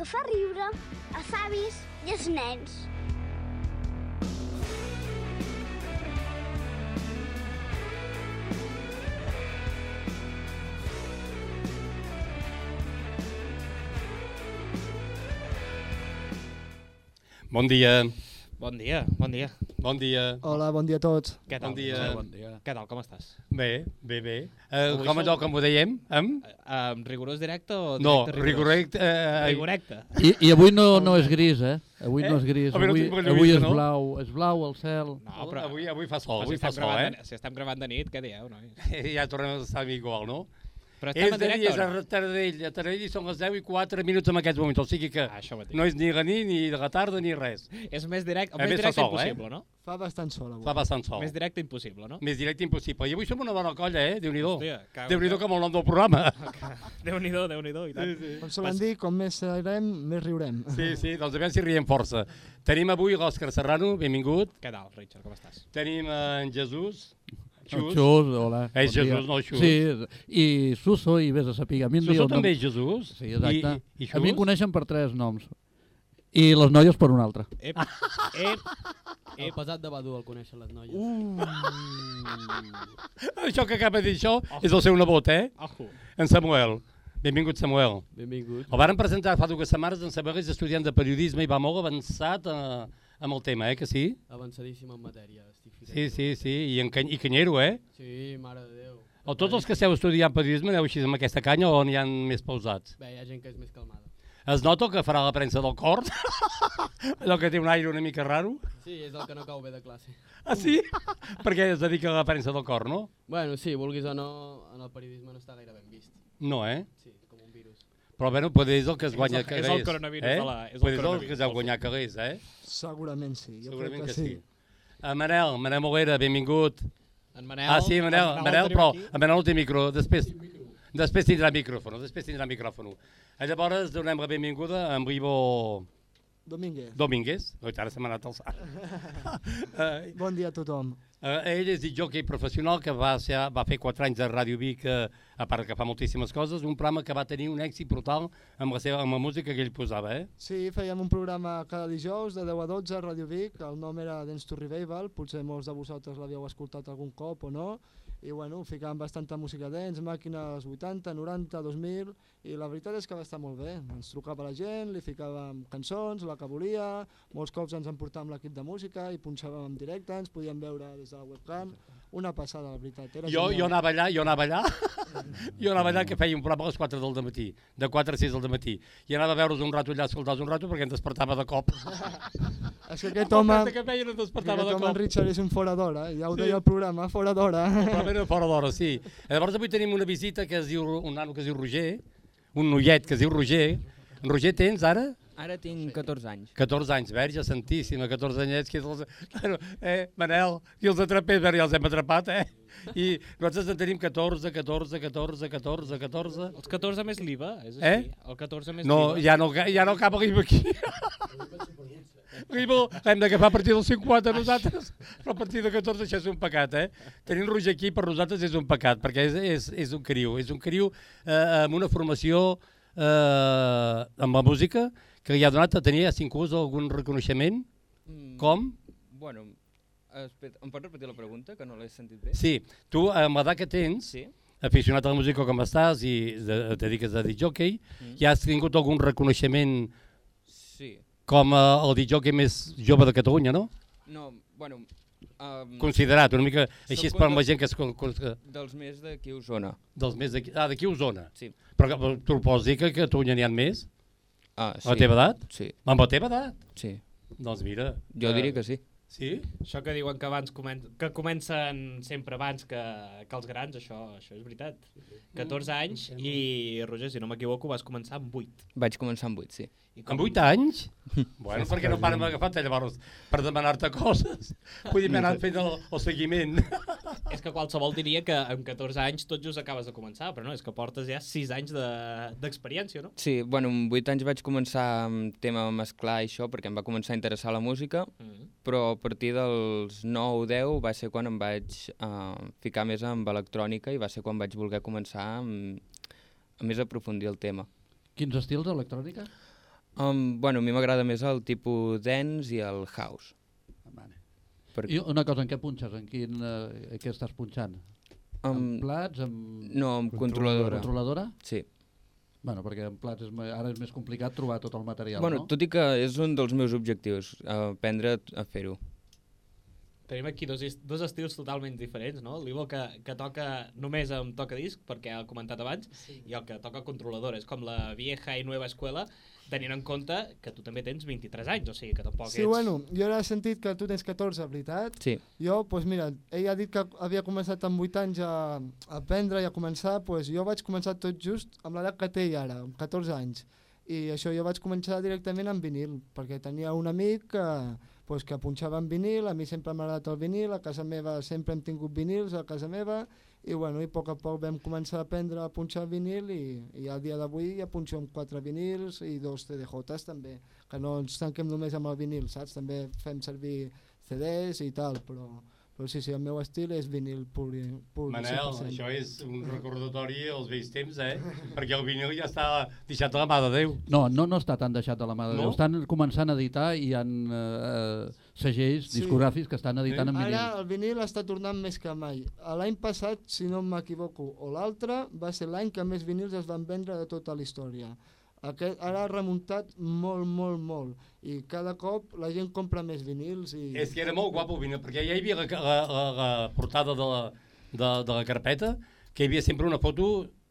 que fa riure els avis i els nens. Bon dia, Bon dia, bon dia. bon dia. Hola, bon dia a tots. Què tal? Bon dia. Bon estàs? Què tal, com estàs? Bé, bé, bé. Eh, Avui com allò que m'ho dèiem? Amb? Uh, rigorós directe o No, directe rigorect... Eh, Rigorecte. I, I avui no, no és gris, eh? Avui Eh? no és gris, Avui no avui, avui vista, és no? blau, és blau el cel. No, però, avui, avui fa sol, avui si, fa sol, eh? de, si estem gravant de nit, què dieu, nois? Ja tornem a estar igual, no? Però estem És de directe és a Taradell. A Taradell són les 10 i 4 minuts en aquests moments, o sigui que Ah, no és ni la nit, ni de la tarda, ni res. És més directe, A més més directe sol, eh? impossible, no? Fa bastant sol avui. Fa bastant sol. Més directe impossible, no? Més directe impossible. I avui som una bona colla, eh? Déu-n'hi-do. Déu-n'hi-do Déu. com el nom del programa. Déu-n'hi-do, Déu-n'hi-do, i tant. Com solen dir, com més serem, més riurem. Sí, sí, doncs a veure si riem força. Tenim avui l'Òscar Serrano, benvingut. Què tal, Richard, com estàs? Tenim en Jesús. El Xus. Xus, hola. És bon dia. Jesús, no Xus. Sí, i Suso, i vés a saber. A mi Suso nom- també és Jesús? Sí, exacte. I, i, i a mi em coneixen per tres noms. I les noies per un altre. Ep, ep, El pesat de Badu el coneixen les noies. Això que acaba de dir això és el seu nebot, eh? ojo. En Samuel. Benvingut, Samuel. Benvingut. El varen presentar fa dues setmanes, en Samuel és estudiant de periodisme i va molt avançat eh, amb el tema, eh, que sí? Avançadíssim en matèria. Estic. Sí, sí, sí, i, en, cany- i canyero, eh? Sí, mare de Déu. O tots els que esteu estudiant periodisme aneu així amb aquesta canya o n'hi ha més pausats? Bé, hi ha gent que és més calmada. Es nota que farà la premsa del cor? Allò que té un aire una mica raro? Sí, és el que no cau bé de classe. Ah, sí? Perquè es dedica a la premsa del cor, no? Bueno, sí, vulguis o no, en el periodisme no està gaire ben vist. No, eh? Sí. Però bueno, potser és el que es És guanya el- calés. és el coronavirus eh? de la- és el Potser és el coronavirus que es deu guanyar calés, eh? Segurament sí. Jo Segurament crec que sí. Uh, Manel, Manel Moguera, benvingut. En Manel, ah, sí, Manel, en Manel, el tenim però aquí. en Manel no té micro. Després, després tindrà micròfon, després tindrà micròfon. A llavors donem la benvinguda a en Vivo Domínguez. Domínguez. Oi, ara se m'ha anat el sac. uh, Bon dia a tothom. Uh, ell és jockey professional que va, ser, va fer 4 anys de Ràdio Vic, uh, a part que fa moltíssimes coses, un programa que va tenir un èxit brutal amb la, seva, amb la música que ell posava, eh? Sí, fèiem un programa cada dijous de 10 a 12 a Ràdio Vic. El nom era Dance to Revival. Potser molts de vosaltres l'havíeu escoltat algun cop o no. I bueno, ficàvem bastanta música dance, màquines 80, 90, 2000 i la veritat és que va estar molt bé. Ens trucava la gent, li ficàvem cançons, la que volia, molts cops ens emportàvem l'equip de música i punxàvem en directe, ens podíem veure des de la webcam. Una passada, la veritat. Era Jo, jo anava allà, jo anava allà, jo anava allà que feia un programa a les 4 del matí, de 4 a 6 del matí, i anava a veure's un rato allà, a escoltar un rato, perquè em despertava de cop. És que aquest home, que feia no despertava aquest de home en cop. Richard és un fora d'hora, ja ho Sí. deia el programa, fora d'hora. Però era fora d'hora, sí. Llavors avui tenim una visita que es diu, un nano que es diu Roger, un noiet que es diu Roger. Roger, tens ara? Ara tinc 14 anys. 14 anys, verge santíssima, 14 anyets, que és els... Bueno, eh, Manel, i els atrapés, ja els hem atrapat, eh? I nosaltres en tenim 14, 14, 14, 14, 14... Els 14 més l'IVA, és així? Eh? El 14 més No, l'IVA. ja no, ja no cap l'IVA aquí. L'IVA l'hem d'agafar a partir dels 50 nosaltres, però a partir de 14 això és un pecat, eh? Tenir Roger aquí per nosaltres és un pecat, perquè és, és, és un criu, és un criu eh, amb una formació eh, amb la música que li ha donat a tenir, si inclús algun reconeixement, Mm, com? Bueno, espera, em pots repetir la pregunta, que no l'he sentit bé? Sí, tu amb l'edat que tens, Sí. aficionat a la música com estàs i de, et dediques a dir jockey, Mm. ja has tingut algun reconeixement. Com eh, el DJ més jove de Catalunya, no? No, bueno... Um, Considerat, una mica així és per la gent que con- que- dels més d'aquí a Osona. dels més d'aquí, ah, d'aquí a Osona. Sí. Però que, tu pots dir que a Catalunya n'hi ha més? Ah, A la teva edat? Sí, Amb la teva edat? sí. Doncs mira. Jo eh, diria que sí. Sí? Això que diuen que abans comen que comencen sempre abans que, que els grans, això, això és veritat. 14 anys i, Roger, si no m'equivoco, vas començar amb 8. Vaig començar amb 8, sí. I Amb 8 anys? bueno, perquè no paren agafar-te llavors per demanar-te coses. Vull dir, m'he anat fent el, el seguiment. És que qualsevol diria que amb 14 anys tot just acabes de començar, però no, és que portes ja 6 anys de- d'experiència, no? Sí, bueno, amb 8 anys vaig començar amb tema mesclar i això, perquè em va començar a interessar la música, Mm. però a partir dels 9 o 10 va ser quan em vaig uh, ficar més amb electrònica i va ser quan vaig voler començar amb, a més aprofundir el tema. Quins estils electrònica? Um, bueno, a mi m'agrada més el tipus dance i el house. Vale. Per, I una cosa, en què punxes? En quin, eh, què estàs punxant? um, en plats? Amb no, amb controladora. controladora? Sí. Bueno, perquè en plats és, me- ara és més complicat trobar tot el material, bueno, no? tot i que és un dels meus objectius, aprendre a fer-ho. Tenim aquí dos, dos estils totalment diferents, no? L'Ivo que, que toca només amb tocadisc, perquè ha comentat abans, sí. i el que toca controladora. És com la vieja i nova escuela, tenint en compte que tu també tens 23 anys, o sigui que tampoc Sí, ets... bueno, jo ara he sentit que tu tens 14, veritat? Sí. Jo, doncs mira, ell ha dit que havia començat amb 8 anys a, a aprendre i a començar, doncs jo vaig començar tot just amb l'edat que té ara, amb 14 anys. I això jo vaig començar directament amb vinil, perquè tenia un amic que, doncs, que punxava en vinil, a mi sempre m'ha agradat el vinil, a casa meva sempre hem tingut vinils a casa meva, i bueno, i a poc a poc vam començar a aprendre a punxar vinil i, i al dia d'avui ja punxo amb quatre vinils i dos CDJs també, que no ens tanquem només amb el vinil, saps? També fem servir CDs i tal, però, però sí, sí, el meu estil és vinil pur, i- pur Manel, 100%. això és un recordatori als vells temps, eh? Perquè el vinil ja està deixat a la mà de Déu. No, no, no està tan deixat de la mà de No? Déu. Estan començant a editar i hi ha eh, segells Sí. discogràfics que estan editant en vinil. Ara el vinil està tornant més que mai. L'any passat, si no m'equivoco, o l'altre, va ser l'any que més vinils es van vendre de tota la història. Aquest, ara ha remuntat molt, molt, molt. I cada cop la gent compra més vinils i... És que era molt guapo el vinil, perquè ja hi havia la, la, la, la portada de la, de, de la carpeta, que hi havia sempre una foto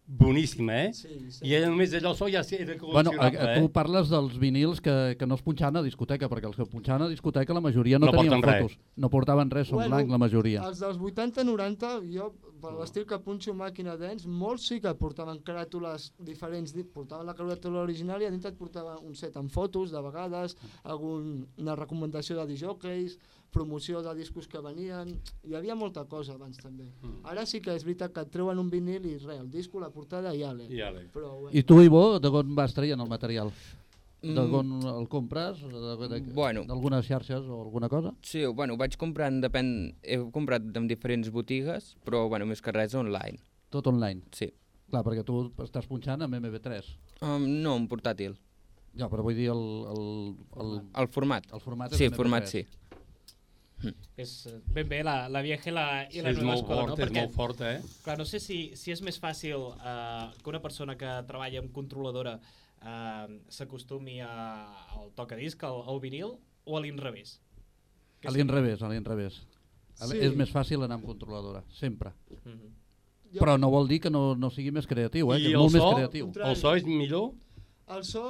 boníssima, eh? Sí, sí. I era només allò sol ja era Bueno, a, a, tu eh? parles dels vinils que, que no es punxaven a discoteca, perquè els que punxaven a discoteca la majoria no, No tenien fotos. No portaven res, són Bueno, blanc la majoria. Els dels 80-90, jo, per l'estil que punxo màquina dents, molts sí que portaven caràtules diferents, di- portaven la caràtula original i a dintre et portava un set amb fotos, de vegades, alguna recomanació de disjockeys, promoció de discos que venien, hi havia molta cosa abans també. Mm. Ara sí que és veritat que et treuen un vinil i res, el disco, la portada i ale. I ale. Però, bueno, I tu, Ivo, de on vas traient el material? Mm. D'on el compres? De- de- Bueno. D'algunes xarxes o alguna cosa? Sí, bueno, vaig comprant, depèn... He comprat en diferents botigues, però, bueno, més que res online. Tot online. Sí. Clar, perquè tu estàs punxant amb MB3. Um, no, en portàtil. Ja, però vull dir el, el, el, El format. el format és Sí, MP3. format sí. És eh, ben bé la, la vieja i la, i la és nova escola, fort, no? és Perquè, molt fort, eh? clar, no sé si, si és més fàcil eh, que una persona que treballa amb controladora eh, s'acostumi a- al tocadisc, al, al vinil, o a l'inrevés. A l'inrevés, a l'inrevés. Sí. És més fàcil anar amb controladora, sempre. Mhm. jo, Però no vol dir que no, no sigui més creatiu, eh? I que és molt més so? creatiu. Contrari. El so és millor? El so,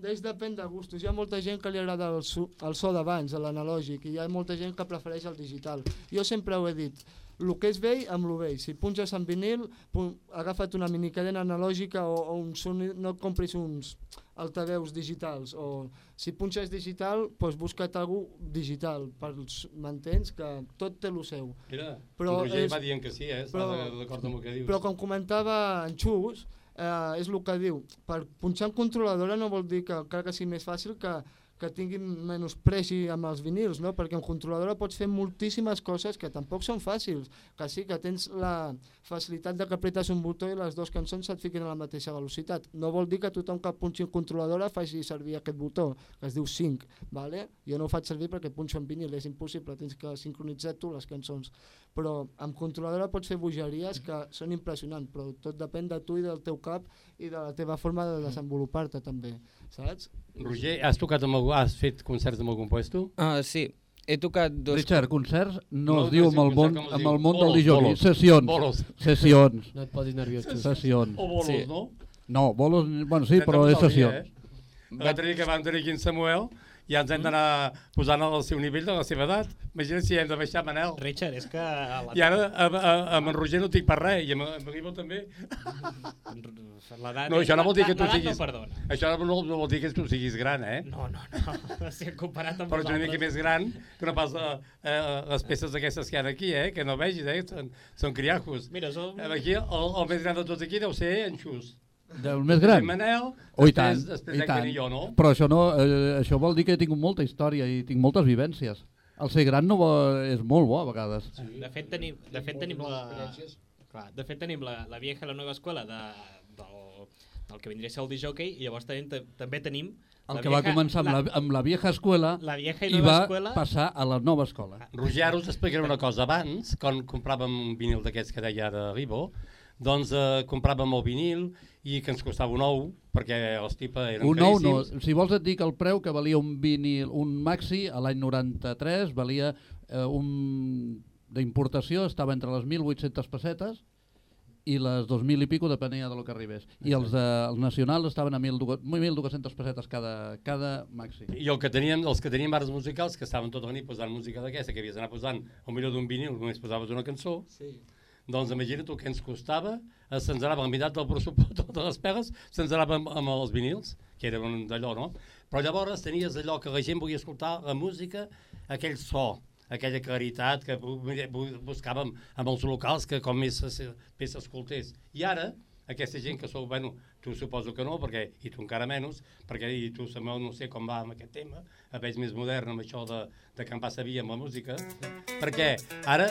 d'ells depèn de gustos. Hi ha molta gent que li agrada el so, el so d'abans, l'analògic, i hi ha molta gent que prefereix el digital. Jo sempre ho he dit, el que és vell amb el vell. Si punxes en vinil, pu- agafa't una minicadena analògica o, o un soni, no et compris uns altaveus digitals. O si punxes digital, doncs busca't algú digital, m'entens? Que tot té el seu. Mira, Però el Roger és- va dient que sí, eh? Està però- d'acord amb el que dius. Però com comentava en Xus, eh, és el que diu, per punxar en controladora no vol dir que encara que sigui més fàcil que, que tinguin menys preci amb els vinils, no? perquè en controladora pots fer moltíssimes coses que tampoc són fàcils, que sí que tens la facilitat de que apretes un botó i les dues cançons se't fiquin a la mateixa velocitat. No vol dir que tothom que punxi en controladora faci servir aquest botó, que es diu sync, vale? jo no ho faig servir perquè punxo en vinil, és impossible, tens que sincronitzar tu les cançons però amb controladora pots fer bogeries que són impressionants, però tot depèn de tu i del teu cap i de la teva forma de desenvolupar-te també, saps? Roger, has tocat amb algú, has fet concerts amb algun puesto? Ah, sí. He tocat dos... Richard, concerts no, No, es diu amb el món, amb el món del bolos. Sessions. Bolos. Sessions. No et posis nerviós. Sessions. O bolos, Sí. no? No, bolos, bueno, sí, però és sessions. Eh? L'altre dia que vam tenir aquí en Samuel, ja ens hem d'anar posant al seu nivell de la seva edat. Imagina si hem de baixar Manel. Richard, és que... a La... I ara a, a, amb en Roger no tinc per res, i amb, amb l'Ivo també. L'edat- No, això no vol dir que tu siguis- No, perdona. Això no, no vol dir que tu siguis gran, eh? No, no, no. Si comparat amb Però ets una mica més gran que no pas eh, eh, les peces aquestes que hi ha aquí, eh? Que no vegis, eh? Són, són criacos. Mira, som... Aquí, el, el més gran de tots aquí deu ser en Xus. Del més gran? En Manel, Oh, i tant, després, després i ja tant. que jo, no? Però això, no, eh, això vol dir que he tingut molta història i tinc moltes vivències. El ser gran no bo, és molt bo a vegades. De fet, tenim, de fet, tenim la... Clar, de fet, tenim la, la vieja i la nova escola de, del, el que vindria a ser el disjockey, i llavors tenim, també tenim El la que va vieja- començar amb la, amb la vieja escuela la vieja i i nova va escuela. passar a la nova escola. Roger, us explicaré una cosa. Abans, quan compràvem un vinil d'aquests que deia ara Ribo, doncs eh, compràvem el vinil i que ens costava un ou, perquè els tipus eren Un nou no. Si vols et dic el preu que valia un vinil, un maxi a l'any 93, valia eh, un d'importació, estava entre les 1.800 pessetes i les 2.000 i pico depenia de lo que arribés. I els, de, els nacionals estaven a 1.200 1.200 pessetes cada, cada maxi. I el que teníem, els que teníem arts musicals, que estaven tota la nit posant música d'aquesta, que havies d'anar posant, al millor d'un vinil, només posaves una cançó, Sí. Doncs imagina't que ens costava, eh, se'ns anava al mirat del pressupost, totes les pegues, se'ns anava amb, amb els vinils, que era d'allò, no? Però llavors tenies allò que la gent volia escoltar, la música, aquell so, aquella claritat que bu- bu- buscàvem amb els locals que com més s'escoltés. I ara, aquesta gent que sou, bueno, tu suposo que no, perquè, i tu encara menys, perquè i tu Samuel no sé com va amb aquest tema, a veig més modern amb això de, de que em passa via amb la música, perquè ara...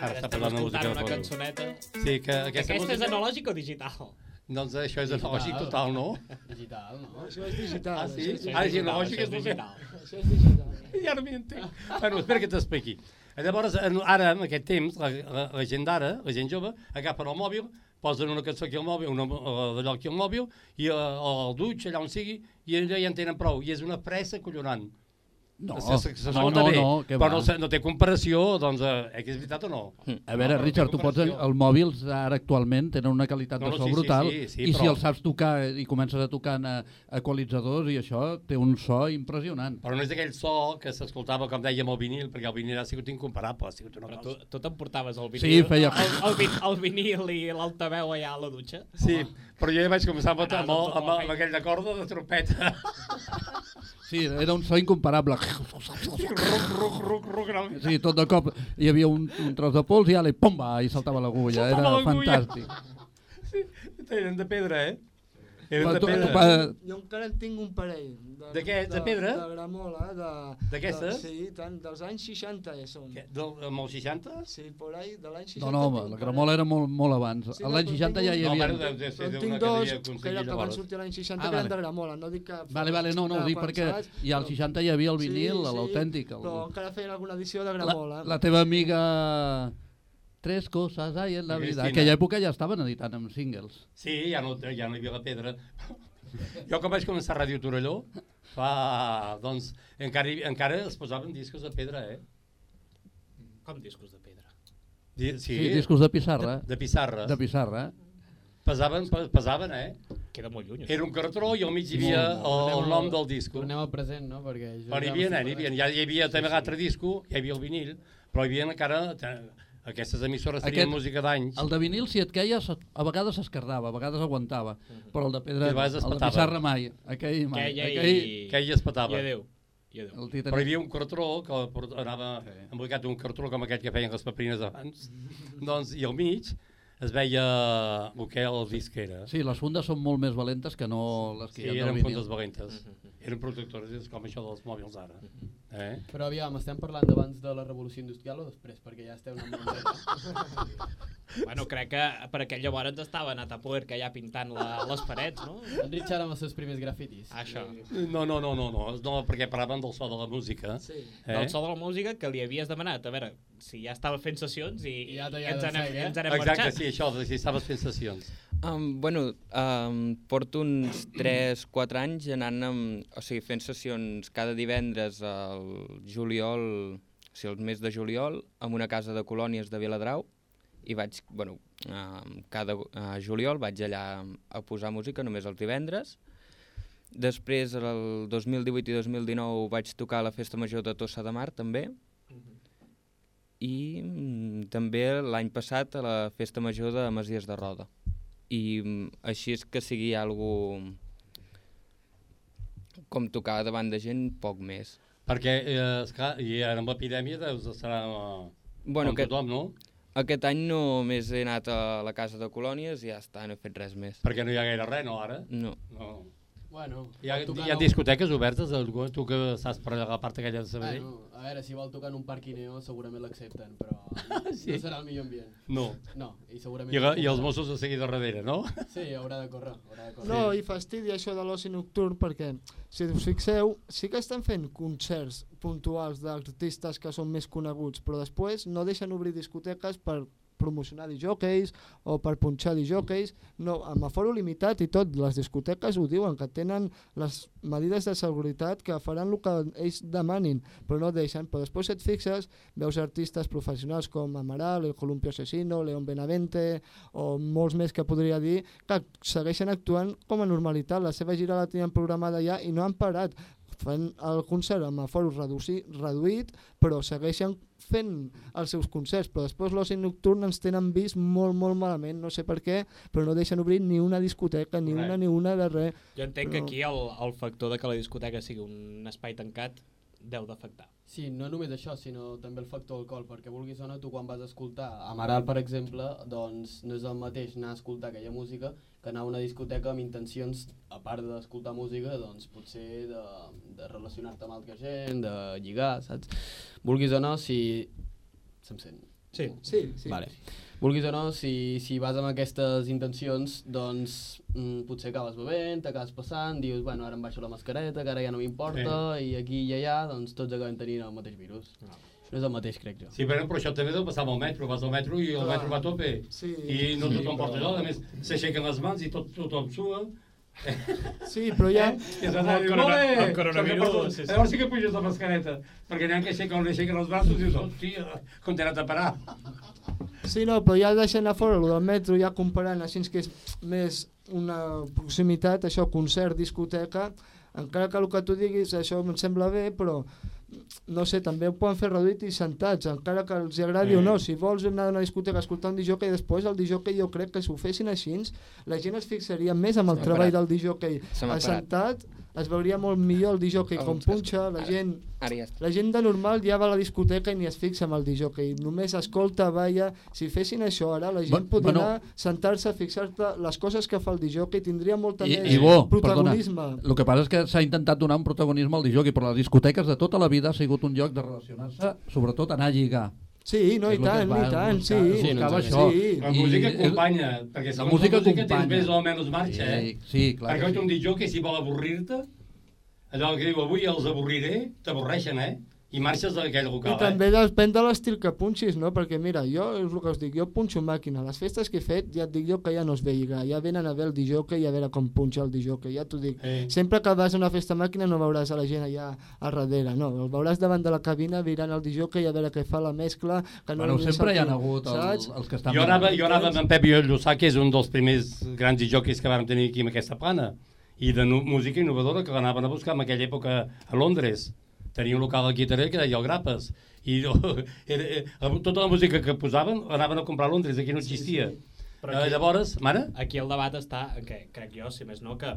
Ara està posant la música escoltant de una cançoneta. Sí, que aquesta, Aquesta és música... analògic o digital? Doncs això és analògic total, no? Digital, no? Això és digital. Ah, sí? Això és Ah, és digital. analògic, això és és digital. Això és digital. Ja no m'hi entenc. bueno, espera que t'expliqui. Llavors, ara, en aquest temps, la, la, la gent d'ara, la gent jove, agafen el mòbil, posen una cançó aquí al mòbil, una, eh, d'allò aquí al mòbil, i eh, al dutx, allà on sigui, i allà ja en tenen prou. I és una pressa collonant. No, no, no, no, que però va. no, no té comparació, doncs, eh, eh, que és veritat o no? A veure, No, Richard, tu pots, comparació. els mòbils ara actualment tenen una qualitat No, de no, so sí, sí, brutal sí, sí, i si però- els saps tocar i comences a tocar en eh, equalitzadors i això, té un so impressionant. Però no és aquell so que s'escoltava, com dèiem, el vinil, perquè el vinil ha sigut incomparable, ha sigut una Però tu, cosa. tu t'emportaves el vinil, Sí, feia- el, el, vin, el vinil i l'altaveu allà a la dutxa? Sí, però jo ja vaig començar amb, amb, amb, amb amb, aquell de corda de trompeta. Sí, era un so incomparable. ruc, ruc, ruc, ruc, no? Sí, tot de cop hi havia un, un tros de pols i ale, pomba, i saltava l'agulla. Era fantàstic. Eren de pedra, eh? Eren de pedra. pa- Jo encara en tinc un parell. De què? De pedra? De gramola. de- D'aquestes? de- Sí, tant, dels anys 60 ja són. Què, Del, amb els 60? Sí, por ahí, de l'any 60. No, no, home, la un gramola era molt, molt abans. Sí, A no, l'any però 60 ja hi No, havia... deu ser En tinc que dos, que, era que van sortir l'any 60 Ah, que eren vale. de gramola, no dic que... Vale, vale, no, no, ho dic perquè ja als 60 hi havia el vinil, l'autèntic. Però encara feien alguna edició de La, gramola. la teva amiga... Tres coses hay en la vida. En aquella època ja estaven editant amb singles. Sí, ja no, ja no hi havia la pedra. Jo quan vaig començar a Ràdio Torelló, fa, doncs, encara, hi- encara es posaven discos de pedra, eh? Com discos de pedra? Di- Sí, discos de pissarra. De, de pissarra. De pissarra. Pesaven, pe- pesaven, eh? Queda molt lluny. Era un cartró i al mig hi havia el, el nom del disco. Tornem al present, no? Perquè jo Però hi havia, nen, hi havia, ja hi havia també l'altre disco, hi havia el vinil, però hi havia encara... te- Aquestes emissores tenien Aquest- música d'anys. El de vinil, si et queia, a vegades s'escardava, a vegades aguantava. Però el de pedra, el de pissarra mai. Aquell mai. Aquell, i... Que ell es petava. I adéu. I adéu. el Però hi havia un cartró que anava embolicat en un cartró com aquest que feien les paperines abans, doncs, i al mig es veia el que el disc era. Sí, les fundes són molt més valentes que no les que Sí, hi ha eren fundes valentes. Eren protectores, és com això dels mòbils ara. Eh? Però aviam, estem parlant d'abans de la revolució industrial o després? Perquè ja esteu anant molt. Bueno, crec que per aquella hora ens estava anat a poder que allà pintant la, les parets, no? En Richard amb els seus primers grafitis. Això. No, no, no, no, no, no, perquè parlaven del so de la música. Sí. Eh? Del so de la música que li havies demanat. A veure, si ja estava fent sessions i, I ja ja ens, anem, eh? ens anem Exacte, marxant. sí, això, si estaves fent sessions. Um, bueno, um, porto uns 3-4 anys anant amb, o sigui, fent sessions cada divendres al juliol, o sigui, el mes de juliol, en una casa de colònies de Viladrau, i vaig, bueno, um, cada uh, juliol vaig allà a posar música només els divendres. Després, el 2018 i 2019, vaig tocar a la Festa Major de Tossa de Mar, també. I mm, també l'any passat a la Festa Major de Masies de Roda i mm, així és que sigui algú com tocar davant de gent, poc més. Perquè, eh, esclar, i ara amb l'epidèmia deus estar eh, Bueno, amb aquest, tothom, no? aquest any només he anat a la casa de colònies i ja està, no he fet res més. Perquè no hi ha gaire res, no, ara? No. No. Bueno, Hi ha, hi ha un- discoteques obertes, algú- tu que estàs per la part aquella de Sabadell? Bueno, a veure, si vol tocar en un parquineo segurament l'accepten, però Sí. no serà el millor ambient. No. No, i segurament... I, I els Mossos a seguir de darrere, no? Sí, haurà de córrer, haurà de córrer. No, i fastidia això de l'oci nocturn perquè, si us fixeu, sí que estan fent concerts puntuals d'artistes que són més coneguts, però després no deixen obrir discoteques per promocionar disjockeys o per punxar disjockeys, no, amb aforo limitat i tot, les discoteques ho diuen, que tenen les medides de seguretat que faran el que ells demanin, però no deixen, però després et fixes, veus artistes professionals com Amaral, El Columpio Asesino, León Benavente o molts més que podria dir, que segueixen actuant com a normalitat, la seva gira la tenien programada ja i no han parat, fan el concert amb aforo reduci, reduït, però segueixen fent els seus concerts, però després l'oci nocturn ens tenen vist molt, molt malament, no sé per què, però no deixen obrir ni una discoteca, ni Correcte. una ni una de res. Jo entenc que Però- aquí el, el factor de que la discoteca sigui un espai tancat deu d'afectar. Sí, no només això, sinó també el factor alcohol, perquè vulguis o no, tu quan vas a escoltar Amaral, per exemple, doncs no és el mateix anar a escoltar aquella música que anar a una discoteca amb intencions, a part d'escoltar música, doncs potser de, de relacionar-te amb altra gent, de lligar, saps? Vulguis o no, si... Se'm sent? Sí. Sí, sí. Vale. Vulguis o no, si, si vas amb aquestes intencions, doncs mm, potser acabes bevent, t'acabes passant, dius, bueno, ara em baixo la mascareta, que ara ja no m'importa, i aquí i allà, doncs tots acabem tenint el mateix virus. No, no és el mateix, crec jo. Sí, però, però això també deu passar amb el metro. Vas al metro i el Clar. metro va a tope. Sí. I no Sí, tothom porta allò. A més, s'aixequen les mans i tot, tothom sua. Sí, però ja... I es va El corona- el coronavirus, sí, sí. Llavors sí que puges la mascareta. Perquè n'hi ha que aixequen, aixequen els braços i dius, hòstia, com t'he anat a parar. Sí, no, però ja deixant a fora el del metro, ja comparant així que és més una proximitat, això, concert, discoteca, encara que el que tu diguis, això em sembla bé, però no sé, també ho poden fer reduït i sentats, encara que els agradi Eh. o no. Si vols anar a una discoteca a escoltar un disjockey, després el disjockey jo crec que si ho fessin així, la gent es fixaria més amb el treball del disjockey. Assentat es veuria molt millor el Oh, com punxa, la gent Ara ja està. la gent de normal ja va a la discoteca i ni es fixa en el disjockey, només escolta, balla... Si fessin això ara, la gent Bueno, podria bueno. anar, sentar-se, a fixar-te les coses que fa el disjockey, tindria molta I, més i bo, perdona, protagonisme. el que passa és que s'ha intentat donar un protagonisme al disjockey, però les discoteques de tota la vida ha sigut un lloc de relacionar-se, sobretot anar a lligar. Sí, no, i tant, va i tant, sí. Sí, no això. Sí. La música acompanya, perquè la música la música tens més o menys marxa, eh? Sí, sí, clar Perquè que un sí. dijó que si vol avorrir-te, allò que diu avui els avorriré, t'avorreixen, eh? I marxes d'aquell I local, també eh? depèn de l'estil que punxis, no? Perquè mira, jo és el que us dic, jo punxo màquina. Les festes que he fet, ja et dic jo que ja no es ve lligar. Ja venen a veure el disjockey i a veure com punxa el disjockey. Ja t'ho dic. Eh. Sempre que vas a una festa màquina no veuràs a la gent allà a darrere, no. El veuràs davant de la cabina mirant el disjockey a veure què fa la mescla. Que no Bueno, sempre hi ha hagut el, saps? els que estan... Jo anava, jo anava amb en Pep Lluçà, que és un dels primers grans disjockeys que vam tenir aquí en aquesta plana, i de música innovadora que l'anaven a buscar en aquella època a Londres. Tenia un local aquí a Tarell que deia el Grapes, i era, era, tota la música que posaven l'anaven a comprar a Londres, aquí no existia. Però Eh, aquí- llavors, mare? Aquí el debat està en què, crec jo, si més no, que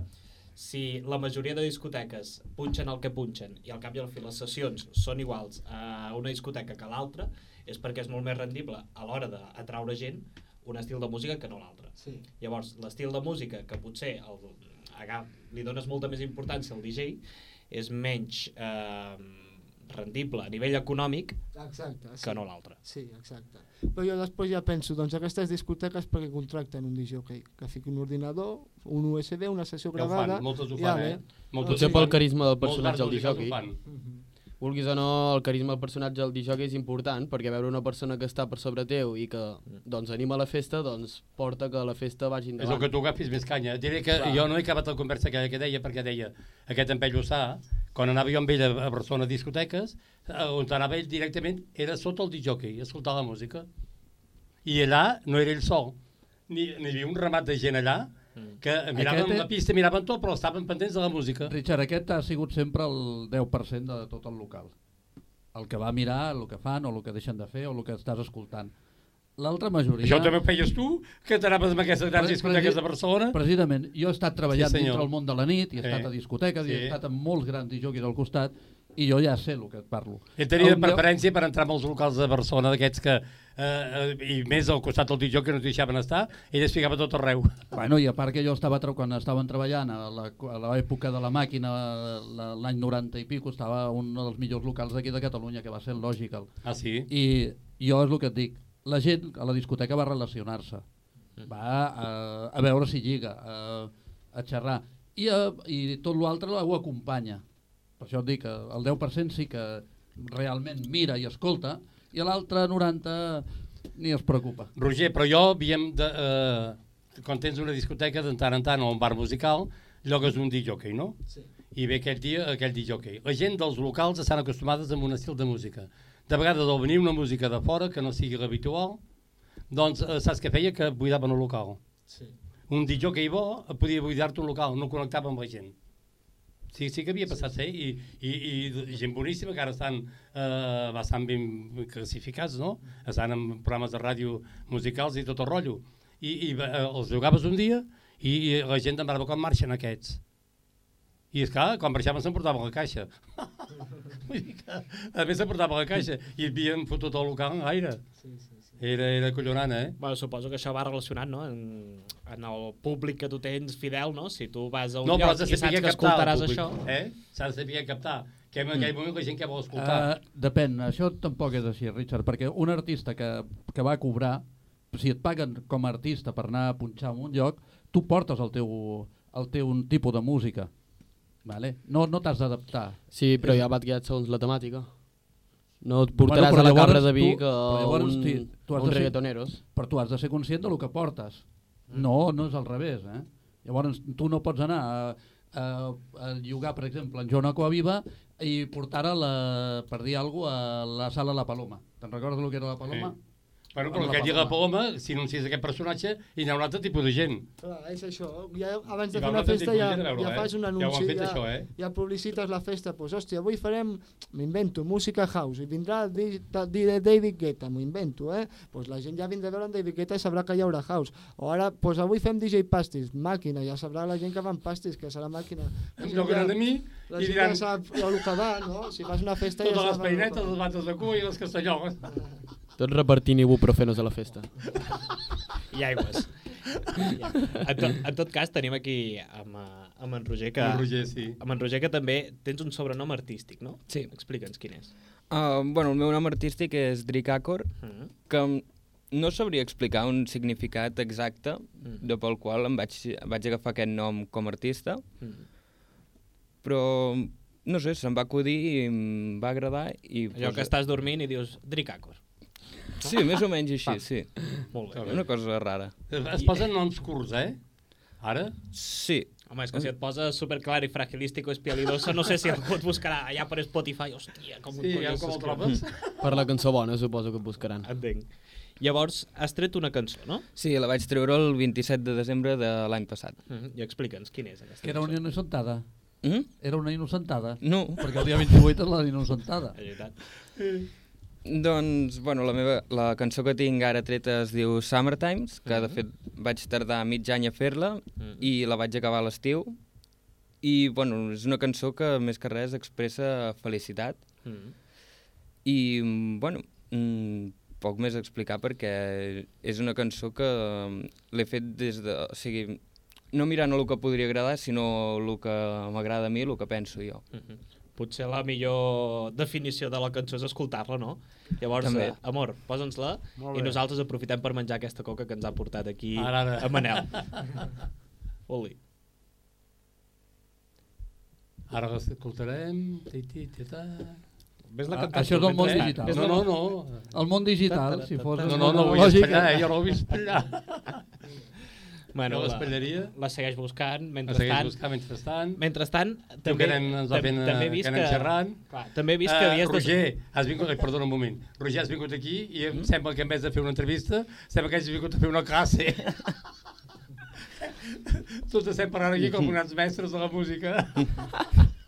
si la majoria de discoteques punxen el que punxen i al cap i al fi les sessions són iguals a una discoteca que l'altra, és perquè és molt més rendible a l'hora d'atraure gent un estil de música que no l'altre. Sí. Llavors, l'estil de música que potser el, aga, li dones molta més importància al DJ és menys eh, rendible a nivell econòmic Exacte. Sí. que no l'altre. Sí, exacte. Però jo després ja penso, doncs aquestes discoteques perquè contracten un disjockey, que fiqui un ordinador, un USB, una sessió Ja ho gravada... fan, moltes ho ja fan, ve. eh? Moltes Potser ho pel fan. carisma del personatge del ho disjockey. fan. Mhm. Vulguis o no, el carisma del personatge del disjockey és important, perquè veure una persona que està per sobre teu i que doncs, anima la festa, doncs porta que la festa vagi És el endavant. que tu agafis més canya. Diré que Clar. jo no he acabat la conversa aquella que deia, perquè deia aquest en Pell Lluçà, quan anava jo amb ell a Barcelona a discoteques, eh, on anava ell directament era sota el disjockey, a escoltar la música. I allà no era ell sol, ni, ni hi havia un ramat de gent allà que miraven Aquest- la pista, miraven tot, però estaven pendents de la música. Richard, aquest ha sigut sempre el 10% de tot el local. El que va mirar, el que fan, o el que deixen de fer, o el que estàs escoltant. L'altra majoria... Això també ho feies tu, que t'anaves amb aquestes grans Pre- discoteques de Barcelona? Precisament, jo he estat treballant Sí, sí, senyor. dintre el món de la nit, i he Sí. estat a discoteques, i he Sí. estat amb molts grans disjockeys al costat, i jo ja sé el que et parlo. Ell tenia El preferència per entrar en els locals de Barcelona, d'aquests que, eh, eh, i més al costat del DJ que no deixaven estar, ell es ficava tot arreu. Bueno, i a part que jo estava, quan estaven treballant a l'època de la màquina, la- l'any 90 i pico, estava un dels millors locals d'aquí de Catalunya, que va ser el Logical. Ah, sí? I jo és el que et dic, la gent a la discoteca va relacionar-se, va a, a veure si lliga, a, a xerrar, i, a, i tot l'altre ho acompanya. Per això et dic que el 10% sí que realment mira i escolta, i l'altre 90 ni es preocupa. Roger, però jo havíem de... Eh, quan tens una discoteca, de tant en tant, o un bar musical, llogues un DJ, no? Sí. I ve aquell dia aquell DJ. La gent dels locals estan acostumades a un estil de música. De vegades, al venir una música de fora, que no sigui l'habitual, doncs eh, saps què feia? Que buidaven el local. Sí. Un DJ que hi bo podia buidar-te un local, no connectava amb la gent. Sí, sí que havia passat, sí, i, i, i gent boníssima que ara estan eh, bastant ben classificats, no? Estan en programes de ràdio musicals i tot el rotllo. I, i eh, els jugaves un dia i, i la gent demanava com marxen aquests. I és clar, quan marxaven s'emportaven la caixa. Vull dir que, a més s'emportaven la caixa i havien fotut el local en l'aire. Sí, sí. Era, era collonant, eh? Bueno, suposo que això va relacionat, no?, en, en el públic que tu tens fidel, no? Si tu vas a un No, lloc i saps que escoltaràs públic, això... Eh? S'ha de saber captar. Que en aquell moment la gent que vol escoltar. Uh, depèn, això tampoc és així, Richard, perquè un artista que, que va cobrar, si et paguen com a artista per anar a punxar en un lloc, tu portes el teu, el teu un tipus de música. Vale? No, no t'has d'adaptar. Sí, però ja vas guiat segons la temàtica. No et portaràs Bueno, a la llavors cabra de tu- Vic a llavors un, tu has un de ser- reggaetoneros. Però tu has de ser conscient del que portes. No, no és al revés. Eh? Llavors tu no pots anar a, a, a llogar, per exemple, en Joan Aquaviva i portar a la, per dir alguna cosa, a la sala La Paloma. Te'n recordes el que era La Paloma? Sí. Bueno, però la Paloma. Paloma, si anunciés aquest personatge, hi haurà un altre tipus de gent. Clar, és això. Ja, abans I de va fer un una festa de ja, veure-ho, ja eh? fas un Ja anunci, han fet, ja, això, eh? ja publicites la festa, doncs pues, hòstia, avui farem, m'invento, música house, i vindrà de David Guetta, m'ho invento, eh? Pues la gent ja vindrà a veure en David Guetta i sabrà que hi haurà house. O ara, pues avui fem DJ Pastis, màquina, ja sabrà la gent que van pastis, que serà màquina. La Em gent toquen ja- a mi la i gent diran ja sap el que va, no? Si fas una festa totes ja les peinetes, va. les bates de cua i les castanyoles. Tots repartint ibuprofenos a la festa. I aigües. Ja. En, tot, en tot cas, tenim aquí amb, eh, amb en Roger, que... El Roger, sí. Amb en Roger, que també tens un sobrenom artístic, no? Sí. Explica'ns quin és. Uh, bueno, el meu nom artístic és Dricacor, Mm. que m- no sabria explicar un significat exacte Mm. de pel qual em vaig, vaig agafar aquest nom com a artista, Mm. però no sé, se'm va acudir i em va agradar i... Allò que estàs dormint i dius Dricacor. Sí, més o menys així, sí. Molt bé. Una cosa rara. Es, posen noms curts, eh? Ara? Sí, Home, és que si et posa superclar i fragilístico espialidoso, no sé si algú et buscarà allà per Spotify. Hòstia, com, Sí, ja com el trobes? Per la cançó bona, suposo que et buscaran. Entenc. Llavors, has tret una cançó, no? sí, la vaig treure el 27 de desembre de l'any passat. Mm -hmm. I explica'ns quina és aquesta Que era una innocentada. Mm? Era una innocentada. No, Perquè el dia 28 és la innocentada. És veritat. Doncs, bueno, la, meva, la cançó que tinc ara treta es diu Summertimes, que de fet vaig tardar mig any a fer-la Mhm. i la vaig acabar a l'estiu. I, bueno, és una cançó que més que res expressa felicitat Mm. i, mm, bueno, mm, poc més a explicar perquè és una cançó que mm, l'he fet des de... O sigui, no mirant el que podria agradar, sinó el que m'agrada a mi, el que penso jo. Mm -hmm. Potser la millor definició de la cançó és escoltar-la, no? Llavors, També. eh, amor, posa'ns-la i nosaltres aprofitem per menjar aquesta coca que ens ha portat aquí Ara, ara. a Manel. Oli. Ara l'escoltarem. Ves-la Ah, cantant això és el món digital. No, no, no. El món digital, si fos... No, no, no ho vull lògica. espatllar, eh? jo no ho vull espatllar. Bueno, Jo la, la segueix buscant. La segueix Mentrestant, buscant mentrestant. mentrestant també, que anem, ens va fent, també he que vist que, xerrant. clar, també he vist que Eh, havies Roger, has vingut, ai, perdona un moment. Roger, has vingut aquí i em sembla que en vez de fer una entrevista, sembla que has vingut a fer una classe. Tots estem parlant aquí com uns mestres de la música.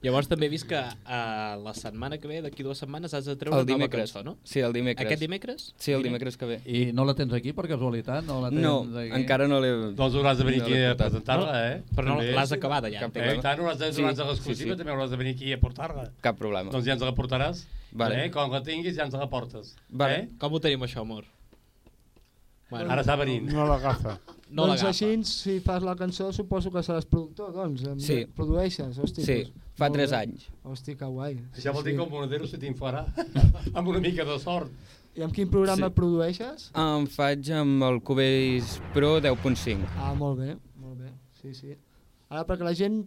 Llavors també he vist que uh, la setmana que ve, d'aquí dues setmanes, has de treure El una nova dimecres. cançó, no? Sí, el dimecres. Aquest dimecres? Sí, el dimecres que ve. I no la tens aquí per casualitat? No, la tens No, aquí? encara no l'he... Doncs hauràs de venir No aquí a presentar-la, eh? Però no l'has acabada ja. Eh, i tant, hauràs de Sí, donar-nos l'exclusiva, sí, sí. també hauràs de venir aquí a portar-la. Cap problema. Doncs ja ens la portaràs. Vale. Eh? Com la tinguis, ja ens la portes. Vale. Eh? Com ho tenim, això, amor? Bueno, Ara està venint. No l'agafa. no doncs així, si fas la cançó, suposo que seràs productor, doncs. em- Sí. Produeixes, hosti. Sí, doncs, fa molt 3 bé. anys. Hosti, que guai. Això vol dir que el monedero se t'infarà amb una mica de sort. I amb quin programa Sí. produeixes? Em faig amb el Cubase Pro 10.5. Ah, molt bé, molt bé, sí, sí. Ara, perquè la gent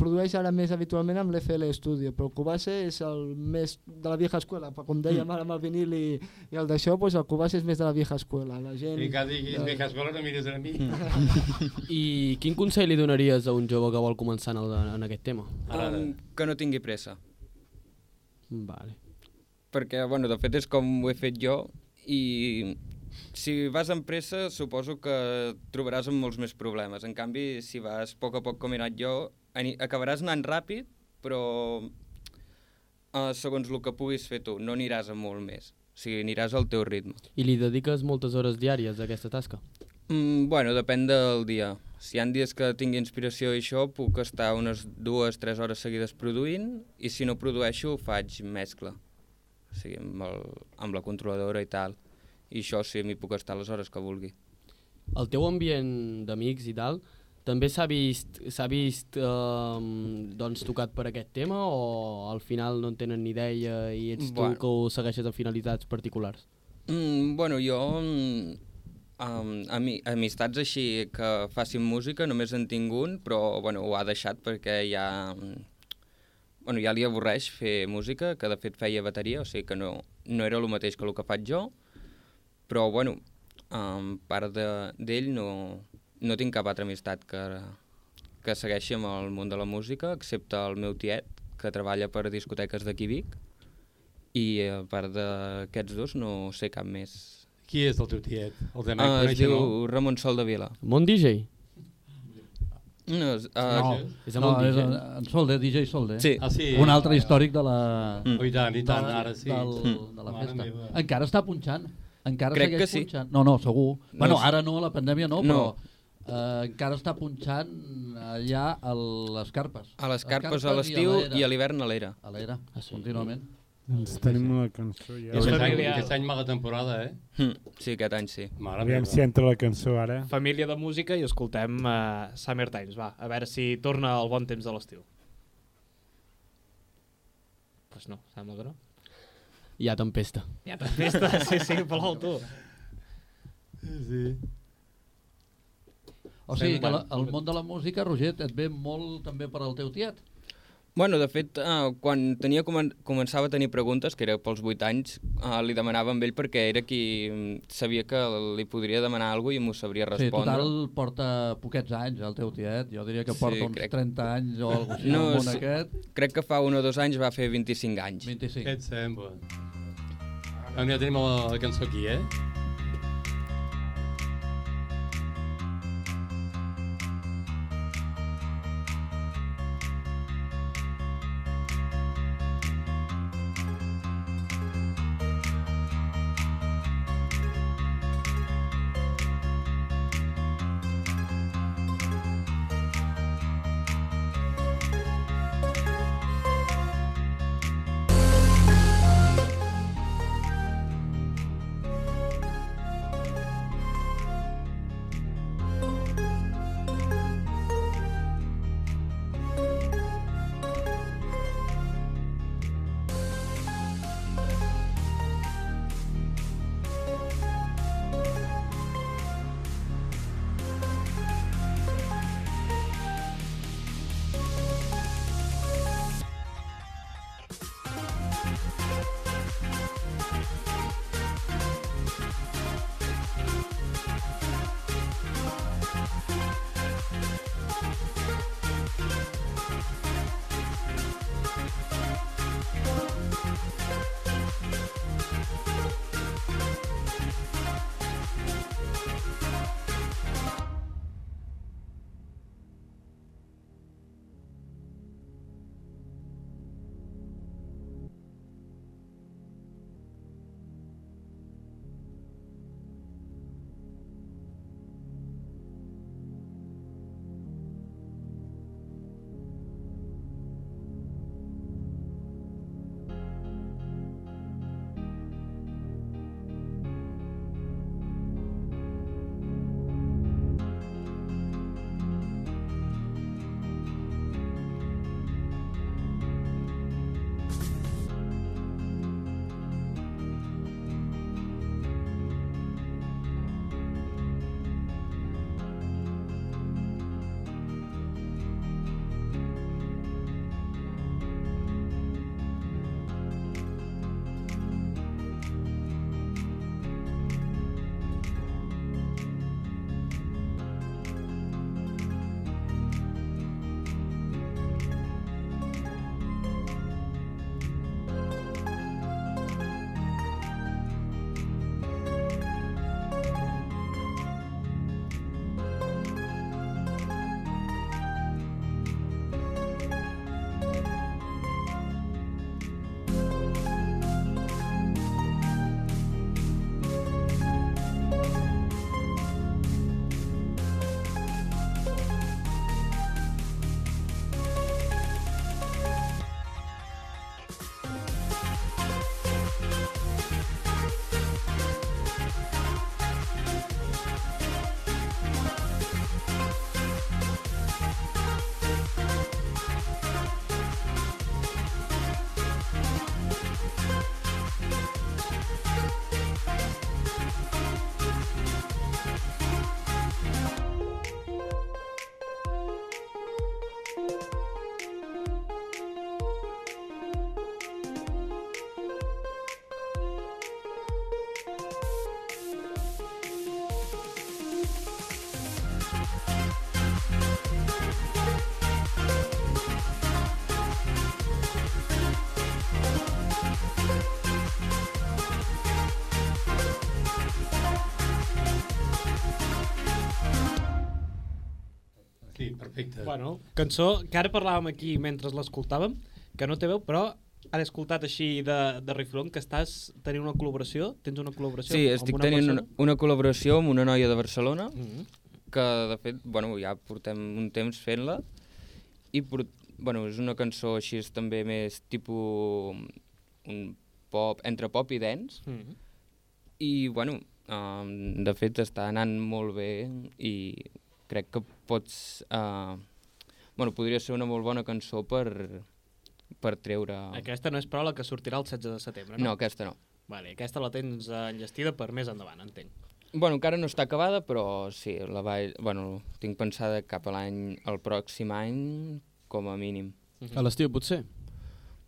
produeix ara més habitualment amb l'FL Studio, però el Cubase és el més de la vieja escuela, com dèiem ara amb el vinil i, i el d'això, doncs el Cubase és més de la vieja escuela. La gent... I que diguis, Ja. vieja escola, no miris a mi. I quin consell li donaries a un jove que vol començar en, el, en aquest tema? Ara, Um, que no tingui pressa. Vale. Perquè, bueno, de fet és com ho he fet jo i si vas amb pressa suposo que trobaràs amb molts més problemes. En canvi, si vas a poc a poc com he anat jo, acabaràs anant ràpid, però uh, segons el que puguis fer tu, no aniràs a molt més. O sigui, aniràs al teu ritme. I li dediques moltes hores diàries a aquesta tasca? Mm, bueno, depèn del dia. Si hi ha dies que tingui inspiració i això, puc estar unes dues, tres hores seguides produint, i si no produeixo, faig mescla. O sigui, amb, el, amb la controladora i tal. I això sí, m'hi puc estar les hores que vulgui. El teu ambient d'amics i tal, també s'ha vist, vist eh, doncs, tocat per aquest tema o al final no en tenen ni idea i ets tu Bueno. que ho segueixes amb finalitats particulars? Mm, bueno, jo... Um, ami amistats així que facin música només en tinc un, però bueno, ho ha deixat perquè ja, mm, bueno, ja li avorreix fer música, que de fet feia bateria, o sigui que no, no era el mateix que el que faig jo, però bueno, um, part de- d'ell no, no tinc cap altra amistat que, que segueixi amb el món de la música, excepte el meu tiet, que treballa per discoteques d'aquí Vic, i a part d'aquests dos no sé cap més. Qui és el teu tiet? El de Uh, uh, es diu no? Ramon Sol de Vila. Mon DJ? No, és, uh, No. És amb No, un és DJ? en, en Solde, DJ Solde. Sí, Ah, sí? Un altre històric de la... Mm. Oh, I tant, i tant, de, ara sí. Del, Mm. de la festa. Encara està punxant. Encara Crec segueix que sí. punxant. No, no, segur. No bueno, ara no, la pandèmia no, No. però eh, encara està punxant allà a les carpes. a les carpes a l'estiu i a l'hivern a l'era. A l'era, Ah, sí? contínuament. Doncs tenim una cançó ja. I aquest, any, aquest any mala temporada, eh? Mm, sí, aquest any sí. Mare Aviam meva. si entra la cançó ara. Família de música i escoltem uh, Summer Times, va, a veure si torna el bon temps de l'estiu. Pues no, sembla que no. Hi ha tempesta. Ja t'has vist, sí, sí, plou tu. Sí. O sigui que la, el món de la música, Roger, et ve molt també per al teu tiet. Bueno, de fet, uh, quan tenia comen començava a tenir preguntes, que era pels 8 anys, uh, li demanava amb ell perquè era qui mm, sabia que li podria demanar alguna cosa i m'ho sabria Sí, respondre. total porta poquets anys el teu tiet. Jo diria que Sí, porta uns crec- 30 anys o alguna cosa així. No, sí. aquest, Crec que fa un o dos anys va fer 25 anys. 25. Què et sembla? Ah, ja tenim la cançó aquí, eh? Bueno, cançó que ara parlàvem aquí mentre l'escoltàvem, que no té veu, però ara he escoltat així de, de refront que estàs tenint una col·laboració, tens una col·laboració Sí, amb estic una tenint una, col·laboració amb una noia de Barcelona, Mm -hmm. que de fet, bueno, ja portem un temps fent-la, i port... bueno, és una cançó així és també més tipus un pop, entre pop i dance, Mm -hmm. i bueno, um, de fet està anant molt bé i crec que pots... Uh, bueno, podria ser una molt bona cançó per, per treure... Aquesta no és però la que sortirà el 16 de setembre, no? No, aquesta no. Vale, aquesta la tens eh, enllestida per més endavant, entenc. Bueno, encara no està acabada, però sí, la vaig, bueno, tinc pensada cap a l'any, el pròxim any, com a mínim. A l'estiu, potser.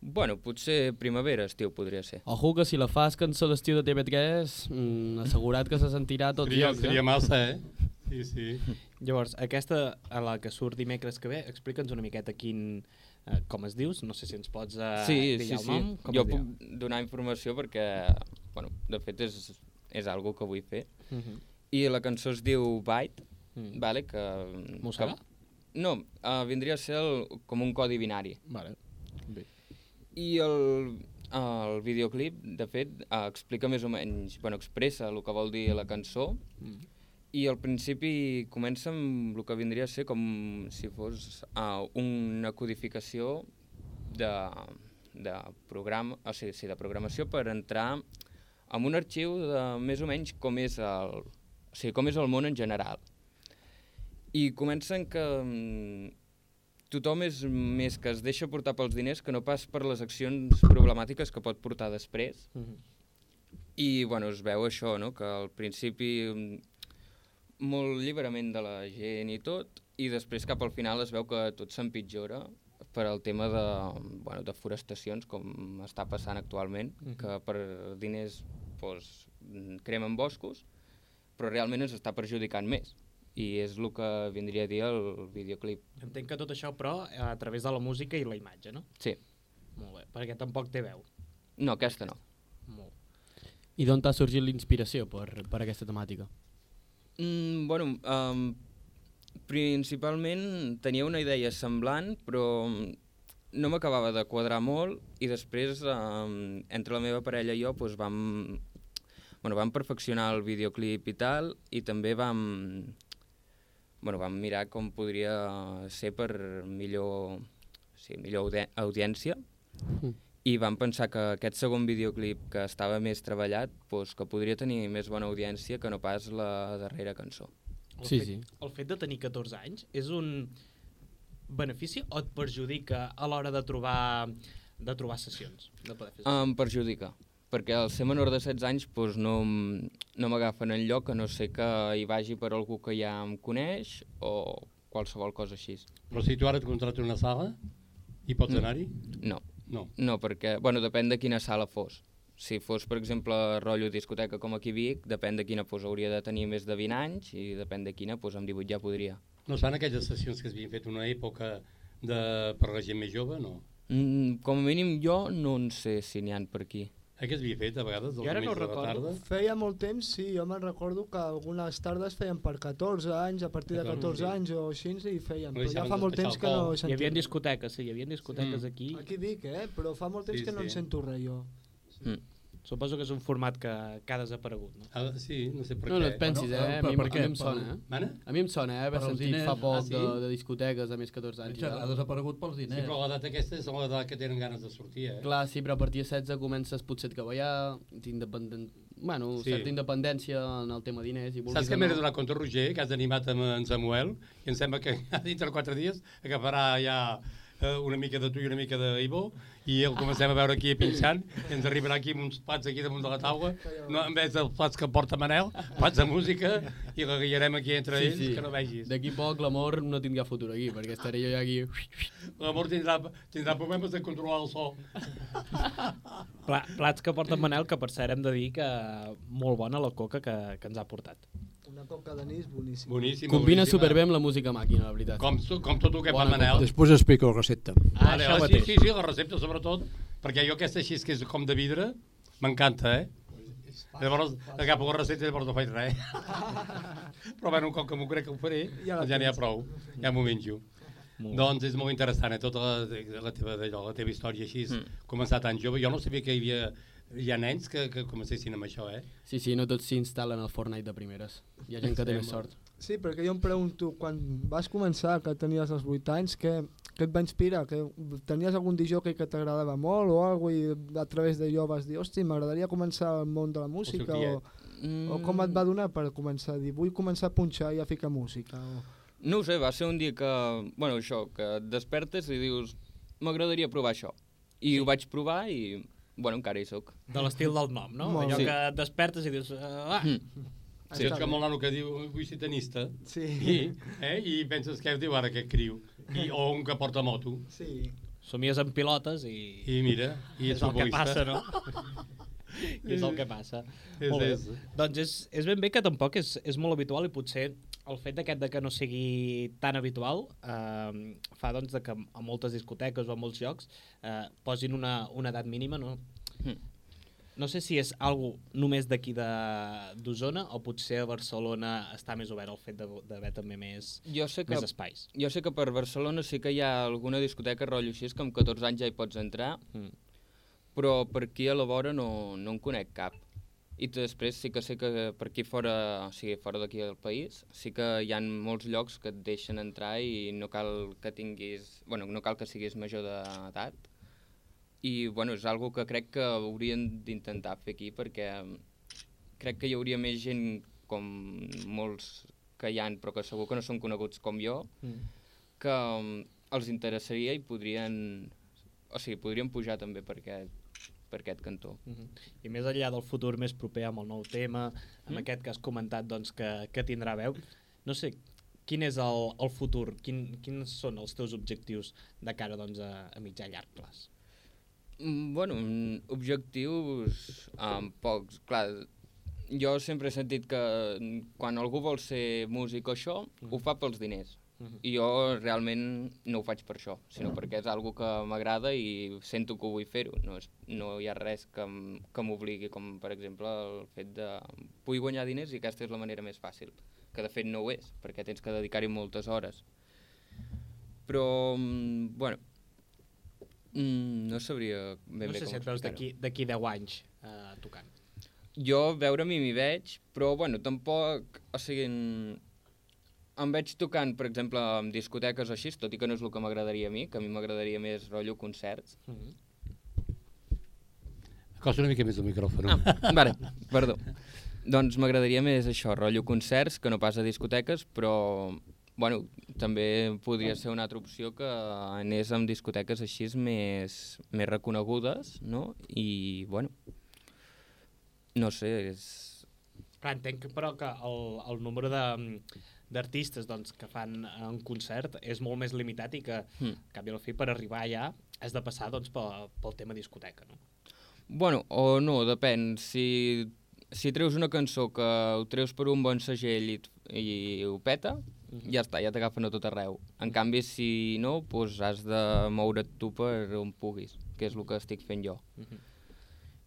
Bueno, potser primavera, estiu, podria ser. Ojo que si la fas cançó d'estiu de TV3, mm, assegurat que se sentirà a tots Seria, llocs, seria eh? massa, eh? Sí, sí. Llavors, aquesta, a la que surt dimecres que ve, explica'ns una miqueta quin, eh, com es dius, no sé si ens pots eh, sí, dir sí, el sí. nom. Com jo diu? puc donar informació perquè, bueno, de fet és, és algo que vull fer. Uh -huh. I la cançó es diu Byte, Mm. vale, que... Mossegar? que no, uh, vindria a ser el, com un codi binari. Vale. Bé. I el, el videoclip, de fet, uh, explica més o menys, bueno, expressa el que vol dir la cançó, Mm. I al principi comença amb el que vindria a ser com si fos uh, una codificació de, de, programa, o sigui, sí, de programació per entrar en un arxiu de més o menys com és el, o sigui, com és el món en general. I comencen que mm, tothom és més que es deixa portar pels diners que no pas per les accions problemàtiques que pot portar després. Mm -hmm. I bueno, es veu això, no? que al principi mm, molt lliberament de la gent i tot, i després cap al final es veu que tot s'empitjora per al tema de, bueno, de forestacions, com està passant actualment, Mhm. que per diners doncs, mm, cremen boscos, però realment ens està perjudicant més. I és el que vindria a dir el videoclip. Entenc que tot això, però, a través de la música i la imatge, no? Sí. Molt bé, perquè tampoc té veu. No, aquesta no. Molt. I d'on t'ha sorgit l'inspiració per, per aquesta temàtica? Mm, bueno, um, principalment tenia una idea semblant, però no m'acabava de quadrar molt i després, um, entre la meva parella i jo, doncs vam, bueno, vam perfeccionar el videoclip i tal, i també vam, bueno, vam mirar com podria ser per millor, sí, millor audi audiència, Mm. I vam pensar que aquest segon videoclip que estava més treballat doncs, que podria tenir més bona audiència que no pas la darrera cançó. El Sí, fet, sí. El fet de tenir 14 anys és un benefici o et perjudica a l'hora de trobar de trobar sessions? De poder fer sessions? Em perjudica, perquè al ser menor de 16 anys doncs no, no m'agafen en lloc a no ser que hi vagi per algú que ja em coneix o qualsevol cosa així. Però si tu ara et contractes una sala, hi pots Mm. anar-hi? No, No. no, perquè, bueno, depèn de quina sala fos. Si fos, per exemple, rotllo discoteca com aquí Vic, depèn de quina pues, hauria de tenir més de 20 anys i depèn de quina, doncs amb 18 ja podria. No es fan aquelles sessions que es havien fet una època de, per la gent més jove, no? Mm, com a mínim jo no en sé si n'hi han per aquí. Eh, que es havia fet a vegades, Jo ara no la recordo. tarda? Feia molt temps, sí, jo me'n recordo que algunes tardes feien per 14 anys, a partir de 14 Sí. anys o així, i feien, No però ja fa molt temps que no he Hi havia discoteques, sí, hi havia discoteques Mm. aquí. Aquí dic, eh? Però fa molt temps Sí, que no en sí. sento res jo. Mm. Suposo que és un format que, que ha desaparegut, no? Ah, sí, no sé per No, què. no et pensis, eh? A per- mi, per a què? mi em Per- sona, eh? Mana? A mi em sona, eh? Per diners. fa poc Ah, sí? de, de discoteques de més 14 anys. Ha desaparegut pels Sí, diners. però l'edat aquesta és l'edat que tenen ganes de sortir, eh? Clar, sí, però a partir de 16 comences potser a treballar, independent... bueno, Sí. sí. certa independència en el tema diners i Saps que m'he donat compte, Roger, que has animat amb en Samuel, i em sembla que dintre de quatre dies agafarà ja eh, una mica de tu i una mica d'Ivo, i el comencem a veure aquí pinxant, i ens arribarà aquí amb uns plats aquí damunt de la taula, no, en vez dels plats que porta Manel, plats de música, i la guiarem aquí entre Sí, ells, sí. que no vegis. D'aquí poc l'amor no tindrà futur aquí, perquè estaré jo ja aquí... L'amor tindrà, tindrà problemes de controlar el so. Pla, plats que porta Manel, que per cert hem de dir que molt bona la coca que, que ens ha portat. Una coca d'anís boníssima. Boníssima. Combina boníssima. superbé amb la música màquina, la veritat. Com, com tot el que fa Bona Manel. Després explico la recepta. Ah, Vale, això ah, sí, sí, sí, la recepta sobretot, perquè jo aquesta així que és com de vidre, m'encanta, eh? Llavors, agafo la recepta i llavors no faig res. Però bueno, com que m'ho crec que ho faré, Ja n'hi ha prou, ja m'ho menjo. Molt. Doncs és molt interessant, eh? tota la, la, teva, allò, la teva història així, mm. començar tan jove. Jo no sabia que hi havia hi ha nens que, que comencessin amb això, eh? Sí, sí, no tots s'instal·len al Fortnite de primeres. Hi ha gent que té més sort. Sí, perquè jo em pregunto, quan vas començar, que tenies els 8 anys, què, què et va inspirar? Que tenies algun disjockey que t'agradava molt o alguna i a través d'allò vas dir, hosti, m'agradaria començar al món de la música o, Mm, o com et va donar per començar a dir, vull començar a punxar i a ficar música? O... No ho sé, va ser un dia que, bueno, això, que et despertes i dius, m'agradaria provar això. I sí. ho vaig provar i, bueno, encara hi soc. De l'estil del nom, no? Molt Allò bé. que et despertes i dius... Ah, Mm. Sí, és com el nano que diu, vull ser tenista, Sí, i, eh, i penses que diu ara aquest criu, I, o un que porta moto, sí. somies amb pilotes i... i mira, i és, és el que passa, no? I és el que passa. És, Molt bé. és. Doncs és, és ben bé que tampoc és, és molt habitual i potser el fet d'aquest de que no sigui tan habitual eh, fa doncs de que a moltes discoteques o a molts llocs eh, posin una, una edat mínima, no? Mm. No sé si és algo només d'aquí de- d'Osona o potser a Barcelona està més obert el fet de- d'haver també més, Jo sé que més espais. Jo sé que per Barcelona sí que hi ha alguna discoteca rotllo així, que amb 14 anys ja hi pots entrar, Mm. però per aquí a la vora no, no en conec cap. I després sí que sé que per aquí fora, o sigui, fora d'aquí del país, sí que hi ha molts llocs que et deixen entrar i no cal que tinguis, bueno, no cal que siguis major d'edat. I bueno, és algo que crec que haurien d'intentar fer aquí perquè crec que hi hauria més gent com molts que hi han, però que segur que no són coneguts com jo, Mm. que um, els interessaria i podrien, o sigui, podrien pujar també per aquest, per aquest cantó. Mhm. I més enllà del futur més proper amb el nou tema, amb Mm. aquest que has comentat doncs, que, que tindrà veu, no sé, quin és el, el futur? Quin, quins són els teus objectius de cara doncs, a, a mitjà i llarg plaç? Mm, Bueno, mm, objectius um, pocs. Clar, jo sempre he sentit que mm, quan algú vol ser músic o això, Mhm. ho fa pels diners. Mhm. I jo realment no ho faig per això, sinó perquè és algo que m'agrada i sento que vull fer-ho. No, és, no hi ha res que, que m'obligui, com per exemple el fet de vull guanyar diners i aquesta és la manera més fàcil, que de fet no ho és, perquè tens que dedicar-hi moltes hores. Però, mm, bueno, mm, no sabria ben no bé sé com si et veus d'aquí d'aquí 10 anys eh, tocant. Jo veure-m'hi m'hi veig, però bueno, tampoc, o sigui, en- em veig tocant, per exemple, en discoteques o així, tot i que no és el que m'agradaria a mi, que a mi m'agradaria més rotllo concerts. Mhm. Acosta una mica més el micròfon. Ah, vale, perdó. Doncs m'agradaria més això, rotllo concerts, que no pas a discoteques, però bueno, també podria ser una altra opció que anés amb discoteques així més, més reconegudes, no? I, bueno, no sé, és... Clar, entenc que, però que el, el número de d'artistes doncs, que fan un concert és molt més limitat i que, Hmm. al cap i a la fi, per arribar allà has de passar doncs, pel, pel tema discoteca, no? Bueno, o no, depèn. Si, si treus una cançó que ho treus per un bon segell i, i ho peta. Ja està, ja t'agafen a tot arreu. En canvi, si no, doncs has de moure't tu per on puguis, que és el que estic fent jo. Mhm.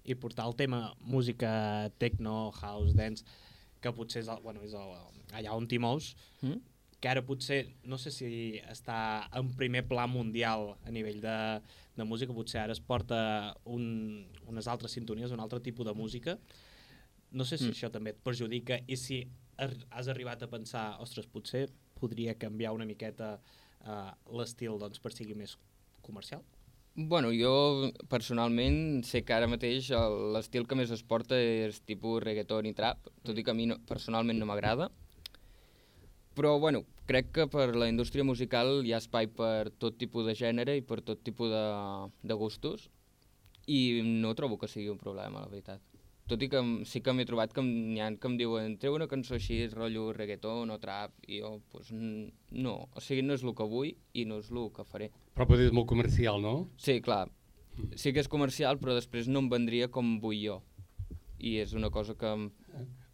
I portar el tema música techno, house, dance, que potser és, el, bueno, és el, allà on t'hi mous, Mm? que ara potser, no sé si està en primer pla mundial a nivell de, de música, potser ara es porta un, unes altres sintonies, un altre tipus de música. No sé si Mm. això també et perjudica i si has arribat a pensar, ostres, potser podria canviar una miqueta uh, l'estil doncs, per sigui més comercial. Bueno, jo personalment sé que ara mateix l'estil que més es porta és tipus reggaeton i trap, tot i que a mi no, personalment no m'agrada. Però, bueno, crec que per la indústria musical hi ha espai per tot tipus de gènere i per tot tipus de, de gustos i no trobo que sigui un problema, la veritat. Tot i que em- sí que m'he trobat que n'hi ha que em diuen treu una cançó així, rotllo reggaeton o trap, i jo, doncs, n- no. O sigui, no és el que vull i no és el que faré. Però potser és molt comercial, no? Sí, clar. Sí que és comercial, però després no em vendria com vull jo. I és una cosa que... em-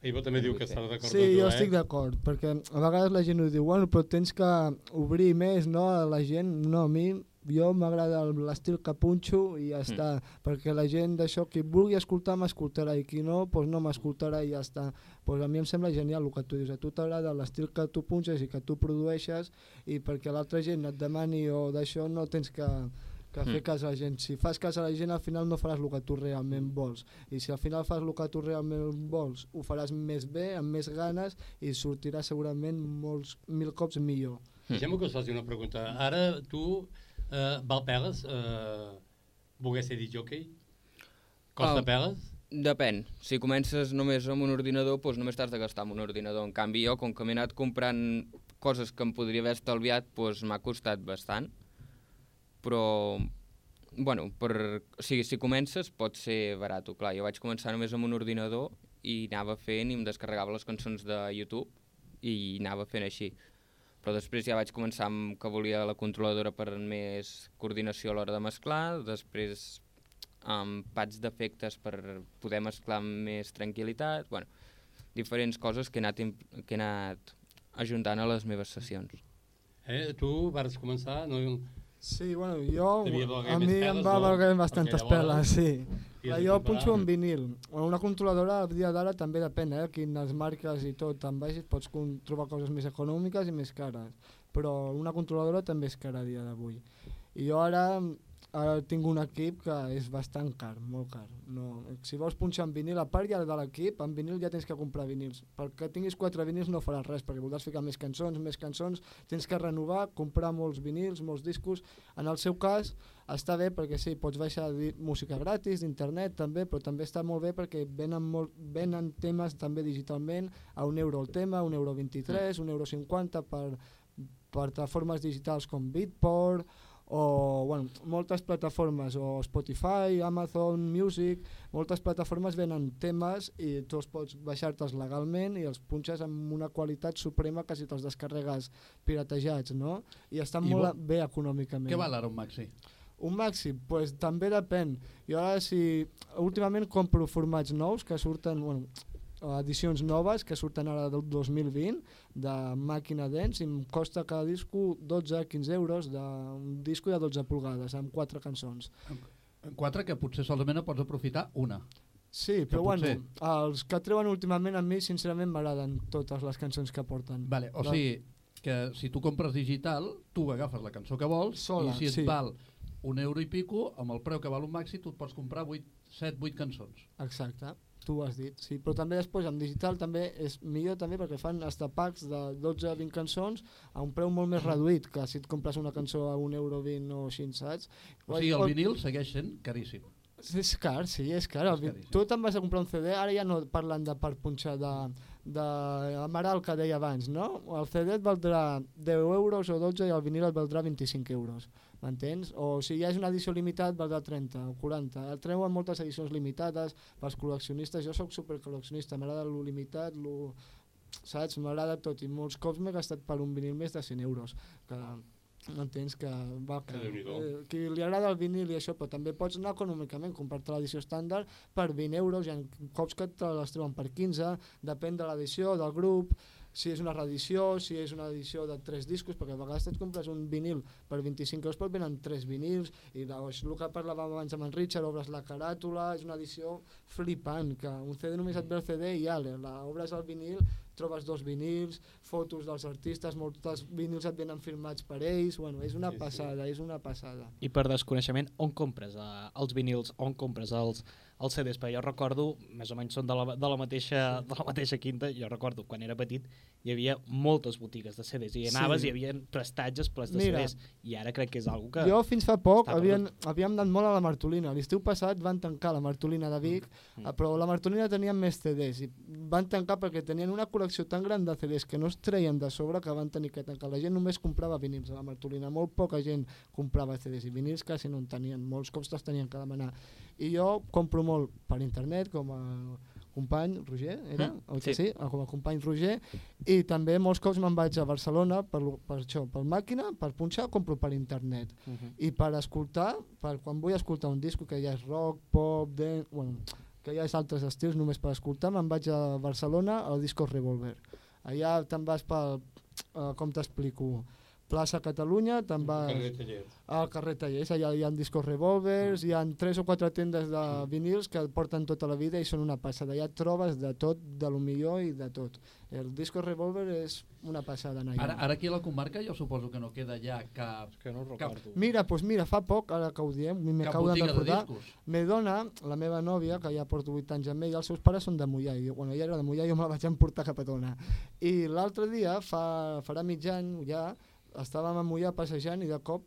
Ivo també diu que està d'acord Sí, amb tu, jo eh? estic d'acord, perquè a vegades la gent ho diu, bueno, però tens que obrir més no, a la gent. No, a mi jo m'agrada el- l'estil que punxo i ja Mm. està, perquè la gent d'això, qui vulgui escoltar m'escoltarà i qui no, doncs no m'escoltarà i ja està. Pues a mi em sembla genial el que tu dius, a tu t'agrada l'estil que tu punxes i que tu produeixes i perquè l'altra gent et demani o d'això no tens que, que fer Mm. cas a la gent. Si fas cas a la gent al final no faràs el que tu realment vols i si al final fas el que tu realment vols ho faràs més bé, amb més ganes i sortirà segurament molts mil cops millor. Deixem-me que us faci una pregunta. Ara tu, eh, val peles, eh, voler ser disjockey? Costa Ah. peles? Depèn. Si comences només amb un ordinador, doncs només t'has de gastar amb un ordinador. En canvi, jo, com que m'he anat comprant coses que em podria haver estalviat, doncs m'ha costat bastant. Però, bueno, per, o sigui, si comences pot ser barat. Clar, jo vaig començar només amb un ordinador i anava fent i em descarregava les cançons de YouTube i anava fent així. Però després ja vaig començar amb que volia la controladora per més coordinació a l'hora de mesclar, després amb pads d'efectes per poder mesclar amb més tranquil·litat, bueno, diferents coses que he anat, que he anat ajuntant a les meves sessions. Eh, tu vas començar... No, Sí, bueno, jo, a mi peles, em va valer bastantes peles, sí. De jo punxo en vinil. Bueno, Una controladora al dia d'ara també depèn, eh? Quines marques i tot te'n vagis, pots trobar coses més econòmiques i més cares. Però una controladora també és cara a dia d'avui. I jo ara, ara tinc un equip que és bastant car, molt car. No, si vols punxar en vinil, a part ja de l'equip, en vinil ja tens que comprar vinils. Perquè tinguis quatre vinils no faràs res, perquè voldràs ficar més cançons, més cançons, tens que renovar, comprar molts vinils, molts discos. En el seu cas, està bé perquè sí, pots baixar música gratis d'internet també, però també està molt bé perquè venen, molt, venen temes també digitalment a un euro el tema, un euro 23, un euro 50 per, per plataformes digitals com Beatport o bueno, moltes plataformes o Spotify, Amazon Music moltes plataformes venen temes i tu els pots baixar-te'ls legalment i els punxes amb una qualitat suprema que si te'ls descarregues piratejats no? i estan I molt bo- bé econòmicament Què val ara un maxi? Un màxim, pues, també depèn. Jo ara si últimament compro formats nous que surten, bueno, edicions noves que surten ara del 2020 de màquina dents i em costa cada disco 12-15 euros d'un disco de 12 pulgades amb quatre cançons. Quatre que potser solament pots aprofitar una. Sí, Que però bueno, potser- els que treuen últimament a mi sincerament m'agraden totes les cançons que porten. Vale, o La- sigui, que si tu compres digital, tu agafes la cançó que vols Sola, i si et sí. val un euro i pico, amb el preu que val un maxi, tu et pots comprar 8, 7, 8 cançons. Exacte, tu ho has dit, sí. Però també després en digital també és millor també perquè fan hasta packs de 12-20 cançons a un preu molt més reduït que si et compres una cançó a un euro 20 o així, saps? O sigui, el vinil segueix sent caríssim. És car, sí, és car. És caríssim. Tu te'n vas a comprar un CD, ara ja no parlen de per punxar de, de Amaral que deia abans, no? El CD et valdrà 10 euros o 12 i el vinil et valdrà 25 euros, m'entens? O si ja és una edició limitada valdrà 30 o 40. El treuen moltes edicions limitades pels col·leccionistes, jo sóc supercol·leccionista, m'agrada lo limitat, lo, saps? M'agrada tot i molts cops m'he gastat per un vinil més de 100 euros, que m'entens que va que, eh, qui li agrada el vinil i això, però també pots anar econòmicament, comprar-te l'edició estàndard per 20 euros, hi ha cops que te les treuen per 15, depèn de l'edició, del grup, si és una reedició, si és una edició de tres discos, perquè a vegades et compres un vinil per 25 euros, però venen tres vinils, i és el que parlàvem abans amb en Richard, obres la caràtula, és una edició flipant, que un CD només et ve el CD i ale, la obres el vinil, trobes dos vinils, fotos dels artistes, molts vinils et venen filmats per ells, bueno, és una Sí, sí. passada, és una passada. I per desconeixement, on compres eh, els vinils, on compres els, els CDs? Perquè jo recordo, més o menys són de la, de la, mateixa, de la mateixa quinta, jo recordo quan era petit hi havia moltes botigues de CDs i anaves Sí. i hi havia prestatges plens de Mira, CDs i ara crec que és algo que... Jo fins fa poc havien, havíem anat molt a la Martolina. L'estiu passat van tancar la Martolina de Vic, Mm. eh, però la Martolina tenia més CDs i van tancar perquè tenien una col·lecció tan gran de CDs que no es treien de sobre que van tenir que tancar. La gent només comprava vinils a la Martolina, molt poca gent comprava CDs i vinils quasi no en tenien, molts cops te'ls tenien que demanar. I jo compro molt per internet, com a company Roger, era? Mm, Oi que sí. sí, com a company Roger, i també molts cops me'n vaig a Barcelona per, per això, per màquina, per punxar, compro per internet. Uh -huh. I per escoltar, per quan vull escoltar un disco que ja és rock, pop, dance, bueno, que ja és altres estils, només per escoltar, me'n vaig a Barcelona al Disco Revolver. Allà te'n vas per, uh, com t'explico, plaça Catalunya, te'n vas Carrer Tallers. al carrer Tallers, allà hi ha discos revolvers, hi ha tres o quatre tendes de vinils que porten tota la vida i són una passada, allà et trobes de tot, de lo millor i de tot. El disco revolver és una passada, Ara, ara aquí a la comarca jo suposo que no queda ja cap, És que no cap. Mira, doncs mira, fa poc, ara que ho diem, m'acabo de recordar, me dona, la meva nòvia, que ja porto 8 anys amb ella, els seus pares són de Mollà, i bueno, ella era de Mollà i jo me la vaig emportar cap a Tona. I l'altre dia, fa, farà mig any ja, estàvem a Mollà passejant i de cop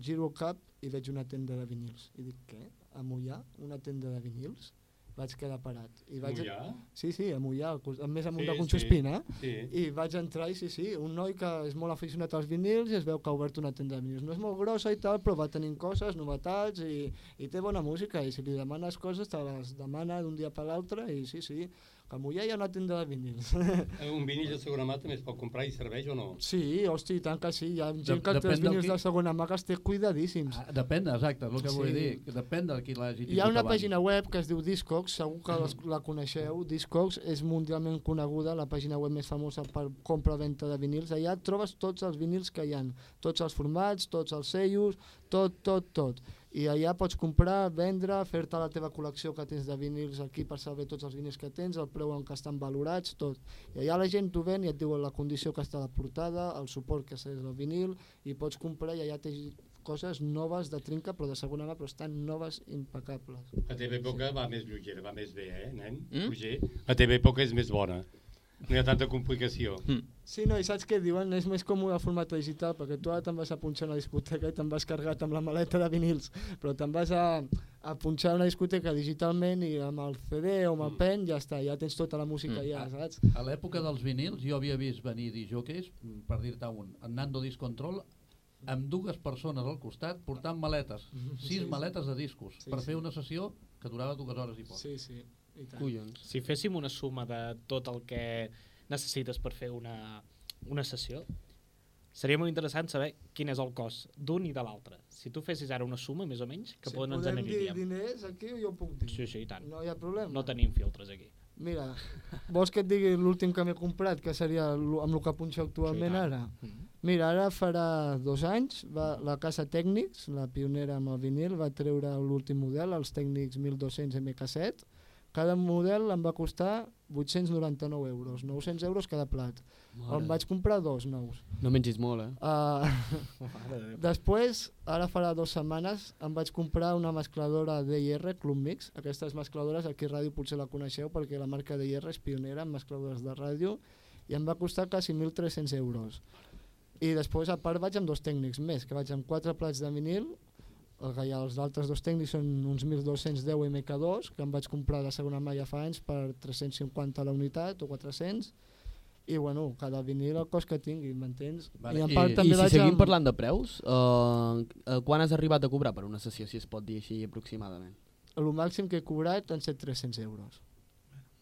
giro el cap i veig una tenda de vinils. I dic, què? A Mollà? Una tenda de vinils? Vaig quedar parat. I vaig... Mollà? Sí, sí, a Mollà, més amunt Sí, de sí. Conxospina. Sí. I vaig entrar i sí, sí, un noi que és molt aficionat als vinils i es veu que ha obert una tenda de vinils. No és molt grossa i tal, però va tenint coses, novetats i, i té bona música i si li demanes coses te les demana d'un dia per l'altre i sí, sí, a Mollà hi ha una tenda de vinils. Un vinil de segona mà també es pot comprar i serveix o no? sí, hosti, i tant que sí, hi ha gent De- que té els vinils qui- de segona mà que els té cuidadíssims. Ah, depèn, exacte, és el que Sí. vull dir. que Depèn de qui l'hagi Hi ha tingut una abans. pàgina web que es diu Discogs, segur que les- la coneixeu. Discogs és mundialment coneguda, la pàgina web més famosa per compra-venta de vinils. Allà trobes tots els vinils que hi han, tots els formats, tots els sellos, tot, tot, tot. I allà pots comprar, vendre, fer-te la teva col·lecció que tens de vinils aquí per saber tots els vinils que tens, el preu en què estan valorats, tot. I allà la gent t'ho ven i et diuen la condició que està la portada, el suport que és el vinil, i pots comprar i allà té coses noves de trinca, però de segona mà, però estan noves impecables. A TV Època va més lleugera, va més bé, eh, nen? Mm? Roger? A TV Època és més bona. No hi ha tanta complicació. Sí, no, i saps què diuen? És més còmode el format digital, perquè tu ara te'n vas a punxar una discoteca i te'n vas carregat amb la maleta de vinils, però te'n vas a, a punxar una discoteca digitalment i amb el CD o amb el pen ja està, ja tens tota la música Mm. ja, saps? A l'època dels vinils jo havia vist venir disjockeys, mm, per dir-te un, en Nando Disc Control, amb dues persones al costat portant maletes, sis Sí, sí. maletes de discos, Sí, per sí. fer una sessió que durava dues hores i poc. Sí, sí. Collons. Si féssim una suma de tot el que necessites per fer una, una sessió, seria molt interessant saber quin és el cost d'un i de l'altre. Si tu fessis ara una suma, més o menys, que si poden ens podem dir diners aquí jo ho puc dir. Sí, sí, i tant. No hi ha problema. No tenim filtres aquí. Mira, vols que et digui l'últim que m'he comprat, que seria amb el que punxo actualment Sí, ara? Mm. Mira, ara farà dos anys, va, la casa Tècnics, la pionera amb el vinil, va treure l'últim model, els Tècnics 1200 MK7. Cada model em va costar 899 euros, 900 euros cada plat. Em vaig comprar dos nous. No mengis molt, eh? Uh, després, ara farà dues setmanes, em vaig comprar una mescladora DIR Club Mix. Aquestes mescladores aquí a ràdio potser la coneixeu perquè la marca DIR és pionera en mescladores de ràdio i em va costar quasi 1.300 euros. I després, a part, vaig amb dos tècnics més, que vaig amb quatre plats de vinil, el que hi ha, els altres dos tècnics són uns 1.210 MK2, que em vaig comprar de segona mà ja fa anys per 350 a la unitat o 400, i bueno, cada vinil el cost que tingui, m'entens? Vale, I en i- part I també si vaig seguim amb... parlant de preus, uh, uh, quan has arribat a cobrar per una sessió, si es pot dir així aproximadament? el màxim que he cobrat han set 300 euros.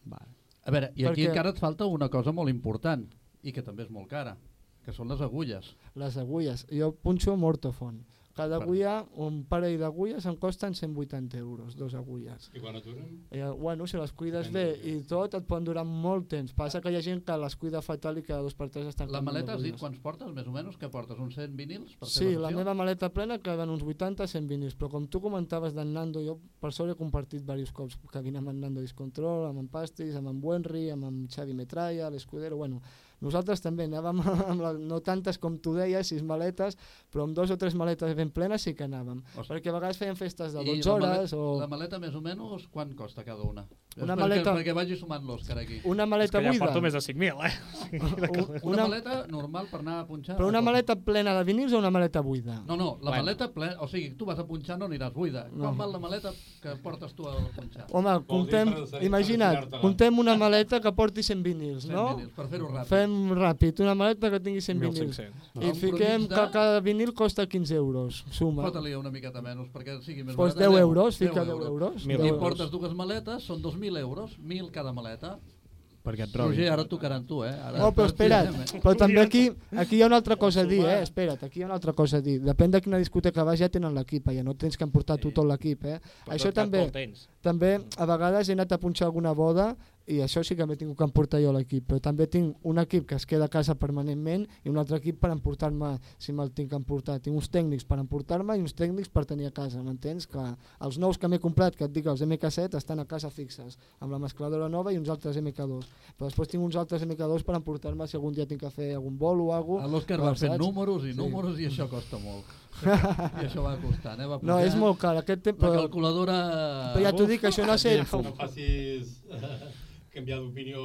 Vale. A veure, i aquí Perquè- encara et falta una cosa molt important, i que també és molt cara, que són les agulles. Les agulles. Jo punxo Mortofon. Cada Per- agulla, un parell d'agulles em costen 180 euros, dos agulles. I quan aturen? Eh, bueno, si les cuides Depèn bé de- i tot, et poden durar molt temps. Passa que hi ha gent que les cuida fatal i cada dos per tres estan La maleta has dit quants portes, més o menys, que portes uns 100 vinils per Sí, la meva maleta plena queden uns 80-100 vinils, però com tu comentaves d'en Nando, jo per sort he compartit diversos cops cabina amb en Nando Discontrol, amb en Pastis, amb en Buenri, amb en Xavi Metralla, l'Escudero, bueno, nosaltres també anàvem amb la, no tantes com tu deies, sis maletes, però amb dos o tres maletes ben plenes sí que anàvem, Ostres. perquè a vegades feien festes de I 12 la hores maleta, o La maleta més o menys, quant costa cada una? Una És maleta- Perquè, perquè vagi sumant l'Òscar aquí. una És maleta que ja buida. porto més de 5.000, eh? O sigui, de Un- calés. Una, una- maleta normal per anar a punxar? Però una o maleta plena de vinils o una maleta buida? No, no, la Bueno. maleta plena, o sigui, tu vas a punxar no aniràs buida. No. Quan val la maleta que portes tu a punxar? Home, deixar- imagina't, contem una maleta que porti 100 vinils, 100 no? vinils, per fer-ho ràpid. Fem ràpid, una maleta que tingui 100 vinils. 1.500. I fiquem que cada vinil costa 15 euros, suma. Fota-li una miqueta menys perquè sigui més Pues barat. 10 euros, fica 10 euros. Mil 10 I euros. portes dues maletes, són 2.000 euros, 1.000 cada maleta. Perquè et Roger, ara et tocaran tu, eh? Ara Oh, però espera't, eh? però també aquí, aquí hi ha una altra cosa a dir, eh? Espera't, aquí hi ha una altra cosa a dir. Depèn de quina discoteca vas, ja tenen l'equip, ja no tens que emportar tu tot l'equip, eh? Per Això també, també a vegades he anat a punxar alguna boda i això sí que m'he tingut que emportar jo l'equip, però també tinc un equip que es queda a casa permanentment i un altre equip per emportar-me si me'l tinc que emportar. Tinc uns tècnics per emportar-me i uns tècnics per tenir a casa, m'entens? Que els nous que m'he comprat, que et dic els MK7, estan a casa fixes, amb la mescladora nova i uns altres MK2. Però després tinc uns altres MK2 per emportar-me si algun dia tinc que fer algun vol o alguna A l'Òscar va fent números i números i això costa molt. I això va costant, eh? Va No, és molt car. Aquest temps, La calculadora... Però ja t'ho dic, això no ha set... No facis canviar d'opinió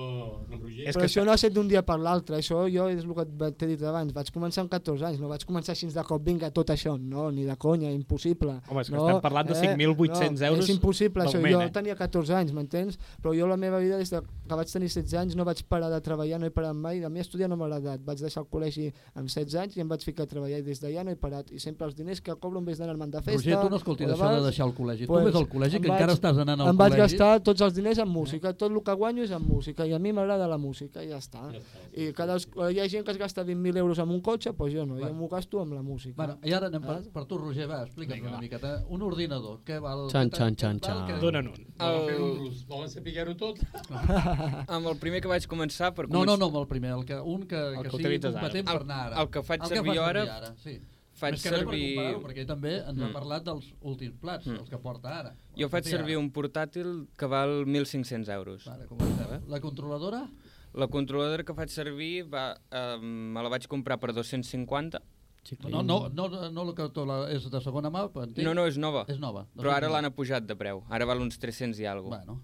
amb Roger. Però això no ha set d'un dia per l'altre, això jo és el que t'he dit abans, vaig començar amb 14 anys, no vaig començar així de cop, vinga, tot això, no, ni de conya, impossible. Home, és que no, estem parlant de 5.800 no, euros És impossible, això, jo eh? tenia 14 anys, m'entens? Però jo la meva vida, des de que vaig tenir 16 anys, no vaig parar de treballar, no he parat mai, a mi estudiar no m'ha agradat, vaig deixar el col·legi amb 16 anys i em vaig ficar a treballar i des d'allà no he parat, i sempre els diners que cobro en vez d'anar-me'n de festa... Roger, tu no escoltis de això de deixar el col·legi. pues, tu ves al col·legi, em que encara vaig- estàs anant al Em vaig col·legi. gastar tots els diners en música, tot el que guanyo és en música, i a mi m'agrada la música, i ja està. I cada, hi ha gent que es gasta 20.000 euros en un cotxe, doncs pues jo no, jo m'ho gasto amb la música. Bueno, i ara anem per, Saps? per tu, Roger, va, explica'ns Vinga, una va. miqueta. Un ordinador, què val? Xan, xan, xan, xan. què- Dona'n un. El, volen saber-ho tot? amb el primer que vaig començar per No, no, començar, no, amb el primer, el que, un que, El que, que sigui ara. competent El- per anar ara. el que faig el servir ara- ara sí. Faig Més que per servir... comparar-ho, perquè també ens ha Mm. parlat dels últims plats, Mm. els que porta ara. Jo faig servir ara. un portàtil que val 1.500 euros. Vale, comencem. La controladora? La controladora que faig servir va, eh, me la vaig comprar per 250. No, no, no, no, la que la, és de segona mà, entenc? No, no, és nova. És nova. Però ara l'han apujat de preu. Ara val uns 300 i alguna Bueno.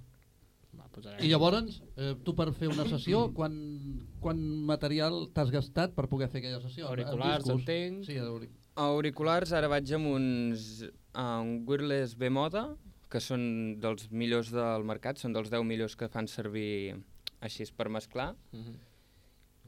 Va, posarem. I llavors, eh, tu per fer una sessió, quan, quan material t'has gastat per poder fer aquella sessió? Auriculars, entenc. Sí, auric- Auriculars, ara vaig amb uns uh, un wireless B-Moda, que són dels millors del mercat, són dels 10 millors que fan servir així per mesclar. Mhm.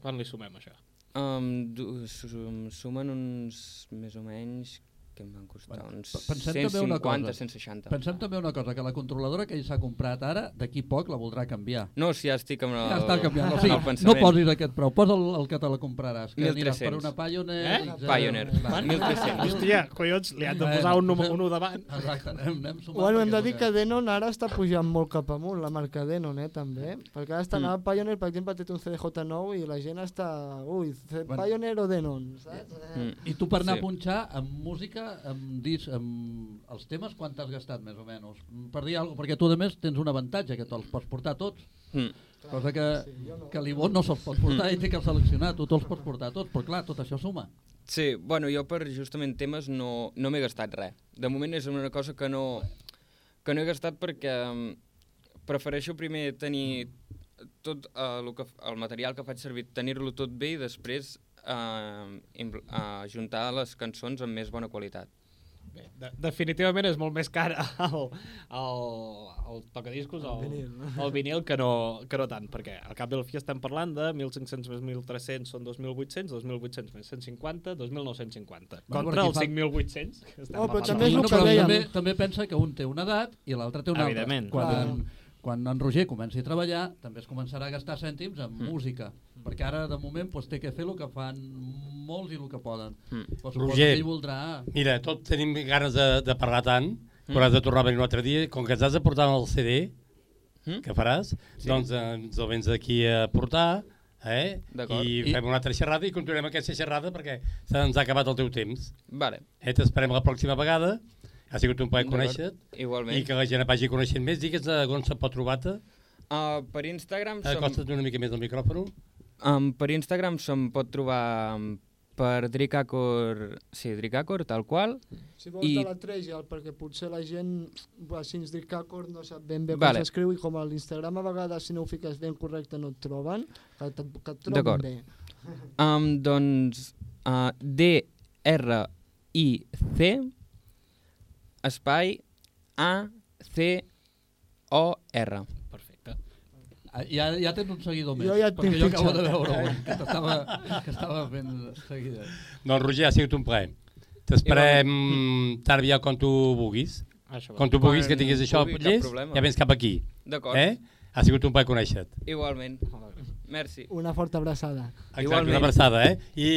Quan li sumem, això? Um, du, sum, sumen uns, més o menys, que em van costar Bueno, uns pe- pensem també una 150, cosa. 160. Pensem també una cosa, que la controladora que ell s'ha comprat ara, d'aquí poc la voldrà canviar. No, si ja estic amb el, Ja està canviant. O sigui, el no posis aquest preu, posa el, el que te la compraràs. Que aniràs per 1.300. una Pioneer... Eh? XL, Pioneer. va. 1.300. Hòstia, collons, li han de posar un, un 1 davant. Exacte, anem, anem sumant. Bueno, hem de dir que Denon ara està pujant molt cap amunt, la marca Denon, eh, també. Perquè ara està Mm. Pioneer, per exemple, té un CDJ9 i la gent està... Ui. Pioneer o Denon, saps? Mm. I tu per anar Sí. a punxar amb música, amb disc, amb els temes, quant t'has gastat més o menys? Per dir alguna perquè tu a més tens un avantatge, que te'ls pots portar tots, Mm. cosa que, Sí, no. que l'Ivon no se'ls pot portar i té que seleccionar, tu te'ls pots portar tots, però clar, tot això suma. Sí, bueno, jo per justament temes no, no m'he gastat res. De moment és una cosa que no, que no he gastat perquè mm, prefereixo primer tenir tot eh, el, que, el material que faig servir, tenir-lo tot bé i després eh, impl- eh, juntar les cançons amb més bona qualitat. Bé, de, definitivament és molt més car el, el, el tocadiscos, el, vinil. el vinil que no, que no tant, perquè al cap del fi estem parlant de 1.500 més 1.300 són 2.800, 2.800 més 150, 2.950. Bueno, Contra els fa- 5.800 que estem Oh, però parlant. també el que però. També, també pensa que un té una edat i l'altre té una altra. Evidentment. Quan, Clar. Quan en Roger comenci a treballar, també es començarà a gastar cèntims en Mm. música, perquè ara de moment pues, té que fer el que fan molts i el que poden. Mm. Però suposo Roger. que voldrà... Mira, tots tenim ganes de, de parlar tant, Mm. però has de tornar a venir un altre dia. Com que ens has de portar el CD, Mm? que faràs, Sí. doncs eh, ens el vens aquí a portar, eh? I, I- fem una altra xerrada i continuem aquesta xerrada perquè se'ns ha acabat el teu temps. Vale, Eh? T'esperem la pròxima vegada. Ha sigut un plaer D'acord. conèixer igualment. i que la gent vagi coneixent més. Digues eh, on se pot trobar-te. Uh, per Instagram som... Acosta't una mica més al micròfon. Um, per Instagram se'm pot trobar per Dricacor, sí, Dricacor, tal qual. Si vols I- de la Treja, perquè potser la gent, si ens dic Càcor, no sap ben bé com Vale. s'escriu i com a l'Instagram a vegades si no ho fiques ben correcte no et troben, que, et, que et D'acord. trobin bé. Um, doncs uh, D-R-I-C espai A-C-O-R. Perfecte. Ah, Ja, ja tens un seguidor més, Jo ja et perquè jo acabo de veure un que t'estava que estava fent seguida. Doncs Roger, ha sigut un plaer. T'esperem tan aviat com tu vulguis. Això. Quan tu vulguis que Quan tinguis això problema. ja vens cap aquí. D'acord. Eh? Ha sigut un plaer conèixer-te. Igualment. Merci. Una forta abraçada. Exacte, Igualment. una abraçada, eh? I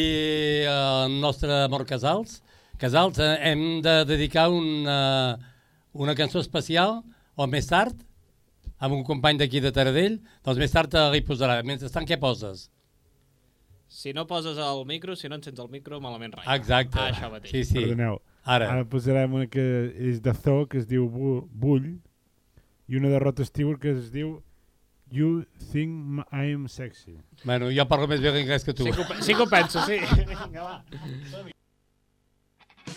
el nostre amor Casals, Casals, eh, hem de dedicar una, una cançó especial, o més tard, amb un company d'aquí de Taradell, doncs més tard te li posarà. Mentrestant, què poses? Si no poses el micro, si no encens el micro, malament rai. Exacte. Ah, això mateix. Sí, sí. Perdoneu. Ara. Ara posarem una que és de Zoo, que es diu Bu- Bull, i una de Rod Stewart que es diu You Think I'm Sexy. Bueno, jo parlo més bé l'anglès que tu. Sí que, ho sí que ho penso, sí. Vinga, va.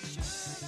should.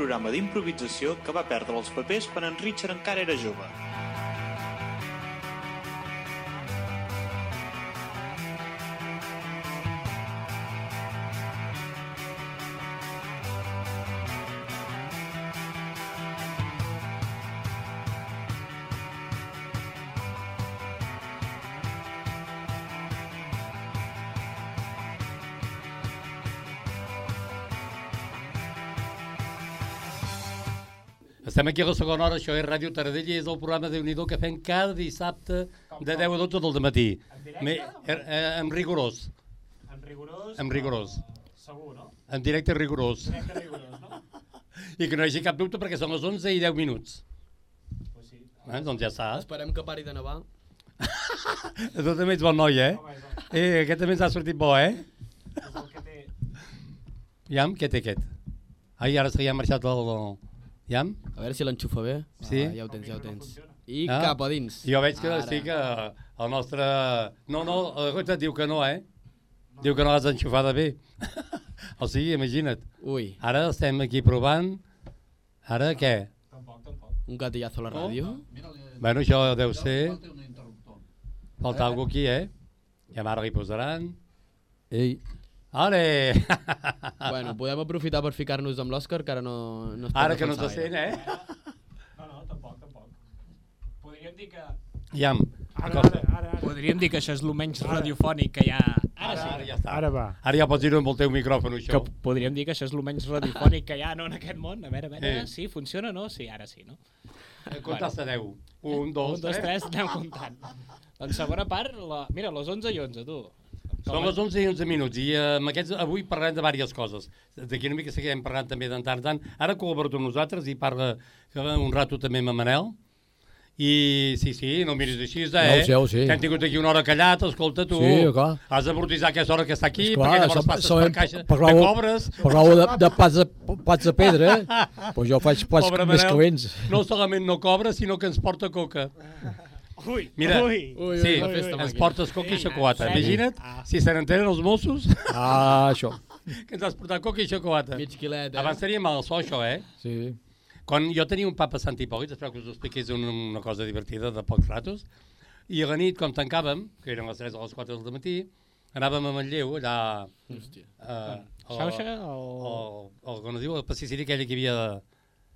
programa d'improvisació que va perdre els papers quan en Richard encara era jove. Estem aquí a la segona hora, això és Ràdio Tardella, és el programa de Unidor que fem cada dissabte de 10 a 12 del matí. En directe? Me, er, eh, en rigorós. En rigorós? En rigorós. Segur, no? En directe rigorós. En directe rigorós, no? I que no hi hagi cap dubte perquè són les 11 i 10 minuts. Pues sí. Eh, doncs ja està. Esperem que pari de nevar. tu també ets bon noi, eh? Home, eh aquest també ens ha sortit bo, eh? És el que té. Aviam, què té aquest? Ai, ara se li ha marxat el ja? A veure si l'enxufa bé. Sí? Ah, ja ho tens, ja ho tens. I ah? cap a dins. Jo veig que Ara. sí que el nostre... No, no, el cotxe diu que no, eh? Diu que no l'has enxufada bé. o sigui, imagina't. Ui. Ara estem aquí provant. Ara què? Tampoc, tampoc. Un gatillazo a la ràdio? No? Bueno, això deu ser... Falta eh? algú aquí, eh? I ara li posaran. Ei, Ale! bueno, podem aprofitar per ficar-nos amb l'Òscar, que ara no, no Ara que no te sent, eh? No, no, tampoc, tampoc. Podríem dir que... Ja, Ara, ara, ara, ara. Podríem dir que això és el menys radiofònic que hi ha... Ara sí. Ara ja està. Ara va. Ara ja pots dir-ho amb el teu micròfon, Que això. podríem dir que això és el menys radiofònic que hi ha no, en aquest món. A veure, a veure, Eh. sí, funciona o no? Sí, ara sí, no? Comptes de 10. Un, dos, Un, dos, tres. tres, anem comptant. Doncs segona part, la... mira, les 11 i 11, tu. Són les 11 i 11 minuts i eh, amb aquests, avui parlem de diverses coses. D'aquí una mica seguirem parlant també de tant tant. Ara col·labora amb nosaltres i parla que un rato també amb en Manel. I sí, sí, no miris així, eh? No, ho sé, ho sé. Que hem tingut aquí una hora callat, escolta tu. Sí, clar. Has d'amortitzar aquesta hora que està aquí, Esclar, perquè llavors passes per caixa, que parlàveu- cobres. Parlàveu de, de plats de, plats de pedra, eh? pues jo faig plats Pobre més Manel, calents. No solament no cobra, sinó que ens porta coca. Ui, Mira, ui. Ui, sí, ui, ui, ui. ens portes coca i xocolata. Sí. Imagina't Ah. si se n'entenen els Mossos Ah, això. que ens has portat coca i xocolata. Mig quilet, eh? Abans tenia mal so, això, eh? Sí. Quan jo tenia un papa Sant Hipòlit, espero que us ho expliqués una, una cosa divertida de pocs ratos, i a la nit, com tancàvem, que eren les 3 o les 4 del matí, anàvem a Manlleu, allà... Hòstia. Uh, Xauxa o... o, o, com es diu, la pastisseria aquella que hi havia...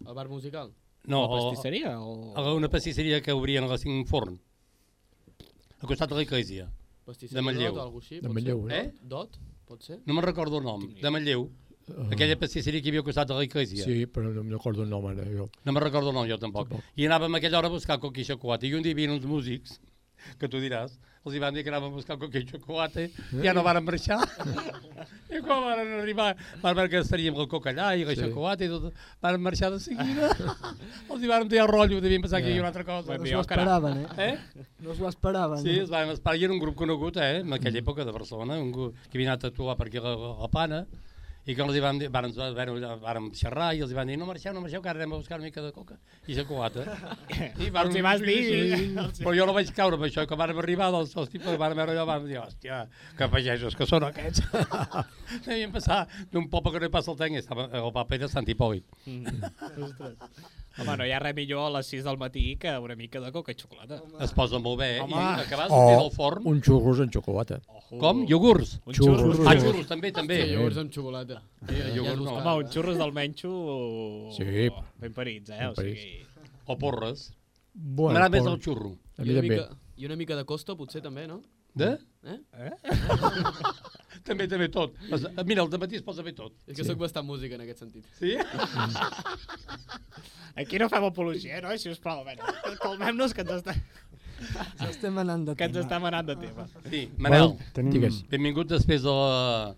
El bar musical? No, la pastisseria? O... o, una pastisseria que obrien a les 5 un forn, al costat de l'església. Pastisseria De Manlleu. Dot, així, De Manlleu, ser? eh? Dot, pot ser? No me'n recordo el nom, de Manlleu. Aquella pastisseria que hi havia al costat de l'església. Sí, però no em recordo el nom ara, jo. No me'n recordo el nom, jo tampoc. Tampoc. I anàvem a aquella hora a buscar coca i xocolata. I un dia hi havia uns músics, que tu diràs, els hi van dir que anàvem a buscar coca i xocolata, i ja no varen marxar. I quan van arribar, van veure que estaríem el coca allà i la Sí. xocolata i tot, van marxar de seguida. els hi van dir el rotllo, devien pensar que hi havia una altra cosa. No s'ho esperaven, eh? Eh? No s'ho esperaven. Sí, es van esperar, i era un grup conegut, eh, en aquella època de Barcelona, un grup que havia anat a actuar per aquí a la, a la Plana, i que els van dir, varen, varen, varen xerrar i els van dir, no marxeu, no marxeu, que ara anem a buscar una mica de coca i xocolata. I van, Els hi vas dir... Però jo no vaig caure amb això, i quan vam arribar, els, els tipus van veure allò, van dir, hòstia, que pagesos que són aquests. Devien passar d'un poble que no hi passa el tren, i estava, el papa era Sant Hipòlit. Home, no hi ha res millor a les 6 del matí que una mica de coca i xocolata. Es posa molt bé, eh? Home. I acabes de O del forn. un xurros en xocolata. Com? Iogurts? Un Xurros. Ah, xurros, també, també. Sí, iogurts amb xocolata. Sí, iogurts no. Home, un xurros del menxo... Sí. Ben parits, eh? Ben O sigui... O porres. Bueno, M'agrada més el xurro. A I mi una, també. mica, I una mica de costa, potser, també, no? De? Eh? també, també tot. Es- Mira, el dematí es posa bé tot. És que sí. sóc bastant música en aquest sentit. Sí? Aquí no fem apologia, no? Si us plau, a veure, calmem-nos que ens està... Estem anant de que ens tema. està manant de tema. Sí, Manel, Tenim... Digues. benvingut després de la...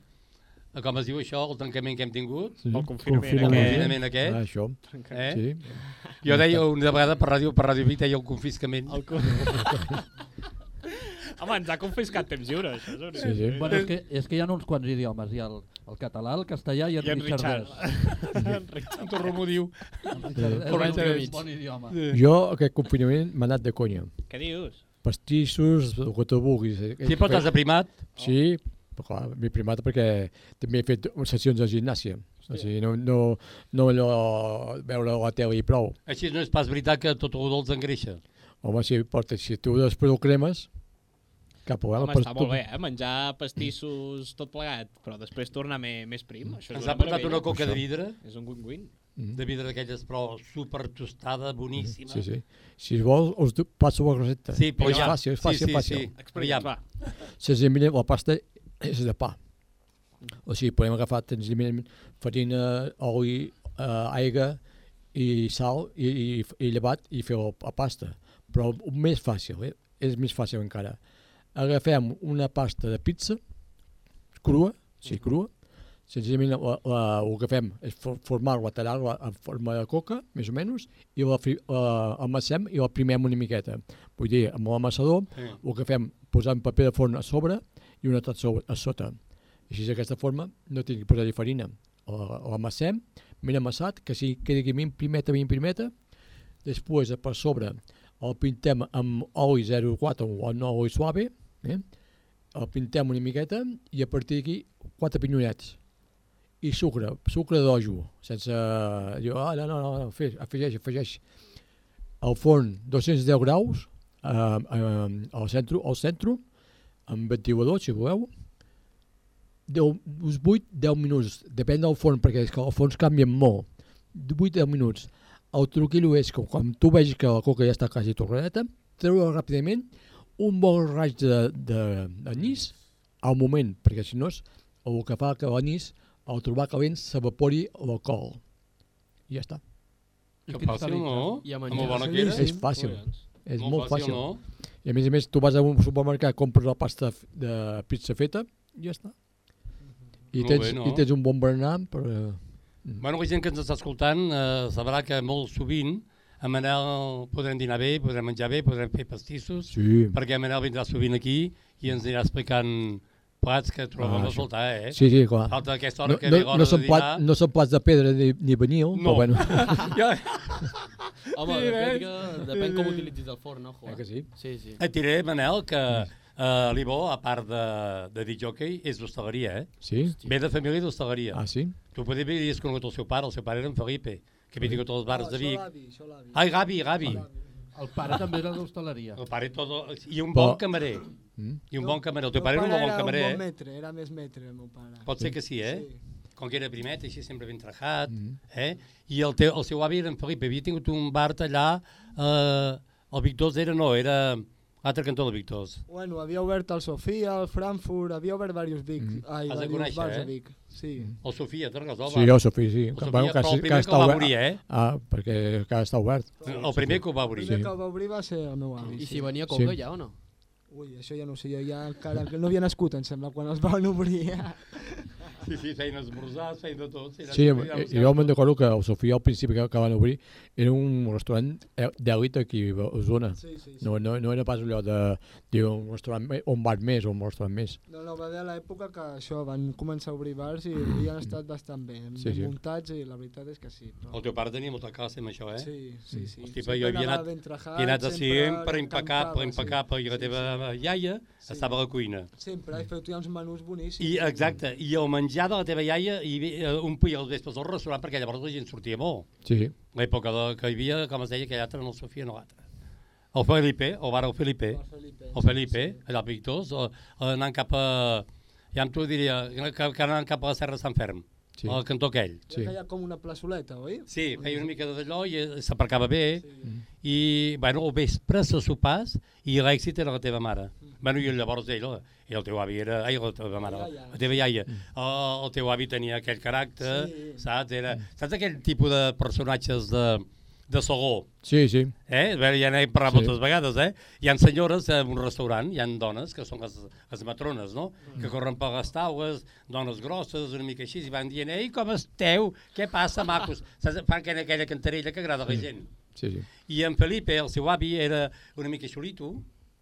de Com es diu això, el tancament que hem tingut? Sí. El confinament, El Confinament. aquest. confinament Ah, aquest? això. Eh? Sí. Jo deia una vegada per ràdio, per ràdio Vic, deia el confiscament. El co... Home, ens ha confiscat temps lliure, això. És un... Sí, sí. Bueno, és, que, és que hi ha uns quants idiomes. Hi ha el, el català, el castellà i el I en Richard. en Richard. En Torro m'ho diu. Entre un bon idioma. Jo, aquest confinament, m'ha anat de conya. Què dius? Pastissos, el que tu vulguis. Sí, però t'has aprimat. Sí, però clar, m'he primat perquè també he fet sessions de gimnàsia. O sigui, no, no, no allò veure la tele i prou. Així no és pas veritat que tot el dolç engreixa. Home, si, porta, si tu després ho cremes, cap a Home, està molt bé, eh? Menjar pastissos tot plegat, però després tornar més, més prim. Això és Ens ha portat una coca de vidre, És un win-win. de vidre d'aquelles, però super tostada, boníssima. Sí, sí. Si vols, us passo la recepta. Sí, però és ja. fàcil, és fàcil, sí, sí, fàcil. Sí. Explica'ns, va. Senzillament la pasta és de pa. O sigui, podem agafar senzillament farina, oli, eh, aigua i sal i, i, i llevat i fer la, la pasta. Però més fàcil, eh? és més fàcil encara. Agafem una pasta de pizza crua, sí, crua, senzillament la, la, el que fem és for- formar-la, tallar-la en forma de coca, més o menys, i la, fri- la amassem i la primem una miqueta. Vull dir, amb l'amassador, Sí. el que fem, posar un paper de forn a sobre i una altra so- a sota. Així d'aquesta forma no tinc que posar-hi farina. La- L'amassem, ben amassat, que si quedi ben primeta, ben primeta, després per sobre el pintem amb oli 0,4 o no oli suave, eh? el pintem una miqueta i a partir d'aquí quatre pinyonets i sucre, sucre d'ojo, sense dir, ah, no, no, no, no, afegeix, afegeix. Al forn 210 graus, eh, eh, al centre, al centre, amb ventilador, si voleu, 10, uns 8-10 minuts, depèn del fons, perquè és que els fons canvien molt, 8-10 minuts. El truquillo és que quan tu vegis que la coca ja està quasi torradeta, treure ràpidament un bon raig de- de- d'anís al moment, perquè si no és el que fa que l'anís, al trobar calent, s'evapori l'alcohol. I ja està. Que fàcil, no? I a menjar. bona que. És fàcil. És Molt molt, fàcil, fàcil. no? I a més a més, tu vas a un supermercat, compres la pasta de pizza feta i ja està. I Molt tens, bé, no? i tens un bon berenar per... eh, Bueno, la gent que ens està escoltant eh, sabrà que molt sovint a Manel podrem dinar bé, podrem menjar bé, podrem fer pastissos, Sí. perquè Manel vindrà sovint aquí i ens anirà explicant plats que trobem Ah, a faltar, eh? Sí, sí, clar. Falta aquesta hora no, que no, ve l'hora no, de són dinar. plat, no són plats de pedra ni, ni vinil, No. però bueno. ja, Home, Sí, depèn, que, depèn com utilitzis el forn, no, Juan? Eh que sí? Sí, sí. et diré, Manel, que eh, l'Ivo, a part de, de dir jockey, és d'hostaleria, eh? Sí? Ve de família d'hostaleria. Ah, sí? Tu potser havies conegut el seu pare, el seu pare era en Felipe, que havia tingut els bars de Vic. l'avi, això l'avi. Ai, Gavi, Gavi. El pare també era d'hostaleria. El pare tot... I un bon camarer. Mm? I un bon camarer. El teu pare era un bon era camarer, un eh? bon metre, era més metre, el meu pare. Pot ser que sí, eh? Sí. Com que era primet, així sempre ben trajat, Mm. eh? I el, teu, el seu avi era en Felipe, havia tingut un bar allà, eh, el Victors era, no, era l'altre cantó del Victors. Bueno, havia obert el Sofia, el Frankfurt, havia obert diversos Vic, Mm. ai, Has de conèixer, bars eh? a Vic. Sí. El Sofia, te'n recordes? Sí, el Sofí, sí. El Que- Sofia, bueno, que, però el primer que està el va obrir, eh? Ah, perquè que està obert. El primer que ho va El obrir. primer que el va obrir va ser el meu avi. I si venia coca Sí. ja o no? Ui, això ja no ho sé, jo ja encara que no havia nascut, em sembla, quan els van obrir. Sí, sí, feien esmorzars, feien de tot. Sí, i i jo me'n recordo que el Sofia al principi que, que van obrir era un restaurant eh, d'èlit aquí a Osona. Sí, sí, sí. No, no, no era pas allò de dir un restaurant un bar més o un restaurant més. No, no, va haver a l'època que això, van començar a obrir bars i, i han estat bastant bé, Sí, sí, sí. muntats i la veritat és que sí. Però... El teu pare tenia molta classe amb això, eh? Sí, sí, sí. Hosti, Sempre però jo havia anat, havia anat sempre sempre impecable, encantava, impecable, i la sí, teva iaia Sí. estava a la cuina. Sempre, i feu uns menús boníssims. I, exacte, i el menjar de la teva iaia i eh, omplia els vespres al restaurant perquè llavors la gent sortia molt. Sí. L'època que hi havia, com es deia, aquell altre, no el Sofia, no l'altre. El Felipe, el bar el Felipe, El Felipe, el Felipe, allà a Victors, o- anant cap a, ja em t'ho diria, que, que anant cap a la Serra de Sant Ferm, Sí. al cantó aquell. Que hi ha com una plaçoleta, oi? Sí, feia una mica d'allò i eh, s'aparcava bé Sí. i, bueno, al vespre se sopars i l'èxit era la teva mare. Bueno, i llavors ell, i el teu avi era... Ai, la teva mare, La la teva iaia. El, el teu avi tenia aquell caràcter, Sí. saps? Era, saps aquell tipus de personatges de, de Saló? Sí, sí. Eh? Veure, ja n'hem parlat Sí. moltes vegades, eh? Hi ha senyores en un restaurant, hi ha dones, que són les, les matrones, no? Que corren per les taules, dones grosses, una mica així, i van dient, ei, com esteu? Què passa, macos? Saps? Fan aquella, aquella cantarella que agrada a la gent. Sí, sí. I en Felipe, el seu avi, era una mica xulito,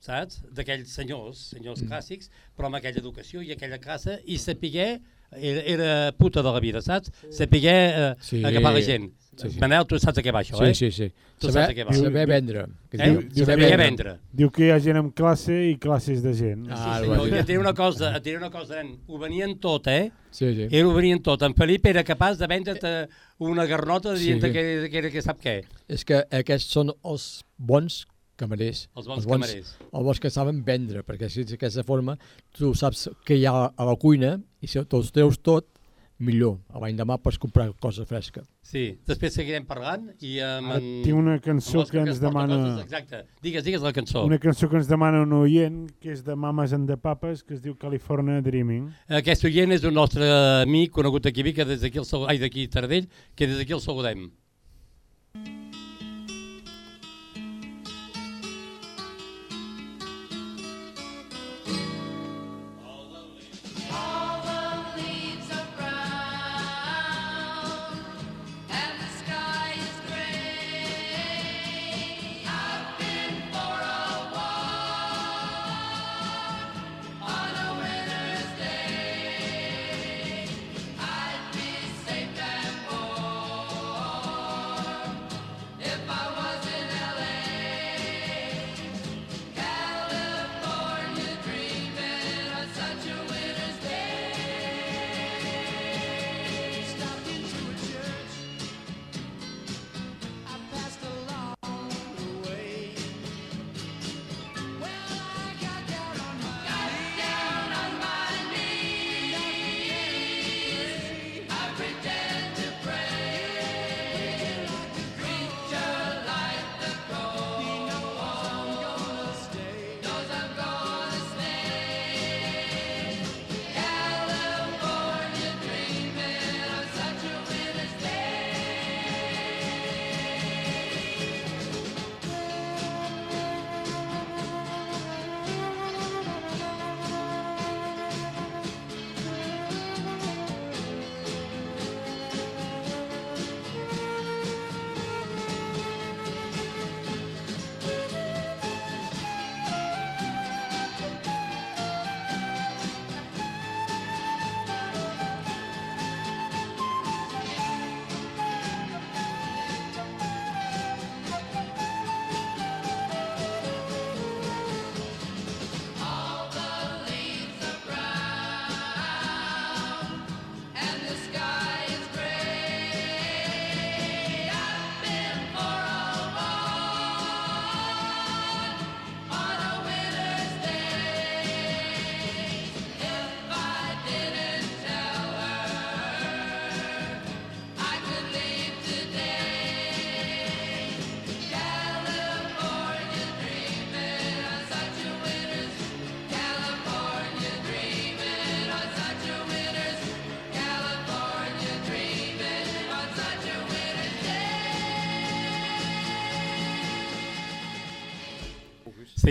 saps? D'aquells senyors, senyors Mm. clàssics, però amb aquella educació i aquella classe, i sapiguer, era, era puta de la vida, saps? Sapiguer eh, Sí. agafar la gent. Sí, sí. Manel, tu saps a què va això, Sí, eh? sí, sí. Tu Saber, saps a què va. saber vendre. Que Eh? diu, Diu saber vendre. vendre. Diu que hi ha gent amb classe i classes de gent. Ah, Sí, dir. et diré una cosa, et diré una cosa, nen, ho venien tot, eh? Sí, sí. Era ho venien tot. En Felip era capaç de vendre't una garnota Sí. dient que, que, era que sap què. És que aquests són els bons camarers. Els bons camarers. Els bons que saben vendre, perquè si d'aquesta forma tu saps què hi ha a la cuina i si te'ls treus tot, millor. A l'endemà pots comprar cosa fresca. Sí, després seguirem parlant i amb... Ara en- tinc una cançó l'Òscar que ens demana... Coses, exacte. Digues, digues la cançó. Una cançó que ens demana un oient, que és de Mames and the Papas, que es diu California Dreaming. Aquest oient és un nostre amic conegut aquí a Vic, que des d'aquí el ai, d'aquí a Tardell, que des d'aquí el saludem.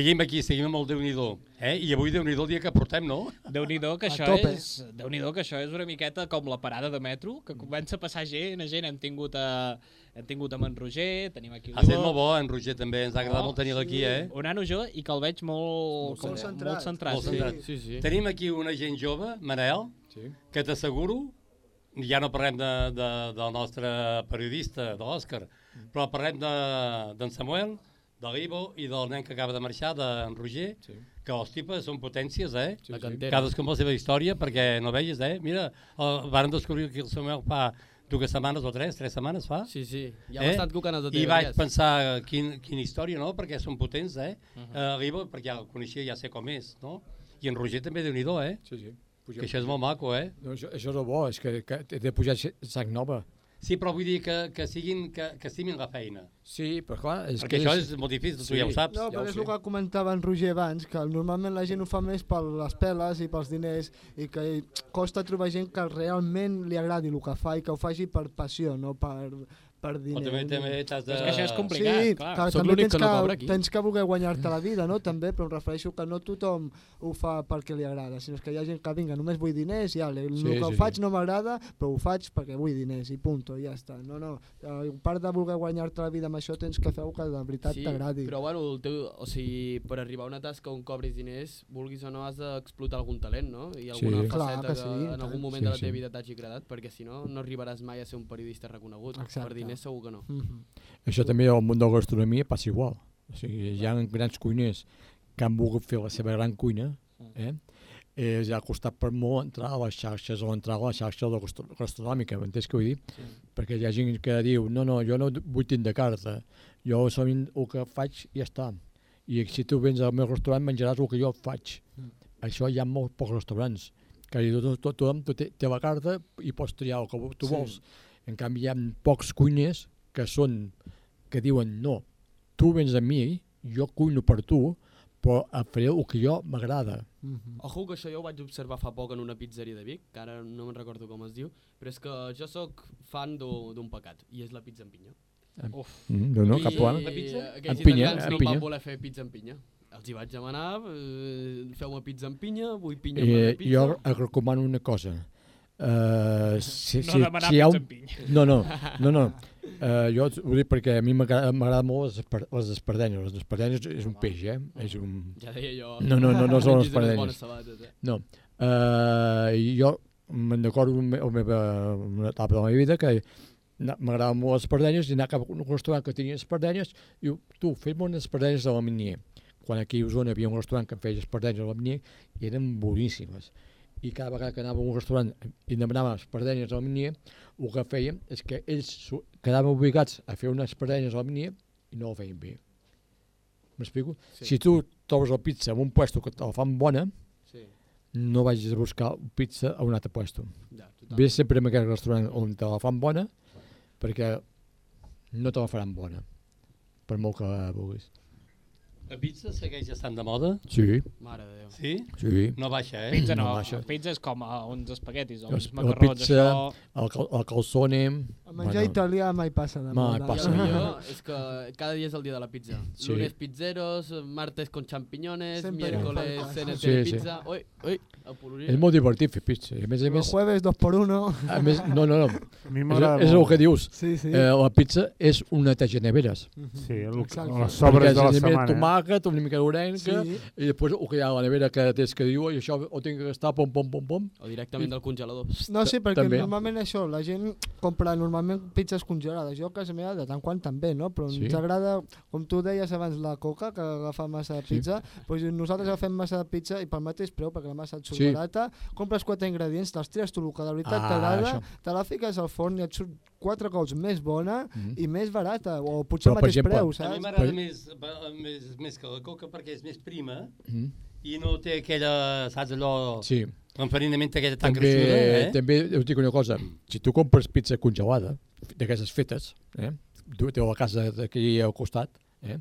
Seguim aquí, seguim amb el Déu-n'hi-do. Eh? I avui Déu-n'hi-do el dia que portem, no? Déu-n'hi-do que A això tope. és... déu nhi que això és una miqueta com la parada de metro, que comença a passar gent, a gent, hem tingut a, hem tingut amb en Roger, tenim aquí Ha estat molt bo, en Roger també, ens ha agradat Oh, molt tenir-lo aquí, eh? Un nano jove i que el veig molt, com, molt centrat. molt centrat. Molt centrat. Sí, sí. Tenim aquí una gent jove, Manel, Sí. que t'asseguro, ja no parlem de, de, del nostre periodista, de l'Òscar, però parlem de- d'en Samuel, de l'Ivo i del nen que acaba de marxar, d'en Roger, Sí. que els tipus són potències, eh? Sí, sí. Cadascú amb la seva història, perquè no vegis, eh? Mira, el, van descobrir que el Samuel fa dues setmanes o tres, tres setmanes fa, Sí, sí. Ja hem estat cucant de I vaig TV3. pensar quin, quina història, no? Perquè són potents, eh? Uh. -huh. uh, L'Ivo, perquè ja el coneixia, ja sé com és, no? I en Roger també, déu nhi eh? Sí, sí. Pugem. Que això és molt maco, eh? No, això, això és el bo, és que, que he de pujar sac nova. Sí, però vull dir que, que, siguin, que, que estimin la feina. Sí, però clar... És perquè que això és, molt difícil, tu Sí. ja ho saps. No, Ja però ho és sé. el que comentava en Roger abans, que normalment la gent ho fa més per les peles i pels diners i que costa trobar gent que realment li agradi el que fa i que ho faci per passió, no per, per O diner. també, també t'has de... És que això és complicat, Sí, clar. Soc també l'únic tens que no cobra aquí. tens que voler guanyar-te la vida, no? També, però em refereixo que no tothom ho fa perquè li agrada, sinó que hi ha gent que vinga, només vull diners i ja, el Sí, que sí, faig sí. no m'agrada, però ho faig perquè vull diners i punto, ja està. No, no, a part de voler guanyar-te la vida amb això tens que fer que de veritat Sí, t'agradi. però bueno, el teu, o sigui, per arribar a una tasca on cobris diners, vulguis o no, has d'explotar algun talent, no? I alguna Sí. Clar faceta que que, sí, en algun moment Sí, de la sí. teva vida t'hagi agradat, perquè si no, no arribaràs mai a ser un periodista reconegut. Exacte. Per diners segur que no. Mhm. Això també al món de la gastronomia passa igual. O sigui, hi ha grans cuiners que han volgut fer la seva gran cuina, eh? eh ja ha costat per molt entrar a les xarxes o entrar a la xarxa de la gastro- gastronòmica, m'entens què vull dir? Sí. Perquè hi ha gent que diu, no, no, jo no vull tindre carta, jo som el que faig i ja està. I si tu vens al meu restaurant menjaràs el que jo faig. Mm. Això hi ha molts pocs restaurants, que diu, tot, tot, tothom té, té la carta i pots triar el que tu Sí. vols. En canvi, hi ha pocs cuiners que són, que diuen, no, tu vens a mi, jo cuino per tu, però et faré el que jo m'agrada. Mhm. Ojo, que això jo ho vaig observar fa poc en una pizzeria de Vic, que ara no me'n recordo com es diu, però és que jo sóc fan d'u- d'un pecat, i és la pizza en pinya. Uf. Mm, no, no, cap I, problema. La pizza? Aquells En pinya, en no pinya. van voler fer pizza en pinya. Els hi vaig demanar, eh, feu-me pizza en pinya, vull pinya Eh, per pizza. jo et recomano una cosa. Uh, si, No si, demanar si ha un... No, no, no, no. Uh, jo ho dic perquè a mi m'agrada molt les, esper les espardenyes. Les espardenyes és un peix, eh? És un... Ja deia jo. No, no, no, no són les espardenyes. eh? No. Uh, jo me'n recordo la meva, una etapa de la meva vida que m'agradaven molt les espardenyes i anar cap a un restaurant que tenia espardenyes i diu, tu, fes-me unes espardenyes a la Minier. Quan aquí a Osona hi havia un restaurant que feia espardenyes a la Minier i eren boníssimes. I cada vegada que anava a un restaurant i demanava espardenyes a la Minier, el que feien és que ells quedaven obligats a fer unes espardenyes a la Minier i no ho feien bé. M'explico? Sí. Si tu trobes la pizza en un puesto que te la fan bona, Sí, no vagis a buscar pizza a un altre puesto. ja. Ves sempre en aquell restaurant on te la fan bona, perquè no te la faran bona, per molt que la vulguis. La pizza segueix estant de moda? Sí, Mare de Déu. Sí? sí. No baixa, eh? Pizza no, No, baixa. pizza és com uh, uns espaguetis o uns la macarrons, pizza, això... el, cal- el calzone... El menjar italià mai passa de Mai moda. passa. I el millor és que cada dia és el dia de la pizza. Sí. Lunes pizzeros, martes con champiñones, Sempre miércoles falta. CNT Sí, sí. pizza... Ui, ui. És molt divertit fer pizza. I a més a El més, jueves dos por uno. a més no, no, no. A mi És, és el que dius. Sí, sí. Eh, la pizza és una teja neveres. Sí, el, les sobres de la setmana. tomàquet, una mica d'orenca, Sí. i després el que hi ha a la nevera que tens que diu i això ho tinc que gastar, pom, pom, pom, pom. O directament del congelador. No, sí, perquè També. normalment això, la gent compra normalment pizzas congelades. Jo a casa meva de tant quan també, no? Però Sí. ens agrada, com tu deies abans, la coca, que agafa massa de Sí. pizza, doncs nosaltres agafem massa de pizza i pel mateix preu, perquè la massa et surt Sí. barata, compres quatre ingredients, te'ls tires tu el que de veritat Ah, t'agrada, te la fiques al forn i et surt quatre cops més bona Mm. i més barata, o potser Però, al per mateix exemple, preu, A mi saps? m'agrada Per- més, més, més que la coca perquè és més prima Mm. i no té aquella, saps allò, Sí. l'enfarinament aquella tan També, creixuda, eh? també us dic una cosa, si tu compres pizza congelada, d'aquestes fetes, eh? tu teu a la casa d'aquí al costat, eh?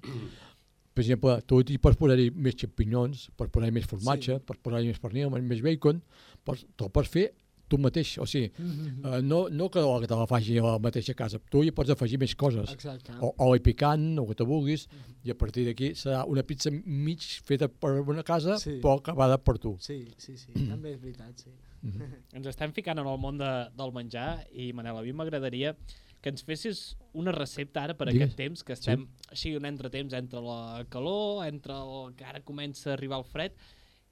per exemple, tu hi pots posar-hi més xampinyons, pots posar-hi més formatge, sí. pots posar-hi més pernil, més bacon, pots, te'l pots fer tu mateix, o sigui, uh, no, no que, que te la faci a la mateixa casa, tu hi pots afegir més coses. Exacte. O, oli picant, o que te vulguis, i a partir d'aquí serà una pizza mig feta per una casa, Sí. però acabada per tu. Sí, sí, sí, també és veritat, sí. Ens estem ficant en el món de, del menjar i, Manel, a mi m'agradaria que ens fessis una recepta ara per Digues. aquest temps, que estem així un entretemps entre la calor, entre el que ara comença a arribar el fred.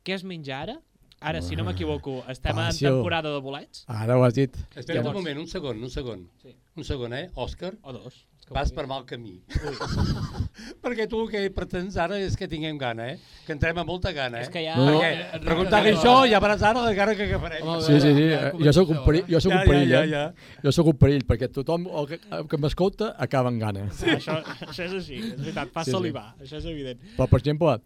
Què es menja ara? Ara, si no m'equivoco, estem en temporada de bolets. Ara ho has dit. Espera un moment, un segon, un segon. Sí. Un segon, eh? Òscar, O dos. Vas per mal camí. Perquè tu el que pretens ara és que tinguem gana, eh? Que entrem amb molta gana, eh? És que ja... No, no. Perquè preguntar-li això ja veuràs ara la cara que agafarem. Sí, sí, sí, Ja eh, jo sóc un perill, jo sóc un perill, ja, eh? ja, Jo sóc un perill, perquè tothom el que, el que m'escolta acaba amb gana. Sí, això, això és així, és veritat, fa Sí, sí. salivar, això és evident. Però, per exemple,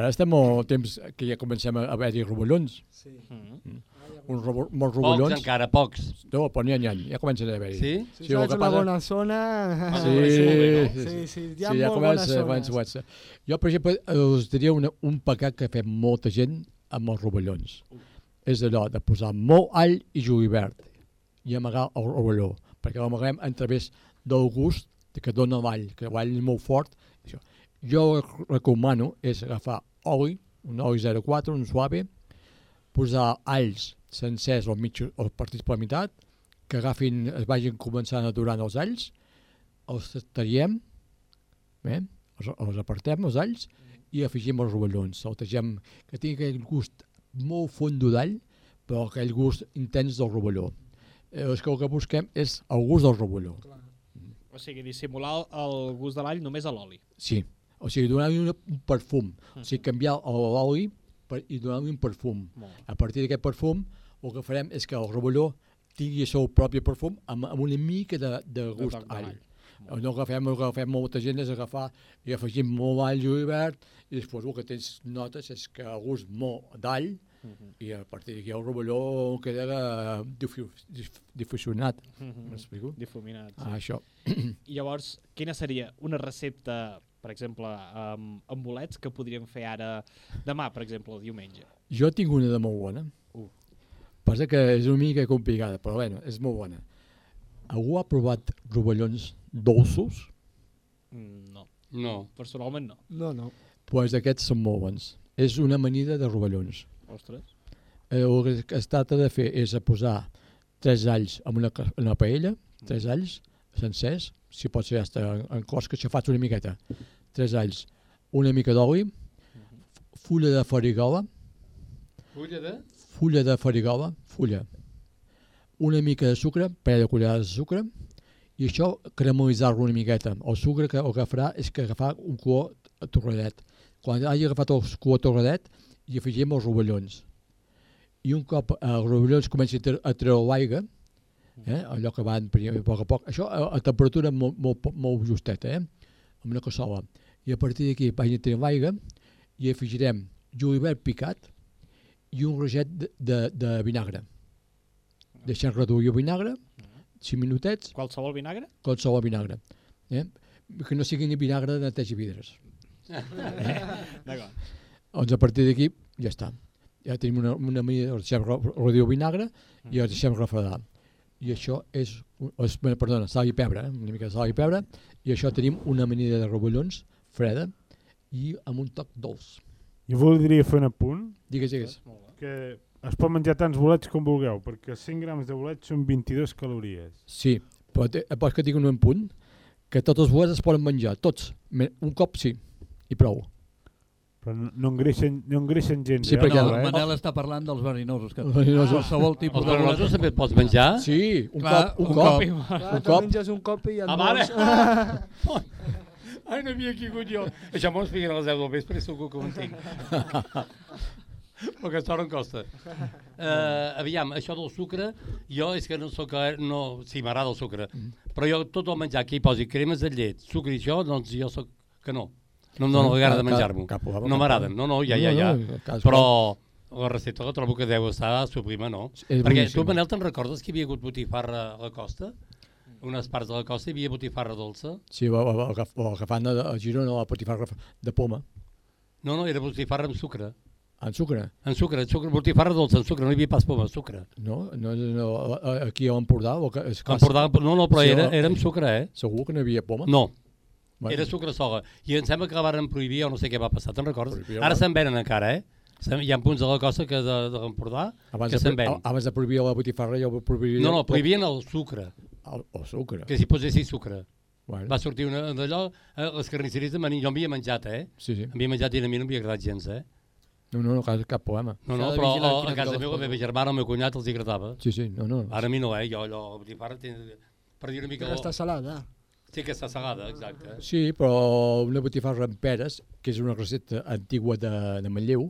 ara estem al temps que ja comencem a haver-hi rovellons. sí. Mm. Uns robo, molts Pocs rovellons. encara, pocs. No, però n'hi ha, n'hi ha, ja comencen a haver-hi. Sí? Si Sí, saps que una passa- bona zona... Sí, sí, sí, sí, sí, hi ha sí, ja molt comença, bones comença, comença. Jo, per exemple, us diria una, un pecat que fem molta gent amb els rovellons. És allò de posar molt all i julivert i amagar el rovelló, perquè l'amaguem a través del gust que dona l'all, que l'all és molt fort. Això. Jo recomano és agafar oli, un oli 04, un suave, posar alls sencers o, mig, o partits per la meitat, que agafin, es vagin començant a durar els alls, els tallem, bé, els, els apartem, els alls, i afegim els rovellons. El tegem, que tingui aquell gust molt fondo d'all, però aquell gust intens del rovelló. Eh, és que el que busquem és el gust del rovelló. O sigui, dissimular el gust de l'all només a l'oli. Sí, o sigui, donar-li un, perfum, o sigui, canviar l'oli i donar-li un perfum. A partir d'aquest perfum, el que farem és que el rovelló tingui el seu propi perfum amb, amb una mica de, de gust de all. El no agafem, el que agafem molta gent és agafar i afegim molt all julivert i després el que tens notes és que el gust molt d'all i a partir d'aquí el rovelló queda eh, difu- dif- difusionat. M'explico? Difuminat. Sí. Ah, això. I llavors, quina seria una recepta, per exemple, amb, amb bolets que podríem fer ara demà, per exemple, el diumenge? Jo tinc una de molt bona. Passa que és una mica complicada, però bueno, és molt bona. Algú ha provat rovellons dolços? Mm, No, No. personalment no. No, no. Doncs pues aquests són molt bons. És una amanida de rovellons. Ostres. Eh, el que es tracta de fer és a posar tres alls en una, en una paella, tres alls sencers, si pot ser hasta en, en cos que xafats una miqueta, tres alls, una mica d'oli, fulla de farigola, Fulla de... fulla de farigola, fulla, una mica de sucre, parell de cullerades de sucre, i això caramelitzar-lo una miqueta. El sucre que, el que farà és que agafar un color torradet. Quan hagi agafat el color torradet, hi afegim els rovellons. I un cop eh, els rovellons comencin a tre- a treure l'aigua, eh, allò que van primer, a poc a poc, això a, a temperatura molt, molt, molt justeta, eh, amb una cassola. I a partir d'aquí vagin tenint l'aigua i afegirem julivert picat i un roget de, de, de vinagre. Deixem reduir el vinagre, 5 minutets, Qualsevol vinagre? qualsevol vinagre. Eh? Que no sigui ni vinagre de neteja vidres. D'acord. Doncs a partir d'aquí ja està. Ja tenim una, una mida, el deixem re- reduir el vinagre i el deixem refredar. I això és, és perdona, sal i pebre, eh? una mica de sal i pebre, i això tenim una amanida de rovellons freda i amb un toc dolç. Jo voldria fer un apunt Digues, digues. que es pot menjar tants bolets com vulgueu, perquè 100 grams de bolets són 22 calories. Sí, però te, vols que digui un punt? Que tots els bolets es poden menjar, tots. Un cop sí, i prou. Però no, no, engreixen, no engreixen gens, Sí, eh? perquè No, el bolets. Manel està parlant dels verinosos. Que verinosos. Qualsevol tipus Els de verinosos també pots menjar? Sí, un Clar, cop, un, un cop. cop. Clar, Un cop. menges un cop i et Ah, vale. mors. Ai, no havia caigut jo. Això m'ho expliquen a les 10 del vespre segur que ho entenc. Però aquesta hora em costa. Uh, aviam, això del sucre, jo és que no sóc... No, sí, m'agrada el sucre. Però jo tot el menjar que hi posi cremes de llet, sucre i això, doncs jo sóc que no. No em dóna la gana de menjar-m'ho. No m'agraden. No, no, ja, ja, ja. no, Però la recepta la trobo que deu estar sublima, no? És Perquè boníssima. tu, Manel, te'n recordes que hi havia hagut botifarra a la costa? Unes parts de la costa hi havia botifarra dolça? Sí, o, o, o, o agafant a, a Girona la patifarra de poma. No, no, era botifarra amb sucre. En sucre? En sucre, en sucre, botifarra dolça, en sucre, no hi havia pas poma, en sucre. No, no, no aquí a l'Empordà... o que És Empordà, no, no, però era- era amb sucre, eh? Segur que no hi havia poma? No. Bueno. Era sucre sola. I em sembla que la varen prohibir o no sé què va passar, te'n recordes? Prohibir, Ara se'n venen encara, eh? Hi ha punts de la costa que de, de l'Empordà que se'n ven. abans de prohibir la botifarra ja ho prohibia... No, no, prohibien el sucre. El, el sucre. Que s'hi posessis sucre. Bueno. Va sortir una d'allò, eh, les carnisseries de Maní, jo m'havia menjat, eh? Sí, sí. M'havia menjat i a mi no m'havia agradat gens, eh? No, no, no, cap, cap problema. No, no, però a, a casa meva, la meva germana, el meu cunyat, els hi agradava. Sí, sí, no, no. Ara a mi no, eh? Jo allò, té, per dir una mica... Que està salada. Sí que està salada, exacte. Sí, però una botifarra amb peres, que és una recepta antigua de, de Manlleu,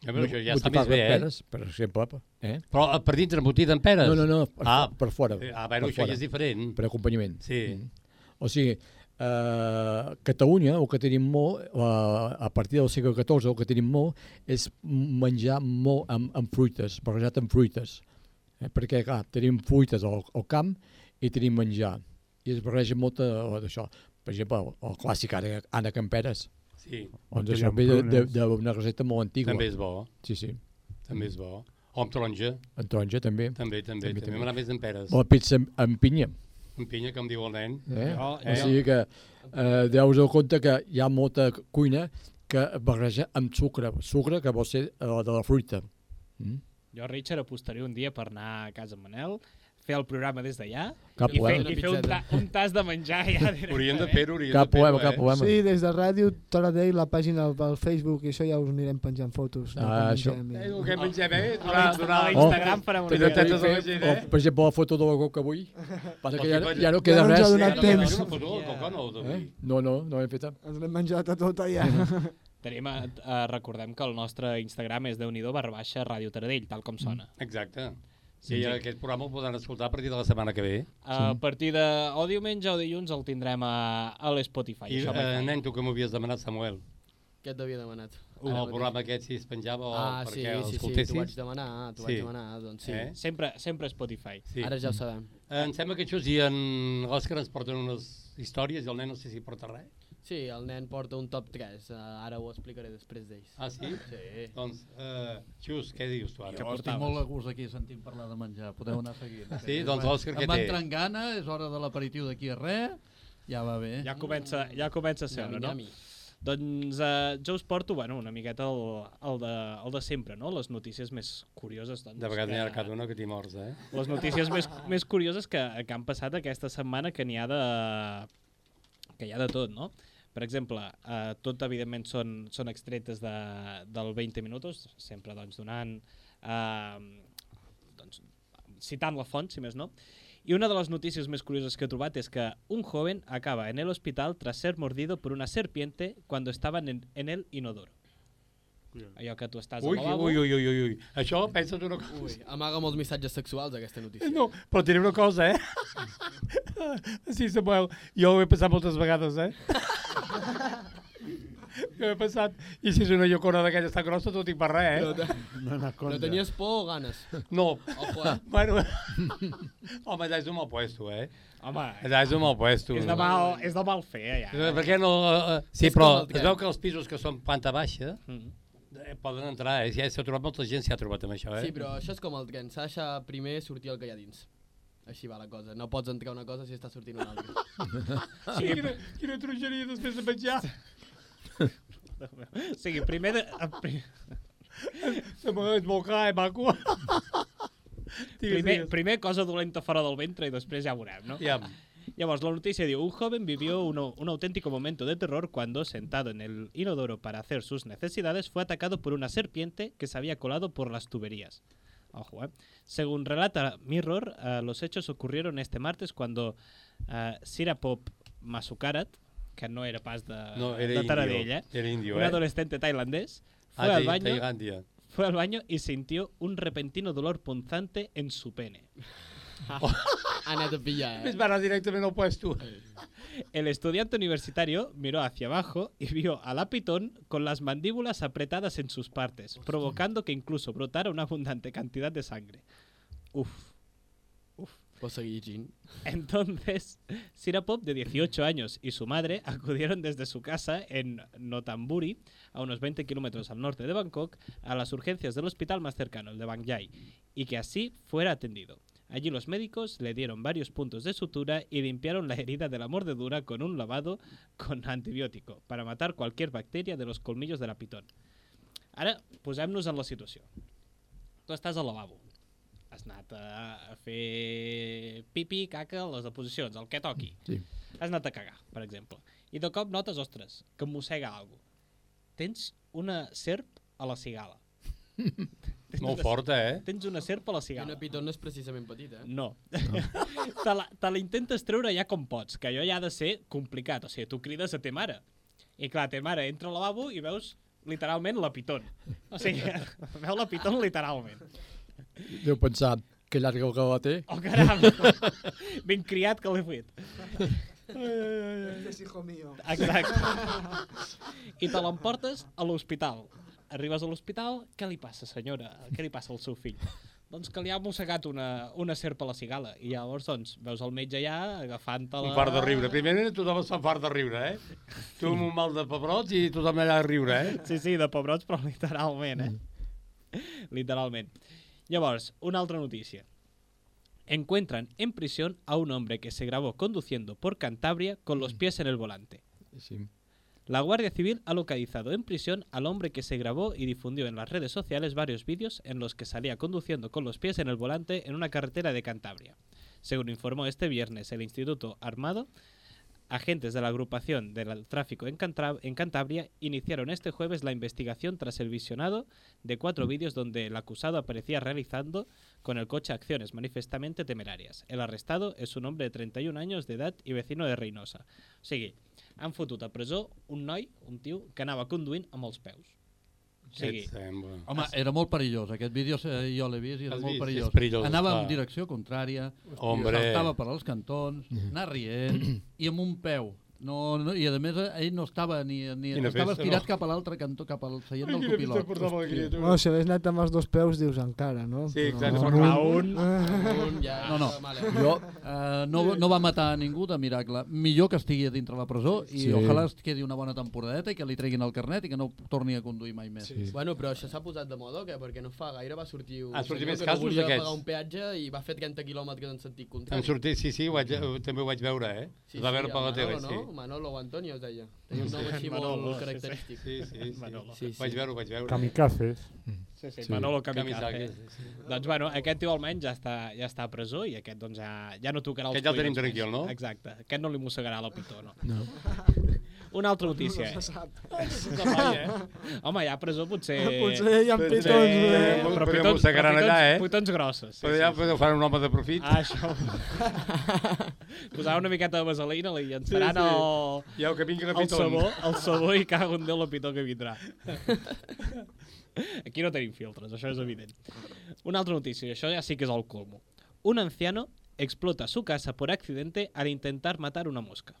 A veure, això ja està més bé, amb eh? peres, per exemple, eh? Però eh, per dintre embotida en peres? No, no, no, per, ah, per fora. Ah, bueno, per això fora. ja és diferent. Per acompanyament. Sí. Mm. O sigui, eh, Catalunya, el que tenim molt, eh, a partir del segle XIV, el que tenim molt és menjar molt amb, amb fruites, barrejat amb fruites. Eh? Perquè, clar, tenim fruites al, al camp i tenim menjar. I es barreja molt eh, d'això. Per exemple, el, el clàssic ara, Anna Camperes. Sí. Amb de- de- prunes. d'una recepta molt antigua. També és bo. Sí, sí. També és bo. O amb taronja. En taronja també. També, també. També, també. m'agrada més amb peres. O pizza amb, amb pinya. Amb pinya, com diu el nen. Eh? Jo, O sigui que eh, deus el compte que hi ha molta cuina que barreja amb sucre, sucre que vol ser eh, de la fruita. Mm? Jo, Richard, apostaria un dia per anar a casa amb Manel, fer el programa des d'allà Cap i, fer, i fer un, ta, un tas de menjar ja. Haurien de fer-ho, haurien Cap de fer-ho, cap problema. Sí, des de ràdio, Taradell, la pàgina pel Facebook, i això ja us anirem penjant fotos. Ah, això. mengem i- Eh, el que mengem, eh? A Donar, l'Insta- donar... a l'Instagram farem una mica. o, eh? per exemple, la foto de la coca avui. Passa que ja, ja no queda Ja no ens res. ha donat temps. no, no, no. Eh? Hem fet. Ens l'hem menjat a tota ja. Tenim, a, a, recordem que el nostre Instagram és déu-n'hi-do barra baixa Ràdio Taradell, tal com sona. Exacte. Sí, Sí, sí. aquest programa el podran escoltar a partir de la setmana que ve. A partir de o diumenge o dilluns el tindrem a, a l'Spotify. I, això eh, nen, tu que m'havies demanat, Samuel, Què t'havia demanat? en el programa aquest si es penjava o Ah, sí, perquè sí, sí, l'escoltessis? t'ho vaig demanar, t'ho vaig demanar, doncs sí. Eh? Sempre, sempre Spotify. Sí. Ara ja ho sabem. Eh, em sembla que això i en l'Òscar ens porten unes històries i el nen no sé si porta res. Sí, el nen porta un top 3, uh, ara ho explicaré després d'ells. Ah, sí? Sí. Doncs, eh, Xus, què dius tu ara? Jo estic molt a gust aquí sentint parlar de menjar. Podeu anar seguint. Sí, doncs l'Òscar què Em va té? entrar en gana, és hora de l'aperitiu d'aquí a res. Ja va bé. Ja comença, ja comença a ser hora, no? nyami. Doncs eh, jo us porto bueno, una miqueta el, el, de, el de sempre, no? les notícies més curioses. Doncs, De vegades n'hi ha cada una que t'hi mors, eh? Les notícies més, més curioses que, que han passat aquesta setmana que n'hi ha de que hi ha de tot, no? Per exemple, eh, tot evidentment són, són extretes de, del 20 minuts, sempre doncs donant, eh, doncs, citant la font, si més no. Y una de las noticias más curiosas que he trobat es que un joven acaba en el hospital tras ser mordido por una serpiente cuando estaba en el inodoro. Allò que tu estàs Ui, al lavabo... ui, ui, ui, ui, ui. Això, pensa't una cosa... Ui, amaga molts missatges sexuals aquesta notícia. No, però diré una cosa, eh? Sí, Samuel, jo ho he passat moltes vegades, eh? Jo he passat, i si és una llocona d'aquella tan grossa, tot i per res, No, eh? te- No, no, no tenies por o ganes? No. Ojo, eh? Bueno, home, allà és un mal puesto, eh? Home, Allà és un mal puesto. és de mal, és de mal fer, ja. Eh, Per què no... eh, sí, És però es veu que els pisos que són planta baixa Mm. Eh, poden entrar, eh? Ja s'ha trobat, molta gent s'hi ha trobat amb això, eh? Sí, però això és com el tren, s'ha de deixar primer sortir el que hi ha dins. Així va la cosa, no pots entrar una cosa si està sortint una altra. Sí, quina, quina trugeria després de menjar. O sigui, primer... De, a pri- Samuel és molt clar, eh, maco? Primer, primer cosa dolenta fora del ventre i després ja veurem, no? Ja. Llavors, la noticia diu, un joven vivió uno- un auténtico momento de terror cuando, sentado en el inodoro para hacer sus necesidades, fue atacado por una serpiente que se había colado por las tuberías. Ojo, ¿eh? Según relata Mirror, eh, los hechos ocurrieron este martes cuando eh, Sirapop Masukarat, que no era pas de, No, era de indio, Taradell, eh? era indio, un eh? adolescente tailandés, Ah, fue al baño Tailandia. fue al baño y sintió un repentino dolor punzante en su pene. Ha anat a pillar, Es eh? anar directament al puesto. El estudiante universitario miró hacia abajo y vio a la pitón con las mandíbulas apretadas en sus partes, provocando que incluso brotara una abundante cantidad de sangre. Uf. Uf. Pues. Entonces, Sirapop, de 18 años, y su madre acudieron desde su casa en Notamburi, a unos 20 kilómetros al norte de Bangkok, a las urgencias del hospital más cercano, el de Bang Jai, y que así fuera atendido. Allí los médicos le dieron varios puntos de sutura y limpiaron la herida de la mordedura con un lavado con antibiótico para matar cualquier bacteria de los colmillos de la pitón. Ara, posem-nos en la situació. Tu estàs al lavabo. Has anat a, fer pipi, caca, les deposicions, el que toqui. Sí. Has anat a cagar, per exemple. I de cop notes, ostres, que mossega alguna. Tens una serp a la cigala. Tens Molt una- forta, eh? Tens una serp a la cigala. Una pitó no és precisament petita, eh? No. te la, te la intentes treure ja com pots, que allò ja ha de ser complicat. O sigui, tu crides a te mare. I clar, te mare entra al lavabo i veus literalment la pitón. O sigui, veu la pitón literalment. Deu pensar que llarga el que la té. Oh, caram! Ben criat que l'he fet. Este es hijo mío. Exacte. I te l'emportes a l'hospital. Arribes a l'hospital, què li passa, senyora? Què li passa al seu fill? Doncs que li ha mossegat una, una serp a la cigala. I llavors, doncs, veus el metge ja agafant-te-la... Un fart de riure. Primerament tothom es fa fart de riure, eh? Tu amb un mal de pebrots i tothom allà a riure, eh? Sí, sí, de pebrots, però literalment, eh? Literalment. Llavors, una altra notícia. Encuentran en prisión a un hombre que se grabó conduciendo por Cantabria con los pies en el volante. Sí. La Guardia Civil ha localizado en prisión al hombre que se grabó y difundió en las redes sociales varios vídeos en los que salía conduciendo con los pies en el volante en una carretera de Cantabria. Según informó este viernes el Instituto Armado, agentes de la agrupación del tráfico en, Cantabria iniciaron este jueves la investigación tras el visionado de cuatro vídeos donde el acusado aparecía realizando con el coche acciones manifestamente temerarias. El arrestado es un hombre de 31 años de edad y vecino de Reynosa. O sigui, han fotut a un noi, un tio, que anava conduint amb els peus. Sigui, sembla? Home, era molt perillós. Aquest vídeo eh, jo l'he vist i era Has molt vist? perillós. És perillós, Anava clar. en direcció contrària, Hombre. saltava per als cantons, anar rient, i amb un peu. No, no, I a més eh, ell no estava ni, ni Quina estava festa, estirat no? cap a l'altre cantó, cap al seient del copilot. Bueno, si hagués anat amb els dos peus, dius encara, no? Sí, exacte, però clar, un- Un ja... No, no. Jo eh, no, no va matar a ningú de miracle. Millor que estigui a dintre la presó i Sí. ojalà es quedi una bona temporadeta i que li treguin el carnet i que no torni a conduir mai més. Sí. Bueno, però això s'ha posat de moda o què? Perquè no fa gaire va sortir un Ha sortit senyor més que casos no volia d'aquests. pagar un peatge i va fer 30 quilòmetres en sentit En contrari. sortir, sí, sí, ho vaig, també ho vaig veure, eh? Sí, veure sí, per la el tele, Manolo, sí. No? Manolo o Antonio es deia. Tenia un nom així Manolo, molt sí. característic. Sí, sí, sí. Manolo. Sí, sí. Vaig veure, vaig veure. Kamikazes. Sí, sí, Sí. Manolo Kamikaze. Kamikaze, sí, sí. Doncs bueno, aquest tio almenys ja està, ja està a presó i aquest doncs ja, ja no tocarà els Aquest ja el tenim tranquil, no? Exacte. Aquest no li mossegarà la pitó, no. No. Una altra notícia. No se sap. Mai, eh? Home, ja a presó potser... Potser hi ha pitons, eh? Però pitons, però pitons, allà, eh? pitons grossos. Sí, Però ja sí, podeu fer un home de profit. Ah, això. Posar una miqueta de vaselina, li llançaran Sí, sí. el, Ja, que vingui la el pitón. sabó, el sabó i cago en Déu la pitó que vindrà. Aquí no tenim filtres, això és evident. Una altra notícia, i això ja sí que és el colmo. Un anciano explota su casa por accidente al intentar matar una mosca.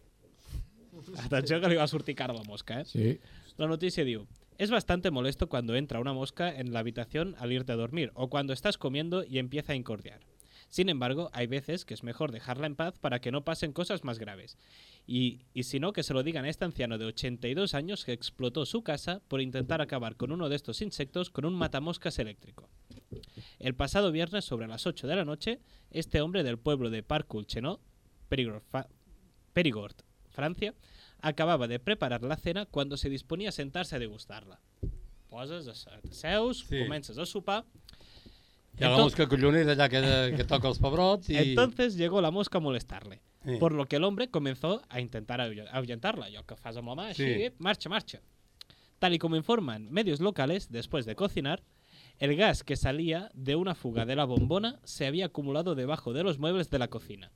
Atenció que li va sortir cara la mosca, eh? Sí. La noticia diu, es bastante molesto cuando entra una mosca en la habitación al irte a dormir o cuando estás comiendo y empieza a incordiar. Sin embargo, hay veces que es mejor dejarla en paz para que no pasen cosas más graves. Y, y si no, que se lo digan a este anciano de 82 años que explotó su casa por intentar acabar con uno de estos insectos con un matamoscas eléctrico. El pasado viernes, sobre las 8 de la noche, este hombre del pueblo de Parcul-Chenot, Perigord, Fa- Perigord, Francia, acababa de preparar la cena cuando se disponía a sentarse a degustarla. Poses, seus, Sí. comences a sopar... Ha la mosca collonera allà que, que toca els pebrots. Entonces llegó la mosca a molestarle. Sí. Por lo que el hombre comenzó a intentar ahuy- ahuyentarla. Allò que fas amb la mà, així, Sí. marcha, marcha. Tal y como informan medios locales, después de cocinar, el gas que salía de una fuga de la bombona se había acumulado debajo de los muebles de la cocina.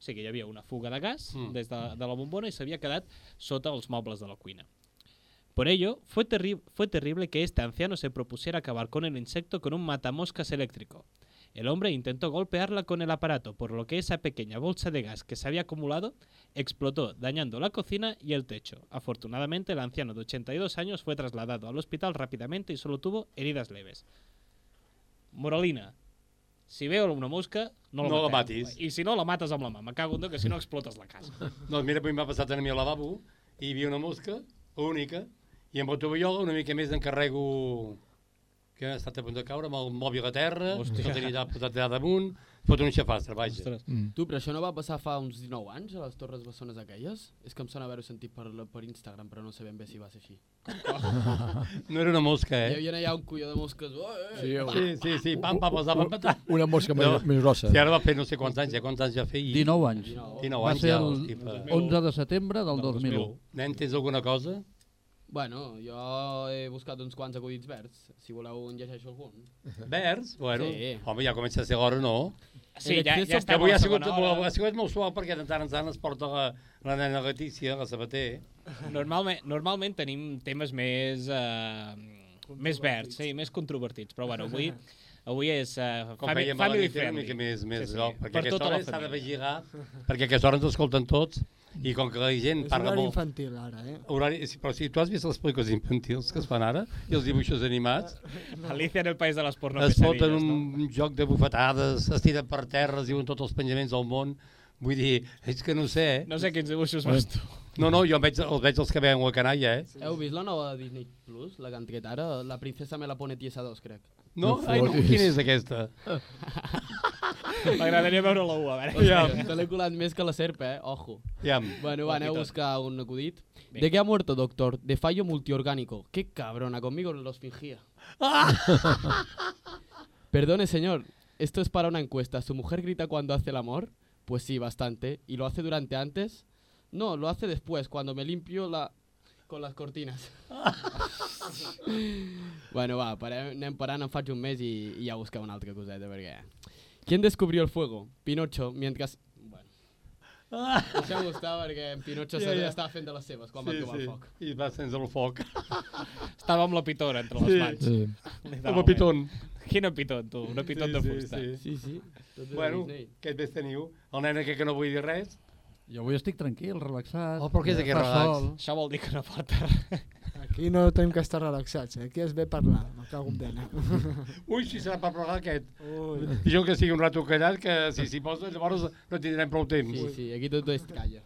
O sigui, hi havia una fuga de gas Mm. des de, de la bombona i s'havia quedat sota els mobles de la cuina. Por ello, fue, terri- fue terrible que este anciano se propusiera acabar con el insecto con un matamoscas eléctrico. El hombre intentó golpearla con el aparato, por lo que esa pequeña bolsa de gas que se había acumulado explotó, dañando la cocina y el techo. Afortunadamente, el anciano de 82 años fue trasladado al hospital rápidamente y solo tuvo heridas leves. Moralina. Si veu una mosca, no la, No la matis. I si no, la mates amb la mà. Me cago en Déu, que si no explotes la casa. Doncs mira, m'ha passat a mi al lavabo i hi havia una mosca, única, i amb el tovallola una mica més d'encarrego que ha estat a punt de caure amb el mòbil a terra, Hòstia. no tenia allà posat allà damunt, fot un xafastre, vaja. Ostres. Mm. Tu, però això no va passar fa uns 19 anys, a les Torres Bessones aquelles? És que em sona haver-ho sentit per, per Instagram, però no sé ben bé si va ser així. No era una mosca, Hi eh? havia allà un colló de mosques. Oh, eh, Sí, eh, Sí, sí, sí, pam, pam, pam, pam, pam, pam. Una mosca més, No. més grossa. Sí, ara va fer no sé quants anys, ja quants anys ja feia? 19 anys. 19 Va anys ser ja, el hosti, fa- 11 de setembre del 2001. Nen, tens alguna cosa? Bueno, jo he buscat uns quants acudits verds, si voleu en llegeixo algun. Verds? Bueno, Sí. home, ja comença a ser l'hora, no? Sí, ja, ja Que estem a avui ha sigut, segona hora. ha sigut molt suau perquè de tant en tant es porta la, la nena Letícia, la Sabater. Normalment, normalment tenim temes més, uh, més verds, sí, més controvertits, però bueno, avui, avui és uh, Com family, family era una friendly. mica més, més Sí, sí, perquè per a aquesta tota la hora s'ha de família. vigilar, perquè a aquesta hora ens escolten tots, i com que la gent És parla horari molt... infantil, ara, eh? Horari, sí, però si tu has vist les pel·lícules infantils que es fan ara, i els dibuixos animats, Alicia en el país de les porno es foten un no? joc de bufetades, es tiren per terra, es diuen tots els penjaments del món, vull dir, és que no sé, eh? No sé quins dibuixos vas tu. No, no, jo em veig, els veig els que veuen la canalla, eh? Heu vist la nova Disney Plus, la que han tret ara? La princesa me la pone tiesa 2, crec. No? No Ai, no, quina és aquesta? M'agradaria veure la U, a veure. Ja. Te l'he colat més que la serp, eh? Ojo. Ja. Bueno, va, aneu a buscar un acudit. Venga. ¿De qué ha muerto, doctor? De fallo multiorgánico. Qué cabrona, conmigo los fingía. Perdone, señor. Esto es para una encuesta. ¿Su mujer grita cuando hace el amor? Pues sí, bastante. ¿Y lo hace durante antes? No, lo hace después, cuando me limpio la... con las cortinas. bueno, va, parem, anem parant, em faig un mes i, i ja busqueu una altra coseta, perquè... ¿Quién descubrió el fuego? Pinocho, mientras... Bueno, deixeu-ho estar perquè en Pinocho Ja, ja, estava fent de les seves quan va trobar el foc. I va sense el foc. Estava amb la pitora entre les Sí. mans. Sí. Com a pitón. Quina pitón, tu? Una pitón de fusta. Sí, sí. Tot és Bueno, Disney. què més teniu? El nen aquest que no vull dir res? Jo avui estic tranquil, relaxat. Oh, però què és fa relax? sol. Això vol dir que no porta res. Aquí no tenim que estar relaxats, eh? aquí es ve parlar, me cago en pena. Ui, si serà per parlar aquest. Ui. Jo que sigui un rato callat, que si s'hi posa, llavors no tindrem prou temps. Sí, sí, aquí tot és calla.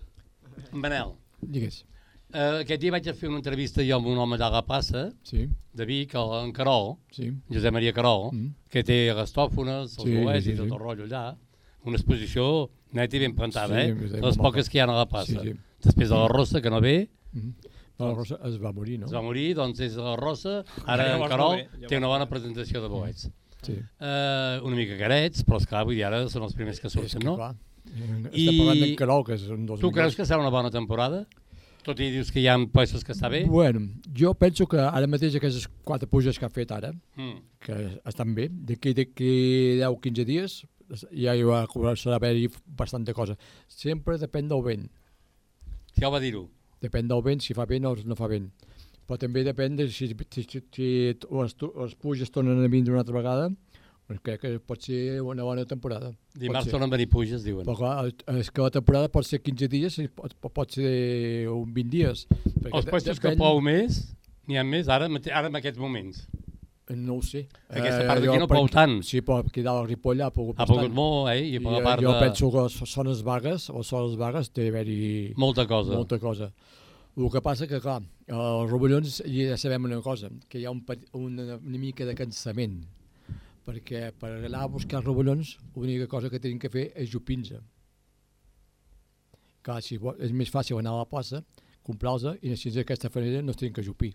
Manel, Digues. eh, aquest dia vaig a fer una entrevista jo amb un home de la plaça, Sí, de Vic, el, en Carol, sí. Josep Maria Carol, Mm. que té les tòfones, els Sí, sí, sí, i tot el rotllo allà. Una exposició neta i ben plantada, Sí, eh? De les poques que hi ha a la plaça. Sí, sí. Després de la Rossa, que no ve, Mm. No, la Rosa es va morir, no? es va morir, doncs és la Rossa. Ara Llavors en no Carol ve, llavors té una no bona ve. presentació de boets. Sí. Uh, una mica carets, però esclar, vull dir, ara són els primers que surten, que, no? clar, I- estem parlant d'en Carol, que és un dels Tu creus millors. que serà una bona temporada? Tot i dius que hi ha puestos que està bé? Bueno, jo penso que ara mateix aquestes quatre puges que ha fet ara, Mm. que estan bé, d'aquí 10-15 dies ja hi va començar a haver-hi bastanta cosa. Sempre depèn del vent. Ja ho va dir-ho. Depèn del vent, si fa vent o no fa vent. Però també depèn de si, si, si, si les, les pluges tornen a vindre una altra vegada, doncs crec que pot ser una bona temporada. Dimarts tornen a venir puges, diuen. Però clar, és que la temporada pot ser 15 dies pot, pot ser un 20 dies. Els de- puestos que depèn- plou més, n'hi ha més ara, ara en aquests moments. No ho sé. Aquesta part d'aquí no plou tant. Sí, però aquí dalt al Ripoll ha plogut Ha pogut molt, eh? I per la jo, part jo de... penso que les zones vagues, o zones vagues, té d'haver-hi Molta cosa. molta cosa. El que passa que, clar, els rovellons ja sabem una cosa, que hi ha un, una, una mica de cansament, perquè per anar a buscar els rovellons l'única cosa que tenim que fer és jupins. Clar, si és més fàcil anar a la plaça, comprar-los i així d'aquesta manera no es tenen que jupir.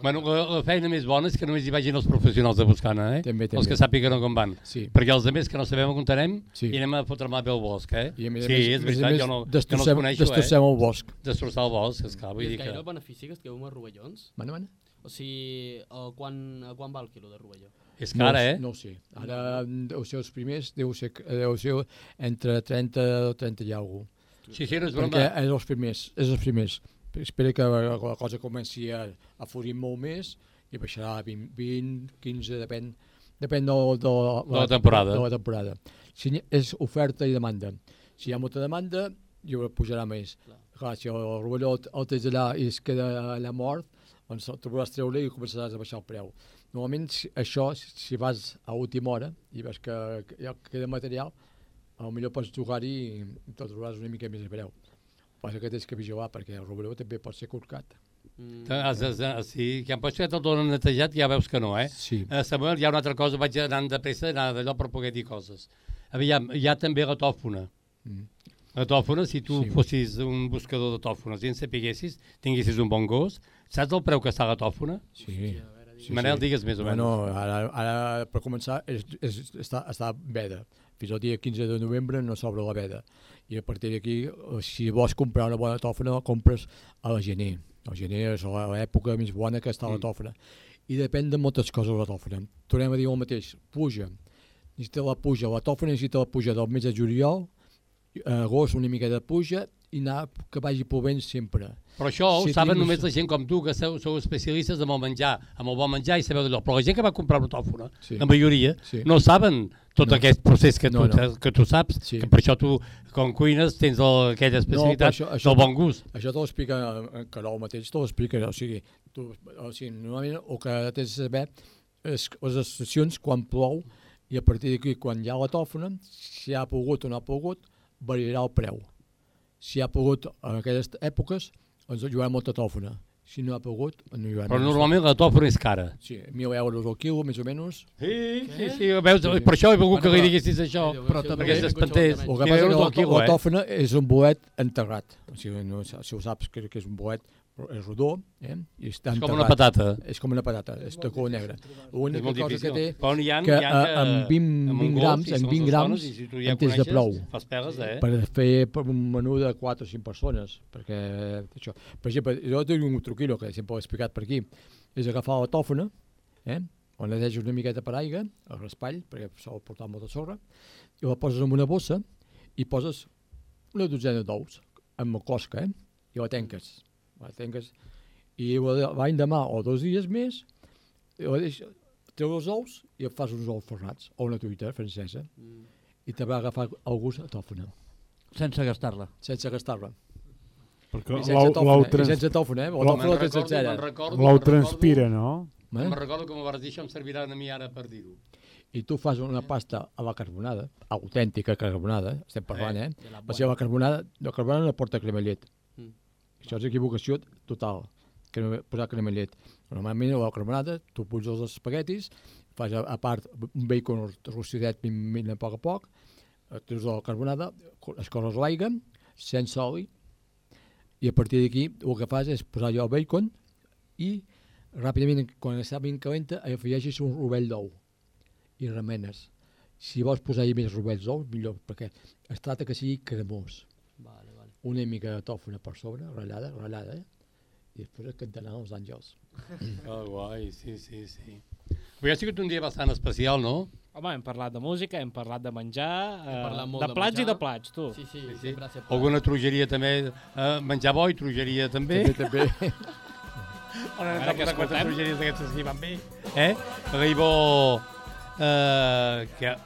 Bueno, la, la feina més bona és que només hi vagin els professionals de buscana, eh? També, Els també. que sàpiguen com van. Sí. Perquè els altres que no sabem on comptarem, Sí. i anem a fotre mà al bosc, eh? I a més a sí, més- és més a veritat, més, jo no, jo no els coneixo, destrossem eh? el bosc. Destrossar el bosc, esclar, vull I dir és que... gaire benefici que estigueu amb els rovellons? Mana, mana? O sigui, a quan, a quan va el quilo de rovelló? És cara, no, eh? No ho sé. Ara deu ser els primers, deu ser, deu ser entre 30 o 30 i alguna cosa. Sí, sí, no és Perquè broma. és els primers, és els primers. Espera que la cosa comenci a, a florir molt més i baixarà a 20, 20 15, depèn, depèn de, de, De la temporada. De la temporada. Si és oferta i demanda. Si hi ha molta demanda, jo pujarà més. Clar, Clar si el rovelló el, el tens allà i es queda allà mort, doncs el trobaràs treure i començaràs a baixar el preu. Normalment això, si vas a última hora i veus que, que ja queda material, millor pots jugar-hi i te'l trobaràs una mica més a preu. Que passa que tens que vigilar perquè el rovelló també pot ser corcat. Mm. Has, has, has, sí, que han posat el donen netejat ja veus que no, eh? Sí. Uh, Samuel, hi ha una altra cosa, vaig anant de pressa, anar d'allò per poder dir coses. Aviam, hi ha també la tòfona. Mm. La tòfona, si tu Sí. sí. fossis un buscador de tòfones i en sapiguessis, tinguessis un bon gos, saps el preu que està la tòfona? Sí. Manel, digues més o menys. Bueno, ara, ara per començar, és, és, està, està veda. Fins al dia 15 de novembre no s'obre la veda. I a partir d'aquí, eh, si vols comprar una bona tòfona, la compres a la gener. El gener és l'època més bona que està la Mm. tòfona. I depèn de moltes coses la tòfona. Tornem a dir el mateix, puja. Necessita la puja, la tòfona necessita la puja del mes de juliol, a agost una mica de puja i anar que vagi plovent sempre. Però això ho Si saben tinguis- només la gent com tu, que sou, sou especialistes amb el menjar, amb el bon menjar i sabeu d'allò. Però la gent que va comprar una tòfona, Sí. la majoria, Sí. no saben tot No. aquest procés que tu, No, no. que tu saps, Sí. que per això tu, com cuines, tens el, aquella especialitat però del bon gust. Això te l'explica en Carol mateix, te l'explica, o sigui, tu, o sigui, normalment el que tens de saber és les estacions quan plou i a partir d'aquí, quan hi ha la tòfona, si ha pogut o no ha pogut, variarà el preu. Si ha pogut en aquelles èpoques, ens haurà molta tòfona. Si no ha pogut, no hi haurà Però normalment la tòfona és cara. Sí, 1.000 euros al quilo, més o menys. Sí, sí, sí, veus, per això he volgut que li diguessis això, Però també s'espantés. El que passa que la, la eh? tòfona és un boet enterrat. O sigui, no, si ho saps, que, que és un boet és rodó, eh? I està És com enterrat. una patata. És com una patata, és color negre. L'única cosa difícil. que té Però n'hi ha- que, n'hi ha que- eh, amb 20, amb un 20 gos, grams, i amb segons 20 les grams, dones, si tu ja en tens de plou. fas pegues, eh? Per fer per un menú de 4 o 5 persones. Perquè, això. Per exemple, jo tinc un truquillo que sempre ho he explicat per aquí. És agafar la tòfona, eh? o neteges una miqueta per aigua, el raspall, perquè sol portar molta sorra, i la poses en una bossa i poses una dotzena d'ous, amb cosca, eh? i la tenques. La tenques i l'any demà o dos dies més treu els ous i et fas uns ous ferrats o una truita francesa Mm. i te va agafar el gust a tòfona. Sense gastar-la. Sense gastar-la. Perquè I sense l'ou- i trans- sense tòfona, eh? L'ou- transpira, no? Eh? Me'n recordo que m'ho vas dir, això em servirà a mi ara per dir-ho. I tu fas una pasta a la carbonada, autèntica carbonada, estem parlant, eh? de la La seva carbonada, la carbonada no porta crema llet. Mm. Això és equivocació total, no posar crema llet. Normalment la carbonada tu puges els espaguetis, fas a, a part un bacon rostidet min, min, a poc a poc, eh, treus la carbonada, co- escorres l'aigua, sense oli, i a partir d'aquí el que fas és posar allò el bacon i ràpidament, quan està ben calenta, afegeixes un rovell d'ou i remenes. Si vols posar-hi més rovells d'ou, millor, perquè es tracta que sigui cremós. Una mica de tòfona per sobre, ratllada, ratllada, eh? i després et cantaran els àngels. Que guai, sí, sí, sí. Avui ha sigut un dia bastant especial, no? Home, hem parlat de música, hem parlat de menjar, eh, parlat molt de de plats i menjar. de plats, tu. Sí, sí, Sí, sí. sempre ha. Alguna trugeria també, eh, menjar bo i trugeria també. També, també. Ara hem de posar quatre trugeries d'aquestes que van bé. Eh? Ribó, eh, que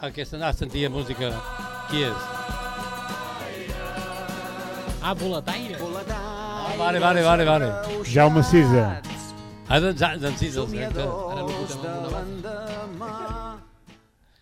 aquesta ah, sentia música. Qui és? Ah, boletaire. Ah, vale, vale, vale, vale. Jaume Sisa. Ah, doncs, ah, doncs sí, doncs, exacte. Ara no fotem amb una banda.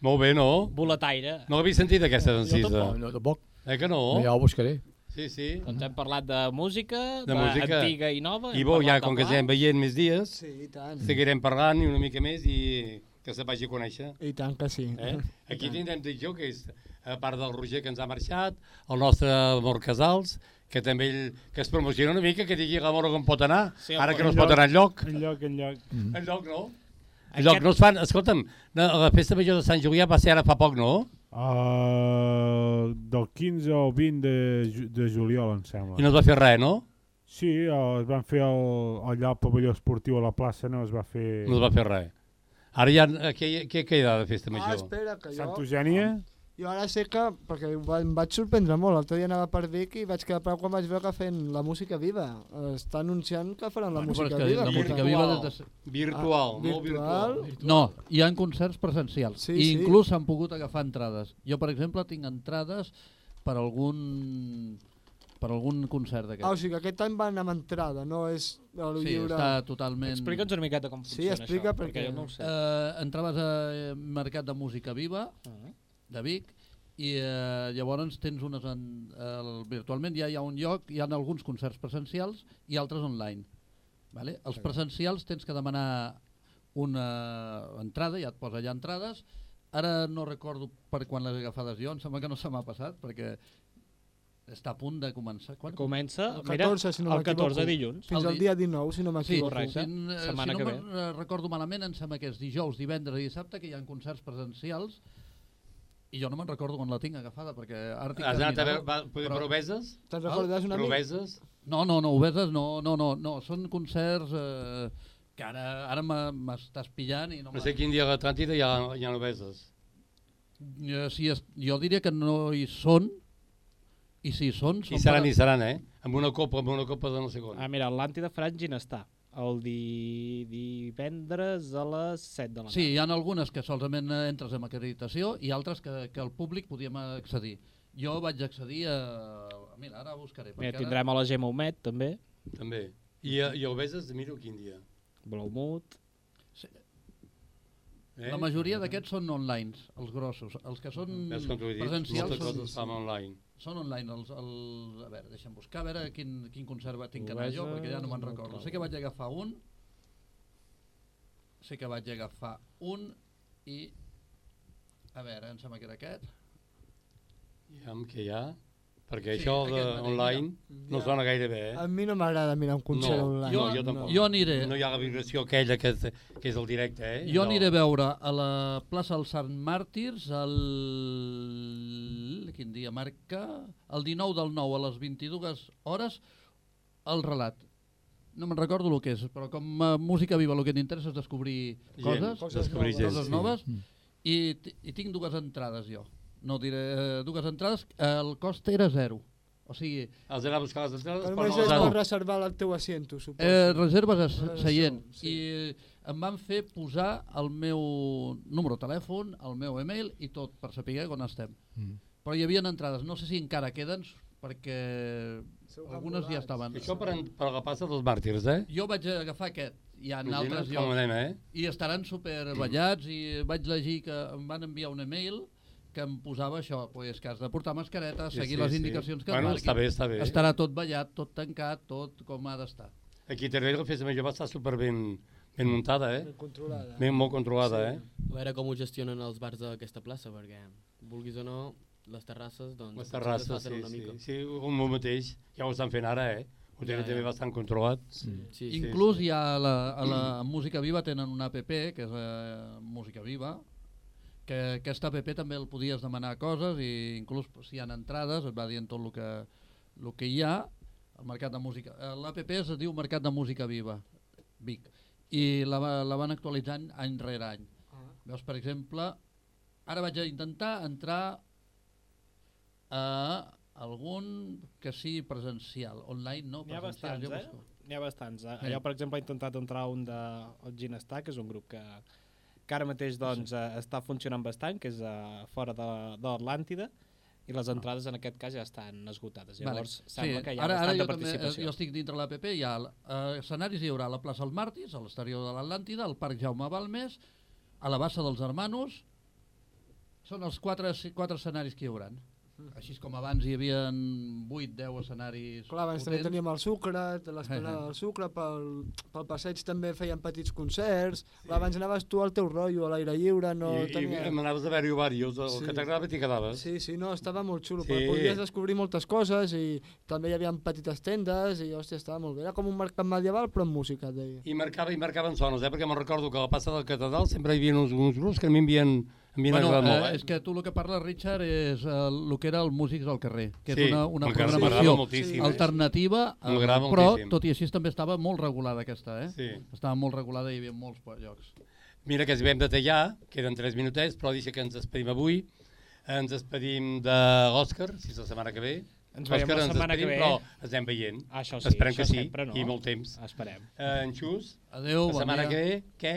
Molt bé, no? Boletaire. No l'havia sentit, aquesta Jo Cisa. tampoc. No, tampoc. Eh que no? No, ja ho buscaré. Sí, sí. Doncs hem parlat de música, De música. antiga i nova. I hem bo, ja de com que ens anem veient més dies, Sí, i tant. seguirem parlant i una mica més i que se vagi a conèixer. I tant que sí. Eh? Aquí tindrem dic jo, que és, a part del Roger que ens ha marxat, el nostre Amor Casals, que també ell, que es promociona una mica, que digui l'amor on pot anar, Sí, ara que no es pot anar enlloc. Enlloc, enlloc. Mm. Enlloc no? Aquest- Enlloc no es fan, escolta'm, la festa major de Sant Julià va ser ara fa poc, no? Uh, del 15 al 20 de, de juliol, em sembla. I no es va fer res, no? Sí, el, es van fer el, allà al pavelló esportiu a la plaça, no es va fer... No es va fer res. Ara ja, què, què queda de festa Ah, major? espera, que jo... Sant Eugènia? Jo ara sé que, perquè em va- em vaig sorprendre molt, l'altre dia anava per Vic i vaig quedar prou quan vaig veure que feien la música viva. Està anunciant que faran la Bueno, música viva. la música viva des de... Virtual, Ah, molt virtual. No, hi ha concerts presencials. Sí, I sí. inclús s'han pogut agafar entrades. Jo, per exemple, tinc entrades per algun per algun concert d'aquest. Ah, o sigui que aquest any van amb entrada, no és a lo Sí, lliure. està totalment... Explica'ns una miqueta com Sí, funciona explica això, perquè- perquè jo no ho sé. Eh, entraves a Mercat de Música Viva, Ah. De Vic, i eh, llavors tens unes... En, el, virtualment ja hi ha un lloc, hi ha alguns concerts presencials i altres online. Vale? Els presencials tens que demanar una entrada, ja et posa allà entrades, ara no recordo per quan les he agafades jo, em sembla que no se m'ha passat, perquè està a punt de començar. Quan? Comença, El mira, 14, si no el 14 m'equivoco. dilluns. Fins al di- dia 19, si no Sí, m'equivoco. fin, eh, si que no recordo malament, em sembla que és dijous, divendres i dissabte, que hi ha concerts presencials, i jo no me'n recordo quan la tinc agafada, perquè ara tinc Has que anat a veure, però- proveses? Te'n recordes una mica? Proveses? No, no, no, obeses no, no, no, no, són concerts eh, que ara, ara m'estàs pillant i no, No sé quin dia a l'Atlàntida hi ha, hi ha noveses. Eh, si es, jo diria que no hi són, i si hi són... I són seran, per- i seran, eh? Amb una copa, amb una copa de no sé quan. Ah, mira, Atlàntida Frangin està el di... divendres a les 7 de la Sí, hi ha algunes que solament eh, entres amb acreditació i altres que, que el públic podíem accedir. Jo vaig accedir a... Mira, ara buscaré. Mira, tindrem a la Gemma Humet, també. També. I, a- i a Obeses, miro quin dia. Blaumut. Eh? La majoria d'aquests són online, els grossos. Els que són Ves com dit, presencials són, fan online. són online. Els, els, a veure, deixa'm buscar, a veure quin, quin concert va- tinc que anar jo, perquè ja no me'n recordo. Sé que vaig agafar un, sé que vaig agafar un i... A veure, em sembla que era aquest. Aviam què hi ha. Perquè Sí, això de online no Ja. sona gaire bé, eh? A mi no m'agrada mirar un concert no, online. No, jo tampoc. Jo aniré. No hi ha la vibració aquella que és, que és el directe, eh? Jo no. aniré a veure a la plaça dels Sant Màrtirs el... quin dia marca? El 19 del 9 a les 22 hores el relat. No me'n recordo el que és, però com a música viva el que t'interessa és descobrir Gent, coses, Coses descobrir noves. gent, coses sí. noves, i, t- i tinc dues entrades jo. No diré eh, dues entrades, el cost era zero. O sigui, Has d'anar a buscar les entrades, Però però només no és les per has... reservar el teu asiento, suposo. Eh, reserves a Eh, seient sí. i em van fer posar el meu número de telèfon, el meu email i tot per saber on estem. Mm. Però hi havia entrades, no sé si encara queden perquè Sou algunes ja estaven. Això per, en- per la plaça dels màrtirs, eh? Jo vaig agafar aquest, hi ha Imagina't altres com llocs anem, eh? i estaran superballats i vaig llegir que em van enviar un email que em posava això, pues, que has de portar mascareta, Sí, seguir sí, les sí. indicacions que Bueno, et està bé, marquin. està bé. Estarà tot ballat, tot tancat, tot com ha d'estar. Aquí a Teruel la festa major va estar super ben, muntada, eh? Ben controlada. Ben molt controlada, eh? A veure com ho gestionen els bars d'aquesta plaça, perquè, vulguis o no, les terrasses, doncs... Les terrasses, sí, una sí. mica. Sí, un moment mateix, ja ho estan fent ara, eh? Ho tenen Ja, ja. també bastant controlat. Sí, sí. Inclús hi ha a la, a la Música Viva tenen una app, que és eh, Música Viva, que aquesta app també el podies demanar coses i inclús si hi ha entrades et va dient tot el que, el que hi ha al Mercat de Música. Eh, L'app es diu Mercat de Música Viva, Vic, i la, la van actualitzant any rere any. Veus, per exemple, ara vaig a intentar entrar a algun que sigui presencial, online no, N'hi ha presencial. bastants, jo eh? N'hi ha bastants. Eh? Sí. Jo, per exemple, he intentat entrar a un de el Ginestar, que és un grup que, que ara mateix doncs, eh, està funcionant bastant, que és eh, fora de, de l'Atlàntida, i les entrades en aquest cas ja estan esgotades. Llavors, Vale. sembla que hi ha ara, ara jo també, eh, participació. jo estic dintre l'APP, hi ha eh, escenaris, hi haurà la plaça Els Màrtirs, a l'exterior de l'Atlàntida, al Parc Jaume Balmes, a la bassa dels Hermanos, són els quatre, quatre escenaris que hi hauran. Així com abans hi havia 8-10 escenaris Clar, abans també potents. teníem el sucre, l'esplanada del sucre, pel, pel passeig també feien petits concerts, sí. abans anaves tu al teu rotllo, a l'aire lliure, no I, tenia... i m'anaves a veure-hi diversos, el Sí. que t'agradava t'hi quedaves. Sí, sí, no, estava molt xulo, Sí. podies descobrir moltes coses i també hi havia petites tendes i, hòstia, estava molt bé. Era com un mercat medieval, però amb música, et deia. I marcava i marcaven sones, eh? perquè me'n recordo que a la plaça del Catedral sempre hi havia uns, uns grups que a mi m'havien m'havien Bueno, eh, molt. Eh? és que tu el que parles, Richard, és eh, el que era el Músics al carrer, que Sí, és una, una programació eh? alternativa, eh, però moltíssim. tot i així també estava molt regulada aquesta, eh? Sí. Estava molt regulada i hi havia molts llocs. Mira que ens vam de tallar, queden 3 minutets, però deixa que ens despedim avui. Ens despedim de l'Òscar, si és la setmana que ve. Ens veiem Òscar, la ens setmana que ve. Però ens anem veient. Això sí, Esperem això que sí, no. i molt temps. Esperem. Eh, en Xus, Adéu, la setmana dia. que ve, què?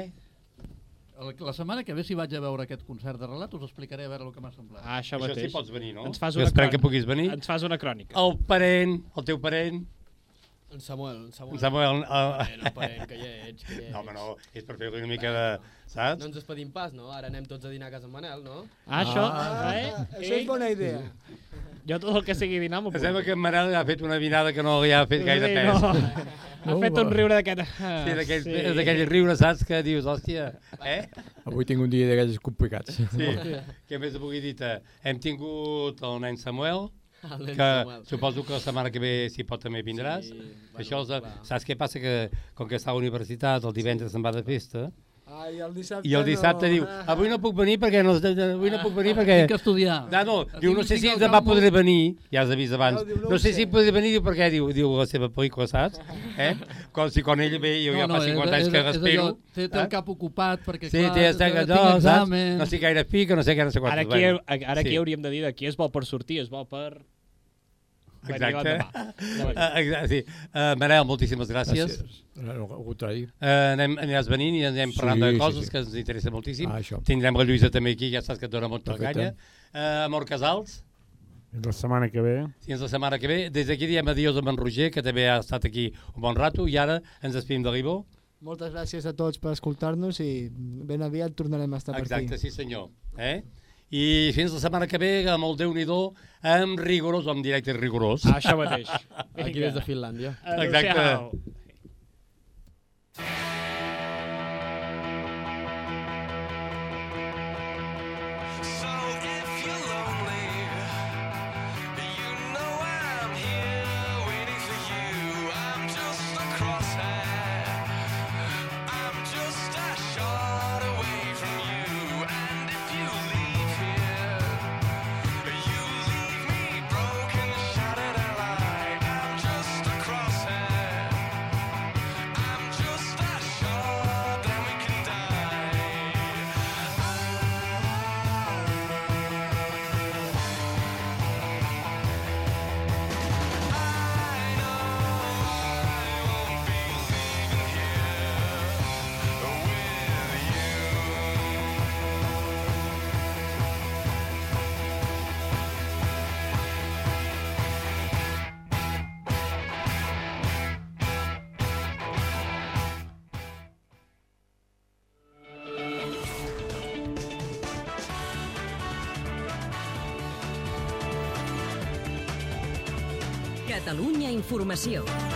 El- La setmana que ve, si vaig a veure aquest concert de relat, us explicaré a veure el que m'ha semblat. Ah, això Això mateix. sí pots venir, no? Ens fas una esperem crònica. que puguis venir. Ens fas una crònica. El parent, el teu parent, En Samuel, en Samuel. en Samuel... Parent, el parent, que ja ets, que ja No, home, ets. no, és per fer una mica de... Saps? No ens despedim pas, no? Ara anem tots a dinar a casa en Manel, no? Ah, això, Ah, eh? això és bona idea. Jo tot el que sigui dinar m'ho Em sembla que en Manel ha fet una vinada que no li ha fet gaire pes. No. Ha No, fet un riure d'aquest... Sí, d'aquells sí. d'aquell riure, saps? Que dius, hòstia, eh? Avui tinc un dia d'aquells complicats. Sí. Què més vull dir -te? Hem tingut el nen Samuel, El nen que Samuel. suposo que la setmana que ve, si pot, també vindràs. Sí, bueno, Això, clar. saps què passa? Que com que està a la universitat, el divendres se'n va de festa, Ai, el dissabte i el dissabte no. diu, avui no puc venir perquè no, avui no puc venir perquè... Tinc que estudiar. No, no, diu, no sé si demà podré venir, ja has avís abans, No, diu, no no sé sé. si podré venir, diu, perquè diu, diu la seva pel·lícula, saps? Eh? Com si quan ell ve, jo ja fa 50 anys que respiro. Té, té el eh? cap ocupat perquè, Sí, clar, té, està, tinc no, saps? examen. No sé gaire pica, no sé què, no sé quantos. Ara aquí, ara aquí sí. hauríem de dir de qui és bo per sortir, és bo per... Exacte. Uh, exacte, sí. Uh, Manel, moltíssimes gràcies. Gràcies. No, al contrari. Uh, anem, aniràs venint i anem Sí, parlant de sí, coses sí. que ens interessa moltíssim. Ah, això. Tindrem la Lluïsa també aquí, ja saps que et dona molta Perfecte. canya. Uh, Amor Casals, Fins la setmana que ve. fins la setmana que ve. Des d'aquí diem adiós amb en Roger, que també ha estat aquí un bon rato, i ara ens despedim de l'Ivo. Moltes gràcies a tots per escoltar-nos i ben aviat tornarem a estar per Exacte, aquí. sí senyor. Eh? I fins la setmana que ve, amb el déu nhi amb rigorós, amb directe rigorós. Ah, això mateix. Aquí des de Finlàndia. Exacte. Adéu-siau. Informació.